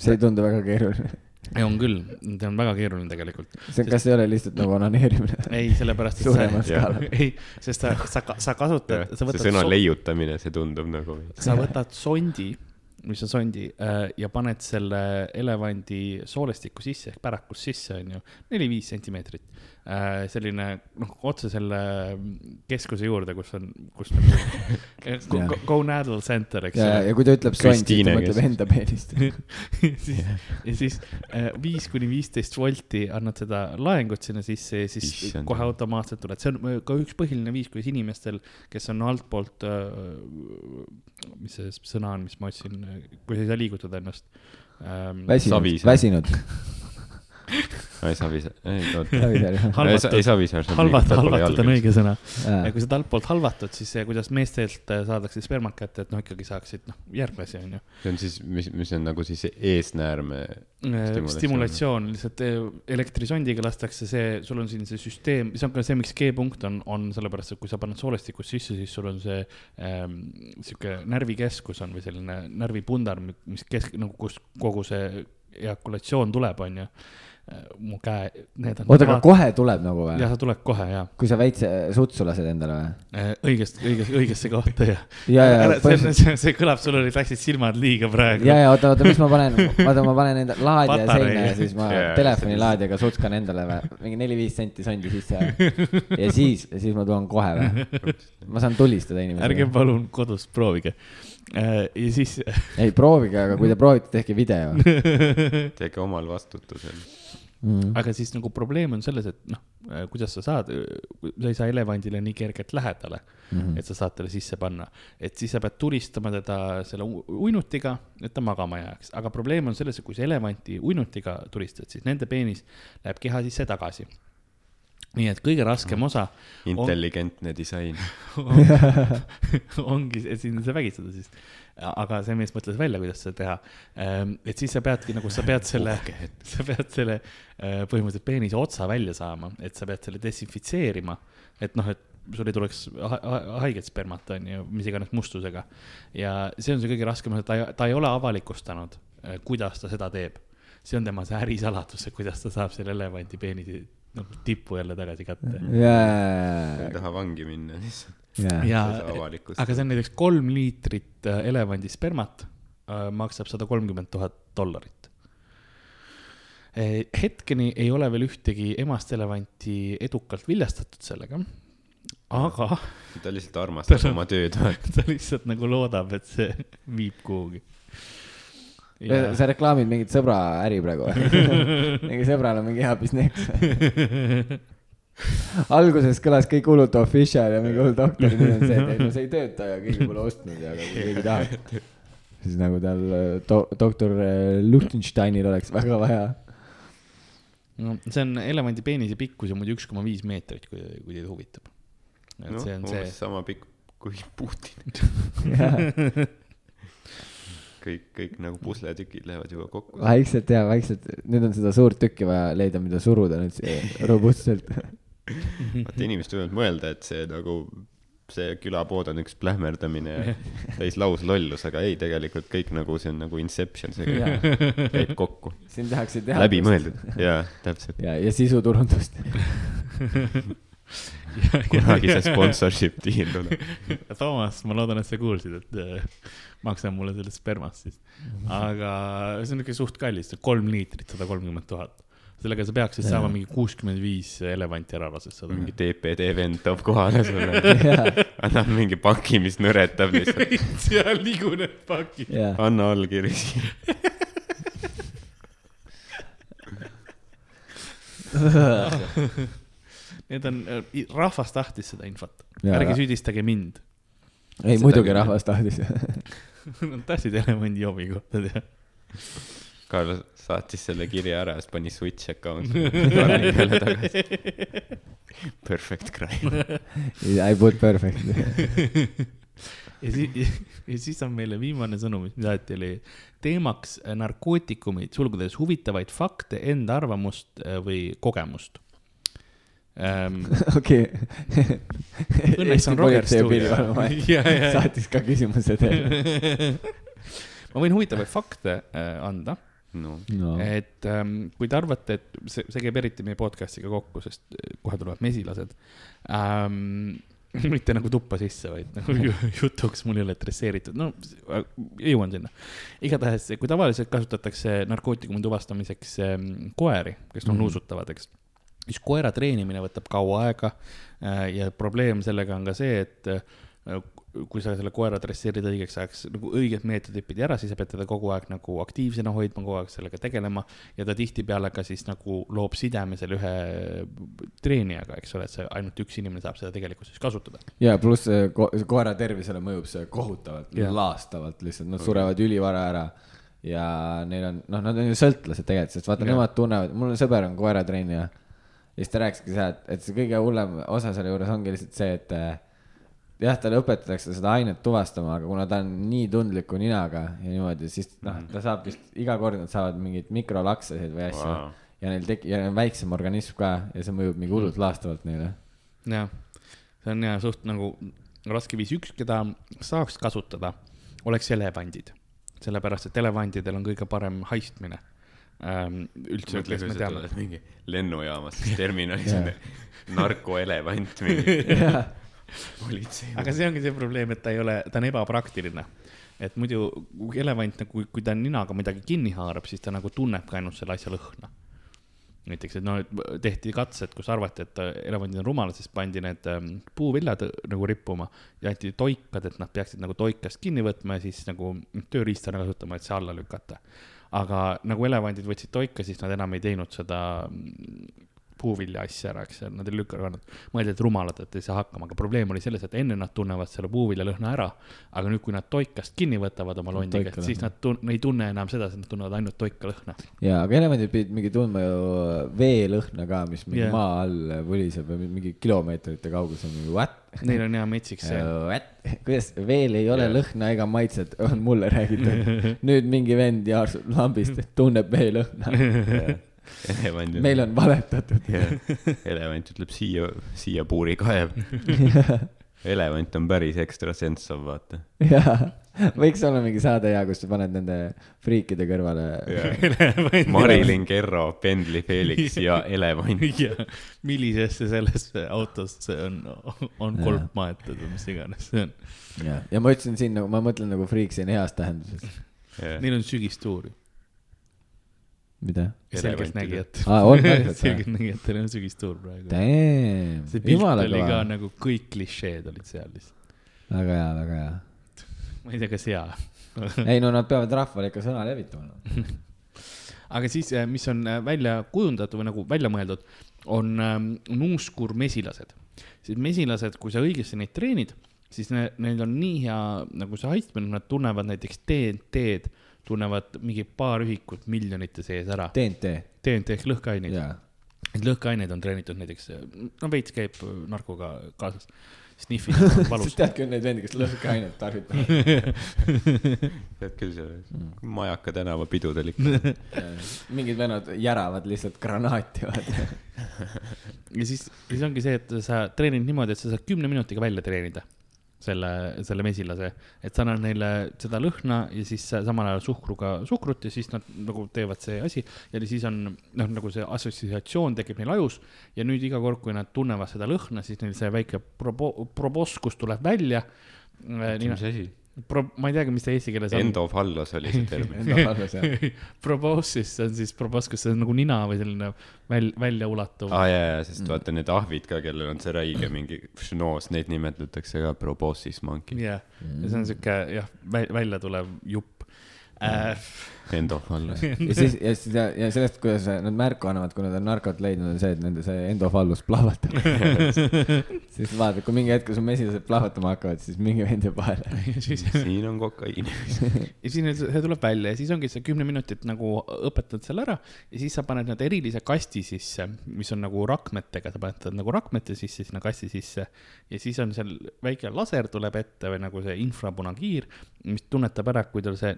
B: see ei tundu väga keeruline
A: on küll, see on väga keeruline tegelikult.
B: see, kas sest... ei ole lihtsalt nagu onaneerimine?
A: ei, sellepärast, et sa, ei, sest sa, sa, sa kasutad, sa
C: võtad. see sõna so... leiutamine, see tundub nagu.
A: sa võtad sondi, mis on sondi äh, ja paned selle elevandi soolestiku sisse ehk pärakus sisse, onju, neli-viis sentimeetrit Äh, selline noh, otse selle keskuse juurde, kus on, kus on go, go, go Nadal Center, eks
B: ole. ja kui ta ütleb sond, siis ta mõtleb enda peenist
A: ja siis äh, viis kuni viisteist volti annad seda laengut sinna sisse ja siis Issand. kohe automaatselt tuleb, see on ka üks põhiline viis, kuidas inimestel, kes on altpoolt, äh, mis see sõna on, mis ma otsin, kui sa ei saa liigutada ennast
B: ähm,. väsinud, väsinud
C: ei Savisaar, ei
A: oota. ei Savisaar. halvata, halvatud on õige sõna. ja kui sa altpoolt halvatud, siis see, kuidas meestelt äh, saadakse spermat kätte, et noh, ikkagi saaksid noh, järglasi on ju.
C: see on siis, mis, mis on nagu siis eesnäärme
A: stimulatsioon, stimulatsioon, lihtsalt äh, elektrisondiga lastakse see, sul on siin see süsteem, see on ka see, miks G-punkt on, on sellepärast, et kui sa paned soolestikust sisse, siis sul on see ähm, sihuke närvikeskus on või selline närvipundar, mis kesk, nagu kust kogu see ejakulatsioon tuleb, on ju mu käe, need on.
B: oota, aga kohe tuleb nagu või?
A: jah, ta tuleb kohe ja.
B: kui sa väikse sutsu lased endale või?
A: Äh, õigest, õigest, õigesse kohta ja.
B: ja, ja.
A: see, see, see kõlab, sul olid, läksid silmad liiga praegu.
B: ja, ja oota, oota, mis ma panen, vaata, ma panen enda laadija seina ja siis ma yeah, telefoni laadijaga sutskan endale või, mingi neli-viis senti sondi sisse. ja siis, ja siis ma tulen kohe või? ma saan tulistada inimesi.
A: ärge palun kodus proovige äh, ja siis.
B: ei proovige, aga kui te proovite, tehke video.
C: tehke omal vastutusel
A: Mm. aga siis nagu probleem on selles, et noh, äh, kuidas sa saad, sa ei saa elevandile nii kergelt lähedale mm, -hmm. et sa saad talle sisse panna. et siis sa pead turistama teda selle uinutiga, et ta magama jääks, aga probleem on selles, et kui sa elevanti uinutiga turistad, siis nende peenis läheb keha sisse tagasi nii et kõige raskem osa.
C: intelligentne on... disain
A: ongi, et sind ei saa vägistada siis aga see mees mõtles välja, kuidas seda teha. Ehm, et siis sa peadki nagu, sa pead selle, sa pead selle äh, põhimõtteliselt peenise otsa välja saama, et sa pead selle desinfitseerima, et noh, et sul ei tuleks haiget spermat, on ju, mis iganes mustusega. ja see on see kõige raskem, et ta ei, ta ei ole avalikustanud, äh, kuidas ta seda teeb. see on tema see ärisaladus, kuidas ta saab selle elevandi peenise noh, tippu jälle tagasi katta
B: yeah..
C: ei taha vangi minna lihtsalt
B: yeah..
A: ja, aga see on näiteks kolm liitrit äh, elevandi spermat äh, maksab sada kolmkümmend tuhat dollarit eh,. hetkeni ei ole veel ühtegi emast elevanti edukalt viljastatud sellega, aga.
C: ta lihtsalt armastab ta, oma tööd.
A: ta lihtsalt nagu loodab, et see viib kuhugi
B: Ja. sa reklaamid mingit sõbra äri praegu mingi sõbral on mingi hea business alguses kõlas kõik hullult official ja mingi hull doktor, nüüd on see, et ei no see ei tööta ja keegi pole ostnud ja kui keegi tahab. siis nagu tal do, doktor äh, Luchtensteinil oleks väga vaja.
A: no see on elevandi peenise pikkus ja muidu üks koma viis meetrit, kui, kui teid huvitab.
C: et no, see on see. sama pikk kui Putin kõik, kõik nagu pusletükid lähevad juba kokku.
B: vaikselt ja vaikselt, nüüd on seda suurt tükki vaja leida, mida suruda nüüd robustselt
C: vaata inimesed võivad mõelda, et see nagu, see külapood on üks plähmerdamine ja täis lauslollus, aga ei, tegelikult kõik nagu see on nagu Inception, see käib kokku.
B: siin tehakse teadust.
C: läbimõeldud, jaa, täpselt.
B: ja, ja sisuturundust
C: kunagi see sponsorship deal tuleb.
A: Toomas, ma loodan, et sa kuulsid, et äh, maksa mulle sellest spermast siis. aga see on ikka suht kallis, kolm liitrit, sada kolmkümmend tuhat sellega sa peaksid saama mingi kuuskümmend viis elevanti ära lasestada.
C: mingi TPD vend toob kohale sulle. Annab mingi paki, mis nõretab lihtsalt.
A: seal liguneb pakid.
C: anna allkiri siia.
A: Need on, äh, rahvas tahtis seda infot, ärge süüdistage mind.
B: ei, muidugi rahvas tahtis.
A: Nad tahtsid elevandi jobi kohta teada
C: Karl saatis selle kirja ära, siis pani switch account'i peale tagasi. Perfect crime.
B: I put perfect
A: ja siis, ja siis on meile viimane sõnum, mis saati, oli teemaks narkootikumid, sulgudes huvitavaid fakte, enda arvamust äh, või kogemust
B: ähm,. okei.
A: Õnneks on Roger stuudio.
B: saatis ka küsimuse teile
A: ma võin huvitavaid fakte äh, anda
C: no.
A: no.. et ähm, kui te arvate, et see, see käib eriti meie podcast'iga kokku, sest äh, kohe tulevad mesilased ähm,. mitte nagu tuppa sisse, vaid nagu jutuks mul ei ole dresseeritud, no jõuan sinna. igatahes, kui tavaliselt kasutatakse narkootikumi tuvastamiseks ähm, koeri, kes on mm -hmm. nuusutavad, eks siis koera treenimine võtab kaua aega äh, ja probleem sellega on ka see, et äh, kui sa selle koera dresseerid õigeks ajaks, nagu õiged meetodid pidi ära, siis sa pead teda kogu aeg nagu aktiivsena hoidma, kogu aeg sellega tegelema. ja ta tihtipeale ka siis nagu loob sideme selle ühe treenijaga, eks ole, et see ainult üks inimene saab seda tegelikkuses kasutada.
B: ja pluss ko koera tervisele mõjub see kohutavalt, laastavalt lihtsalt, nad surevad ülivara ära ja neil on, noh, nad on ju sõltlased tegelikult, sest vaata, nemad tunnevad, mul sõber on koeratreenija. ja siis ta rääkiski seda, et, et see kõige hullem osa selle juures ongi lihtsalt see, et jah, talle õpetatakse seda ainet tuvastama, aga kuna ta on nii tundliku ninaga ja niimoodi, siis noh, ta saab vist iga kord nad saavad mingeid mikrolaksesid või asju wow. ja neil tek- ja on väiksem organism ka ja see mõjub mingi hullult laastavalt neile.
A: jah, see on ja suht nagu raske viis, üks, keda saaks kasutada, oleks elevandid, sellepärast et elevandidel on kõige parem haistmine ähm,. üldse,
C: kes me teame. mingi lennujaamas, terminalis on narkoelevant mingi.
A: aga see ongi see probleem, et ta ei ole, ta on ebapraktiline. et muidu elevant nagu, kui ta ninaga midagi kinni haarab, siis ta nagu tunnebki ainult selle asja lõhna. näiteks, et no tehti katsed, kus arvati, et elevandid on rumalad, siis pandi need ähm, puuviljad nagu rippuma ja anti toikad, et nad peaksid nagu toikast kinni võtma ja siis nagu tööriistana kasutama, et see alla lükata. aga nagu elevandid võtsid toika, siis nad enam ei teinud seda puuvilja asja ära, eks, nad ei lükanud, mõeldi, et rumalad, et ei saa hakkama, aga probleem oli selles, et enne nad tunnevad selle puuvilja lõhna ära, aga nüüd, kui nad toikast kinni võtavad oma londiga, siis nad tun-, ei tunne enam seda, sest nad tunnevad ainult toika lõhna.
B: jaa, aga elevandid pidid mingi tundma ju veelõhna ka, mis mingi yeah. maa all vuliseb või mingi kilomeetrite kaugusel, mingi what?
A: Neil on hea metsik see
B: what? kuidas, veel ei ole yeah. lõhna ega maitset, on mulle räägitud. nüüd mingi vend jaarsub lambist, tunneb veelõhna yeah
C: elevant.
B: meil on valetatud.
C: elevant ütleb siia, siia puuri kaev elevant on päris ekstrasensav, vaata.
B: võiks olla mingi saade hea, kus sa paned nende friikide kõrvale
C: yeah. Marilyn Kerro, Pendli Felix ja elevant.
A: Ja. Millisesse sellesse autosse on, on kolp maetud või mis iganes see on.
B: ja, ja ma ütlesin siin nagu, ma mõtlen nagu friik siin heas tähenduses.
A: Yeah.. Neil on sügistuur ju
B: mida?
A: selgeltnägijat
B: aa, on päriselt
A: või? selgeltnägijatel on sügistuur praegu. see
B: pilt
A: oli ka nagu kõik klišeed olid seal lihtsalt.
B: väga hea, väga hea.
A: ma ei tea, kas hea
B: ei no nad peavad rahvale ikka sõna levitama no.
A: aga siis, eh, mis on eh, välja kujundatud või nagu välja mõeldud, on um, nuuskurmesilased. siis mesilased, kui sa õigesti neid treenid, siis ne, neil on nii hea nagu see haistmine, nad tunnevad näiteks DNT-d tunnevad mingi paar ühikut miljonite sees ära.
B: DNT.
A: DNT ehk lõhkeained yeah.. Neid lõhkeaineid on treenitud näiteks, no veits käib narkoga kaasas. Sniffid on valus.
B: Sa tead küll neid vendi, kes lõhkeainet tarvitavad.
C: Tead küll see mm. Majaka tänava pidudel ikka.
B: Mingid vennad järavad lihtsalt granaati vaata.
A: Ja siis, siis ongi see, et sa treenid niimoodi, et sa saad kümne minutiga välja treenida selle, selle mesilase, et sa annad neile seda lõhna ja siis samal ajal suhkruga suhkrut ja siis nad nagu teevad see asi ja siis on noh, nagu see assotsiatsioon tekib neil ajus ja nüüd iga kord, kui nad tunnevad seda lõhna, siis neil see väike probo-, proboskus tuleb välja.
C: mis asi?
A: Pro-, ma ei teagi, mis ta eesti keeles on.
C: Endofallos oli see termin
A: Proboscis on siis proboscis, see on nagu nina või selline väl-, väljaulatuv.
C: aa ah, jaa, jaa, sest mm. vaata need ahvid ka, kellel on see räige mingi šnoos, neid nimetatakse ka proboscis monkey.
A: jah yeah. mm., ja see on sihuke jah, välja tulev jupp
C: äh, endofallus
B: ja siis, ja siis ja, ja sellest, kuidas nad märku annavad, kui nad on narkot leidnud, on see, et nende see endofallus plahvatab. Siis vaata, kui mingi hetk su mesilased plahvatama hakkavad, siis mingi vend jääb vahele
C: siin on kokaiini
A: ja siis see tuleb välja ja siis ongi see kümme minutit nagu õpetad selle ära ja siis sa paned nad erilise kasti sisse, mis on nagu rakmetega, sa paned nagu rakmete sisse sinna kasti sisse ja siis on seal väike laser tuleb ette või nagu see infrapunakiir, mis tunnetab ära, kui tal see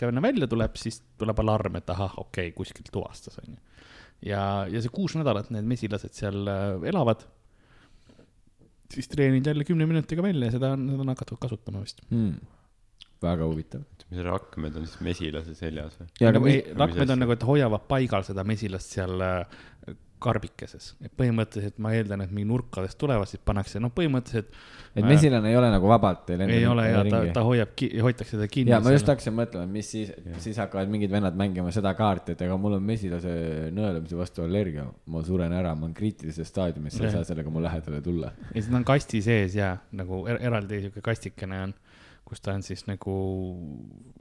A: ninakene välja tuleb, siis tuleb alarm, et ahah, okei okay,, kuskilt tuvastas, onju. ja, ja see kuus nädalat need mesilased seal äh, elavad. siis treenid jälle kümne minutiga välja ja seda on, seda on hakatud kasutama vist
B: hmm.. väga huvitav.
C: mis rakmed on siis mesilase seljas või?
A: ja, aga nagu rakmed on nagu, et hoiavad paigal seda mesilast seal äh, karbikeses, et põhimõtteliselt ma eeldan, et mingi nurkadest tulevad, siis pannakse, noh, põhimõtteliselt.
B: et mesilane ei ole nagu vabalt
A: ei ole ja ta, ta hoiab, hoitakse teda kinni.
B: ja ma just hakkasin mõtlema, mis siis, siis hakkavad mingid vennad mängima seda kaarti, et ega mul on mesilase nõelumise vastu allergia, ma suren ära, ma olen kriitilises staadiumis, sa ei saa sellega mu lähedale tulla.
A: ja siis ta on kasti sees ja nagu er eraldi sihuke kastikene on kus ta on siis nagu,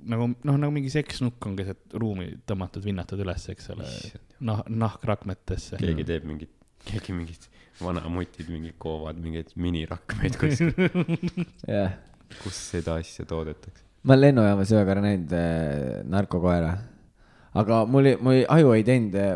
A: nagu noh, nagu mingi seksnukk on keset ruumi tõmmatud, vinnatud üles, eks ole, noh, nahkrakmetesse.
C: keegi teeb mingit, keegi mingid vanamutid mingi koovad mingeid minirakmeid kuskil
B: jah.
C: kus seda asja toodetakse?
B: ma olen lennujaamas ühe korra näinud äh, narkokoera aga mul, mul aju ei teinud äh,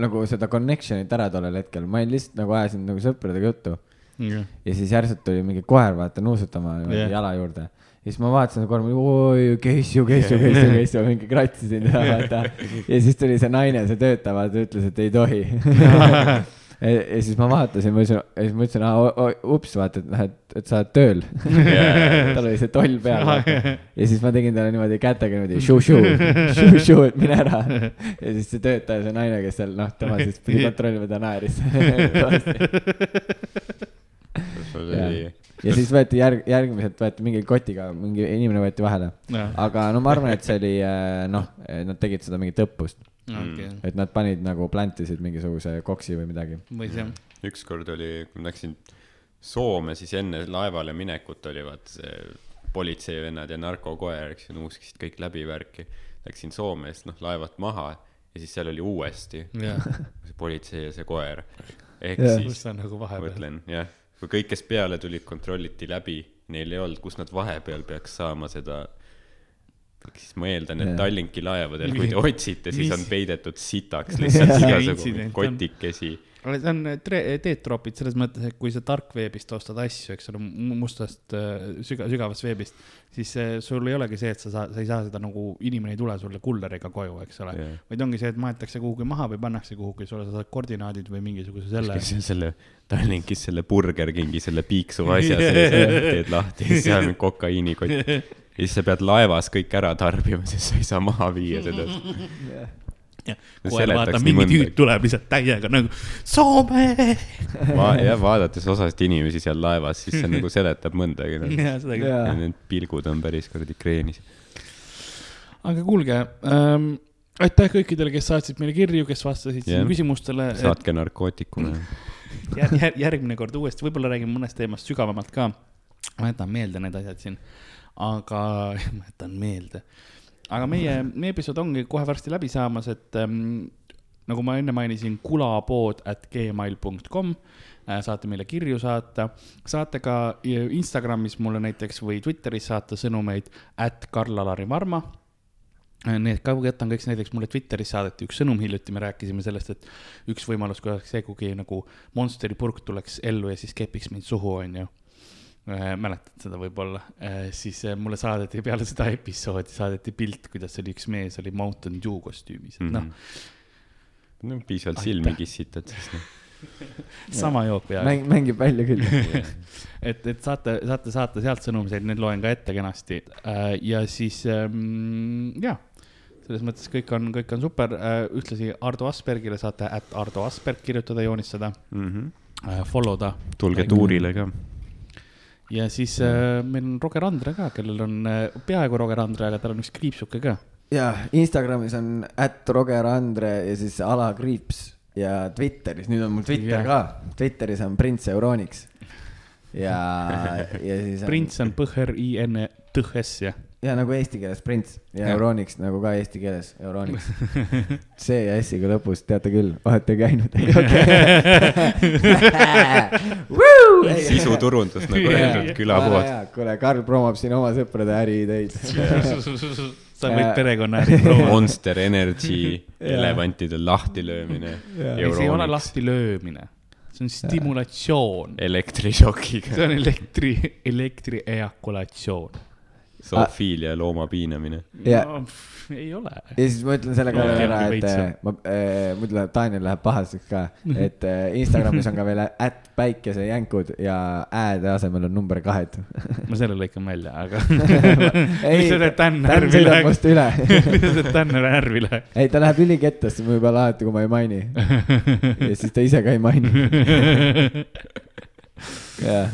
B: nagu seda connection'it ära tollel hetkel, ma olin lihtsalt nagu ajasin nagu sõpradega juttu yeah.. ja siis järsult tuli mingi koer, vaata, nuusutama yeah. jala juurde ja siis ma vaatasin kohe, oi, Keissu, Keissu, Keissu, Keissu, mingi kratsisin teda, vaata. ja siis tuli see naine, see töötaja, ta ütles, et ei tohi ja, ja siis ma vaatasin, ma ütlesin, ja siis ma ütlesin, ups, vaata, et noh, et, et sa oled tööl yeah. tal oli see toll peal ja siis ma tegin talle niimoodi kätega niimoodi šu-šu, šu-šu, et mine ära. ja siis see töötaja, see naine, kes seal, noh, tema siis pidi kontrollima, ta naeris ja siis võeti järg, järgmiselt võeti mingi kotiga, mingi inimene võeti vahele. aga no ma arvan, et see oli äh, noh, nad tegid seda mingit õppust okay.. et nad panid nagu plantisid mingisuguse koksi või midagi.
A: jah.
C: ükskord oli, kui ma läksin Soome, siis enne laevale minekut oli vaata see politseivennad ja narkokoer, eks ju, nuuskisid kõik läbi värki. Läksin Soome, siis noh, laevalt maha ja siis seal oli uuesti yeah. see politsei ja see koer. ehk yeah. siis
A: nagu
C: mõtlen, jah kui kõik, kes peale tulid, kontrolliti läbi, neil ei olnud, kus nad vahepeal peaks saama seda siis ma eeldan, et Tallinki laevadel, kui te otsite, siis on peidetud sitaks lihtsalt igasugu kotikesi
A: aga see on teetroopid selles mõttes, et kui sa tarkveebist ostad asju, eks ole, mustast äh, süga-, sügavast veebist, siis sul ei olegi see, et sa saa-, sa ei saa seda nagu, inimene ei tule sulle kulleriga koju, eks ole. Yeah.. vaid ongi see, et maetakse kuhugi maha või pannakse kuhugi, sulle sa saad koordinaadid või mingisuguse selle.
C: selle Tallinkis selle Burger Kingi selle piiksuva asja sees teed lahti, siis seal on kokaiinikott. Ja siis sa pead laevas kõik ära tarbima, sest sa ei saa maha viia seda
A: jah, kohe vaata, mingi tüüp tuleb lihtsalt täiega nagu Soome
C: Va. jah, vaadates osasid inimesi seal laevas, siis see nagu seletab mõndagi nagu..
A: ja seda küll.
C: Need pilgud on päris kuradi kreenis.
A: aga kuulge ähm,, aitäh kõikidele, kes saatsid meile kirju, kes vastasid yeah. siin küsimustele.
C: saatke narkootikume
A: jär, jär, järgmine kord uuesti, võib-olla räägime mõnest teemast sügavamalt ka. ma jätan meelde need asjad siin, aga ma jätan meelde aga meie, meie episood ongi kohe varsti läbi saamas, et ähm, nagu ma enne mainisin, kulapood at gmail.com äh, saate meile kirju saata, saate ka Instagramis mulle näiteks või Twitteris saata sõnumeid at Karl-Alari Varma. Äh, need ka jätan kõik näiteks mulle Twitteris saadeti üks sõnum hiljuti, me rääkisime sellest, et üks võimalus, kui oleks see, kui nagu Monsteri purk tuleks ellu ja siis kepiks mind suhu, onju Äh, mäletad seda võib-olla, äh, siis äh, mulle saadeti peale seda episoodi, saadeti pilt, kuidas oli üks mees oli Mountain Dew kostüümis, et noh.
C: Mhm. no piisavalt silmi kissitad, siis noh
A: sama jook peaaegu
B: Mäng,. mängib välja küll
A: et, et saate, saate saata sealt sõnumeid, need loen ka ette kenasti ja siis ähm, jah selles mõttes kõik on, kõik on super. ühtlasi Ardo Aspergile saate at Ardo Asperg kirjutada, joonistada mm, -hmm. follow da.
C: tulge tuurile ka
A: ja siis äh, meil on Roger Andre ka, kellel on äh, peaaegu Roger Andre, aga tal on üks kriipsuke ka.
B: ja Instagramis on at Roger Andre ja siis alakriips ja Twitteris, nüüd on mul Twitter ja. ka, Twitteris on Prints Euroniks. ja, ja siis
A: on.... Prints on P-R-I-N-T-S jah
B: ja nagu eesti keeles Prints ja, ja. Euronics nagu ka eesti keeles Euronics. C ja S-iga lõpus, teate küll, olete käinud
C: sisuturundus nagu öeldud, külapood.
B: kuule, Karl promob siin oma sõprade äriideid
A: sa võid perekonnaäri promoda.
C: Monster Energy, elevantide lahtilöömine.
A: ei, see ei ole lahtilöömine see on stimulatsioon.
C: elektrišokiga.
A: see on elektri, elektri ejakulatsioon
C: zoofiilia ja looma piinamine.
B: No,
A: ei ole.
B: ja siis ma ütlen selle ka veel ära, et äh, ma äh,, muidu läheb, Daniel läheb pahaseks ka, et äh, Instagramis on ka veel ätt päikesejänkud ja ä-de asemel on number kahed
A: ma selle lõikan välja, aga
B: ei, Dan sõidab must üle
A: lihtsalt, et Dan närvi läheb.
B: ei, ta läheb ülikettasse mu peale alati, kui ma ei maini. ja siis ta ise ka ei maini. jah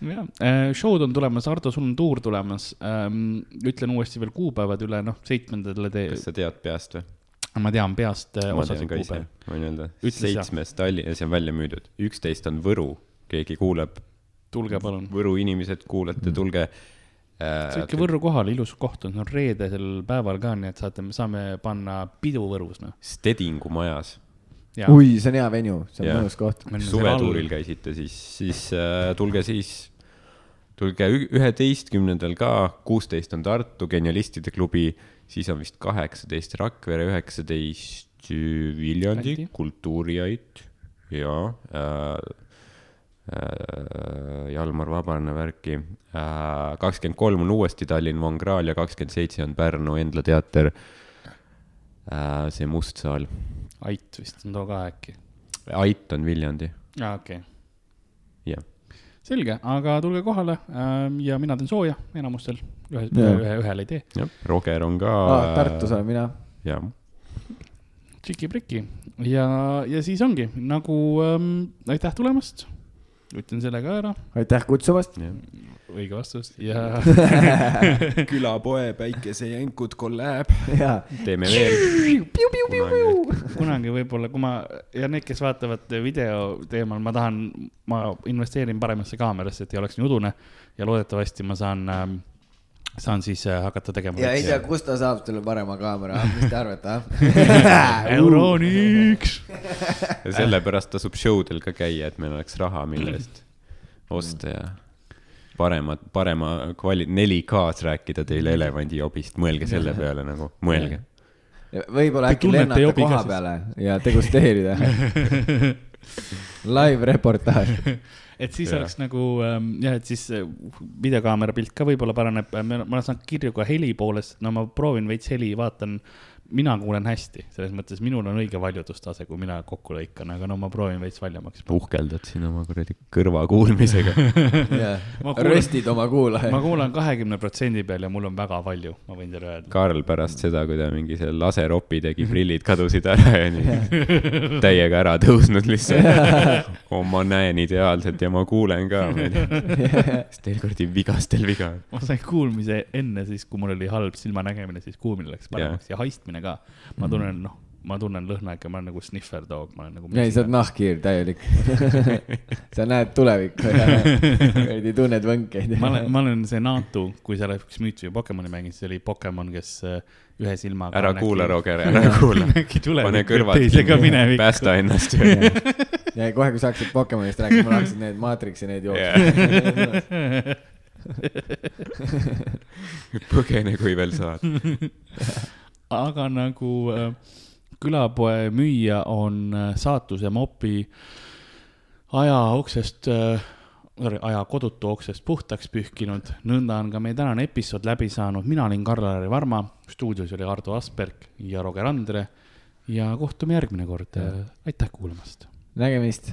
A: jah, äh, show'd on tulemas, Ardo, sul on tuur tulemas ähm,. ütlen uuesti veel kuupäevad üle, noh, seitsmendale te.
C: kas sa tead peast või?
A: ma tean peast.
C: Äh, ma tean ka ise, võin öelda. seitsmes Tallinnas on välja müüdud, üksteist on Võru, keegi kuuleb.
A: tulge palun.
C: Võru inimesed, kuulete, tulge
A: äh,. sõitke Võrru kohale, ilus koht on, see on reedesel päeval ka, nii et saate, me saame panna pidu Võrus, noh.
C: Stedingu majas
B: Ja. Ui, see on hea venue, see on mõnus koht.
C: suvetuuril käisite, siis, siis äh, tulge siis tulge üheteistkümnendal ka, kuusteist on Tartu Genialistide klubi, siis on vist kaheksateist Rakvere, üheksateist Viljandi Kultuuriait ja äh, äh, Jalmar Vabarne värki äh,. kakskümmend kolm on uuesti Tallinn Von Krahl ja kakskümmend seitse on Pärnu Endla teater äh,. See Must saal.
A: Ait vist on too ka äkki?
C: Ait on Viljandi.
A: aa, okei okay..
C: jah
A: selge, aga tulge kohale ähm, ja mina teen sooja enamustel, ühe, ühe, ühel ei tee.
C: jah, Roger on ka
B: ah,. Tartus olen mina.
C: jah.
A: tšiki-priki ja, ja siis ongi nagu ähm, aitäh tulemast. ütlen selle ka ära.
B: aitäh kutsumast
A: õige vastus ja
C: külapoe päikesejänkud kolläb. teeme veel.
A: kunagi võib-olla, kui ma ja need, kes vaatavad video teemal, ma tahan, ma investeerin paremasse kaamerasse, et ei oleks nii udune ja loodetavasti ma saan ähm, saan siis äh, hakata tegema.
B: ja ei tea, kust ta saab selle parema kaamera, mis te arvate, ah?
A: Euroniks
C: sellepärast tasub show del ka käia, et meil oleks raha, mille eest osta ja paremat, parema kvali-, 4K-s rääkida teile elevandijobist, mõelge selle peale nagu, mõelge.
B: võib-olla äkki lennata koha peale ja degusteerida. Live reportaaž.
A: Et siis ja. oleks nagu ähm, jah, et siis äh, videokaamera pilt ka võib-olla paraneb, ma olen saanud kirju ka heli poolest, no ma proovin veits heli, vaatan mina kuulen hästi, selles mõttes minul on õige valjutustase, kui mina kokku lõikan, aga no ma proovin veits valjemaks.
C: puhkeldad siin oma kuradi kõrvakuulmisega
B: röstid oma kuulajaid.
A: ma kuulan kahekümne protsendi peal ja mul on väga palju, ma võin teile öelda.
C: Karl pärast seda, kui ta mingi selle laseropi tegi, prillid kadusid ära ja nii täiega ära tõusnud lihtsalt oh, ma näen ideaalselt ja ma kuulen ka. siis teil kuradi vigastel viga.
A: ma sain kuulmise enne siis, kui mul oli halb silmanägemine, siis kuulmine läks paremaks ja, ja haistmine ka. ma tunnen, noh, ma tunnen lõhna ikka, ma olen nagu sniffer dog, ma olen nagu.
B: ei, sa oled nahkhiir täielik. Sa näed tulevikku ja veidi tunned võnkeid
A: ma olen, ma olen see Natu, kui sa oled üks Mewtwo Pokemoni mänginud, siis oli Pokemon, kes äh, ühe silmaga.
C: ära kuula, Roger, ära kuula. pane kõrvad
A: kinni,
C: päästa ennast.
B: Ja kohe, kui sa hakkasid Pokemonist rääkima, mul hakkasid need Matrixi need jooksma.
C: Põgene, kui veel saad
A: aga nagu äh, külapoe müüja on äh, saatuse mopi aja uksest äh,, aja kodutu uksest puhtaks pühkinud. nõnda on ka meie tänane episood läbi saanud. mina olin Karl-Lari Varma, stuudios oli Ardo Asperg ja Roger Andre ja kohtume järgmine kord. aitäh kuulamast.
B: nägemist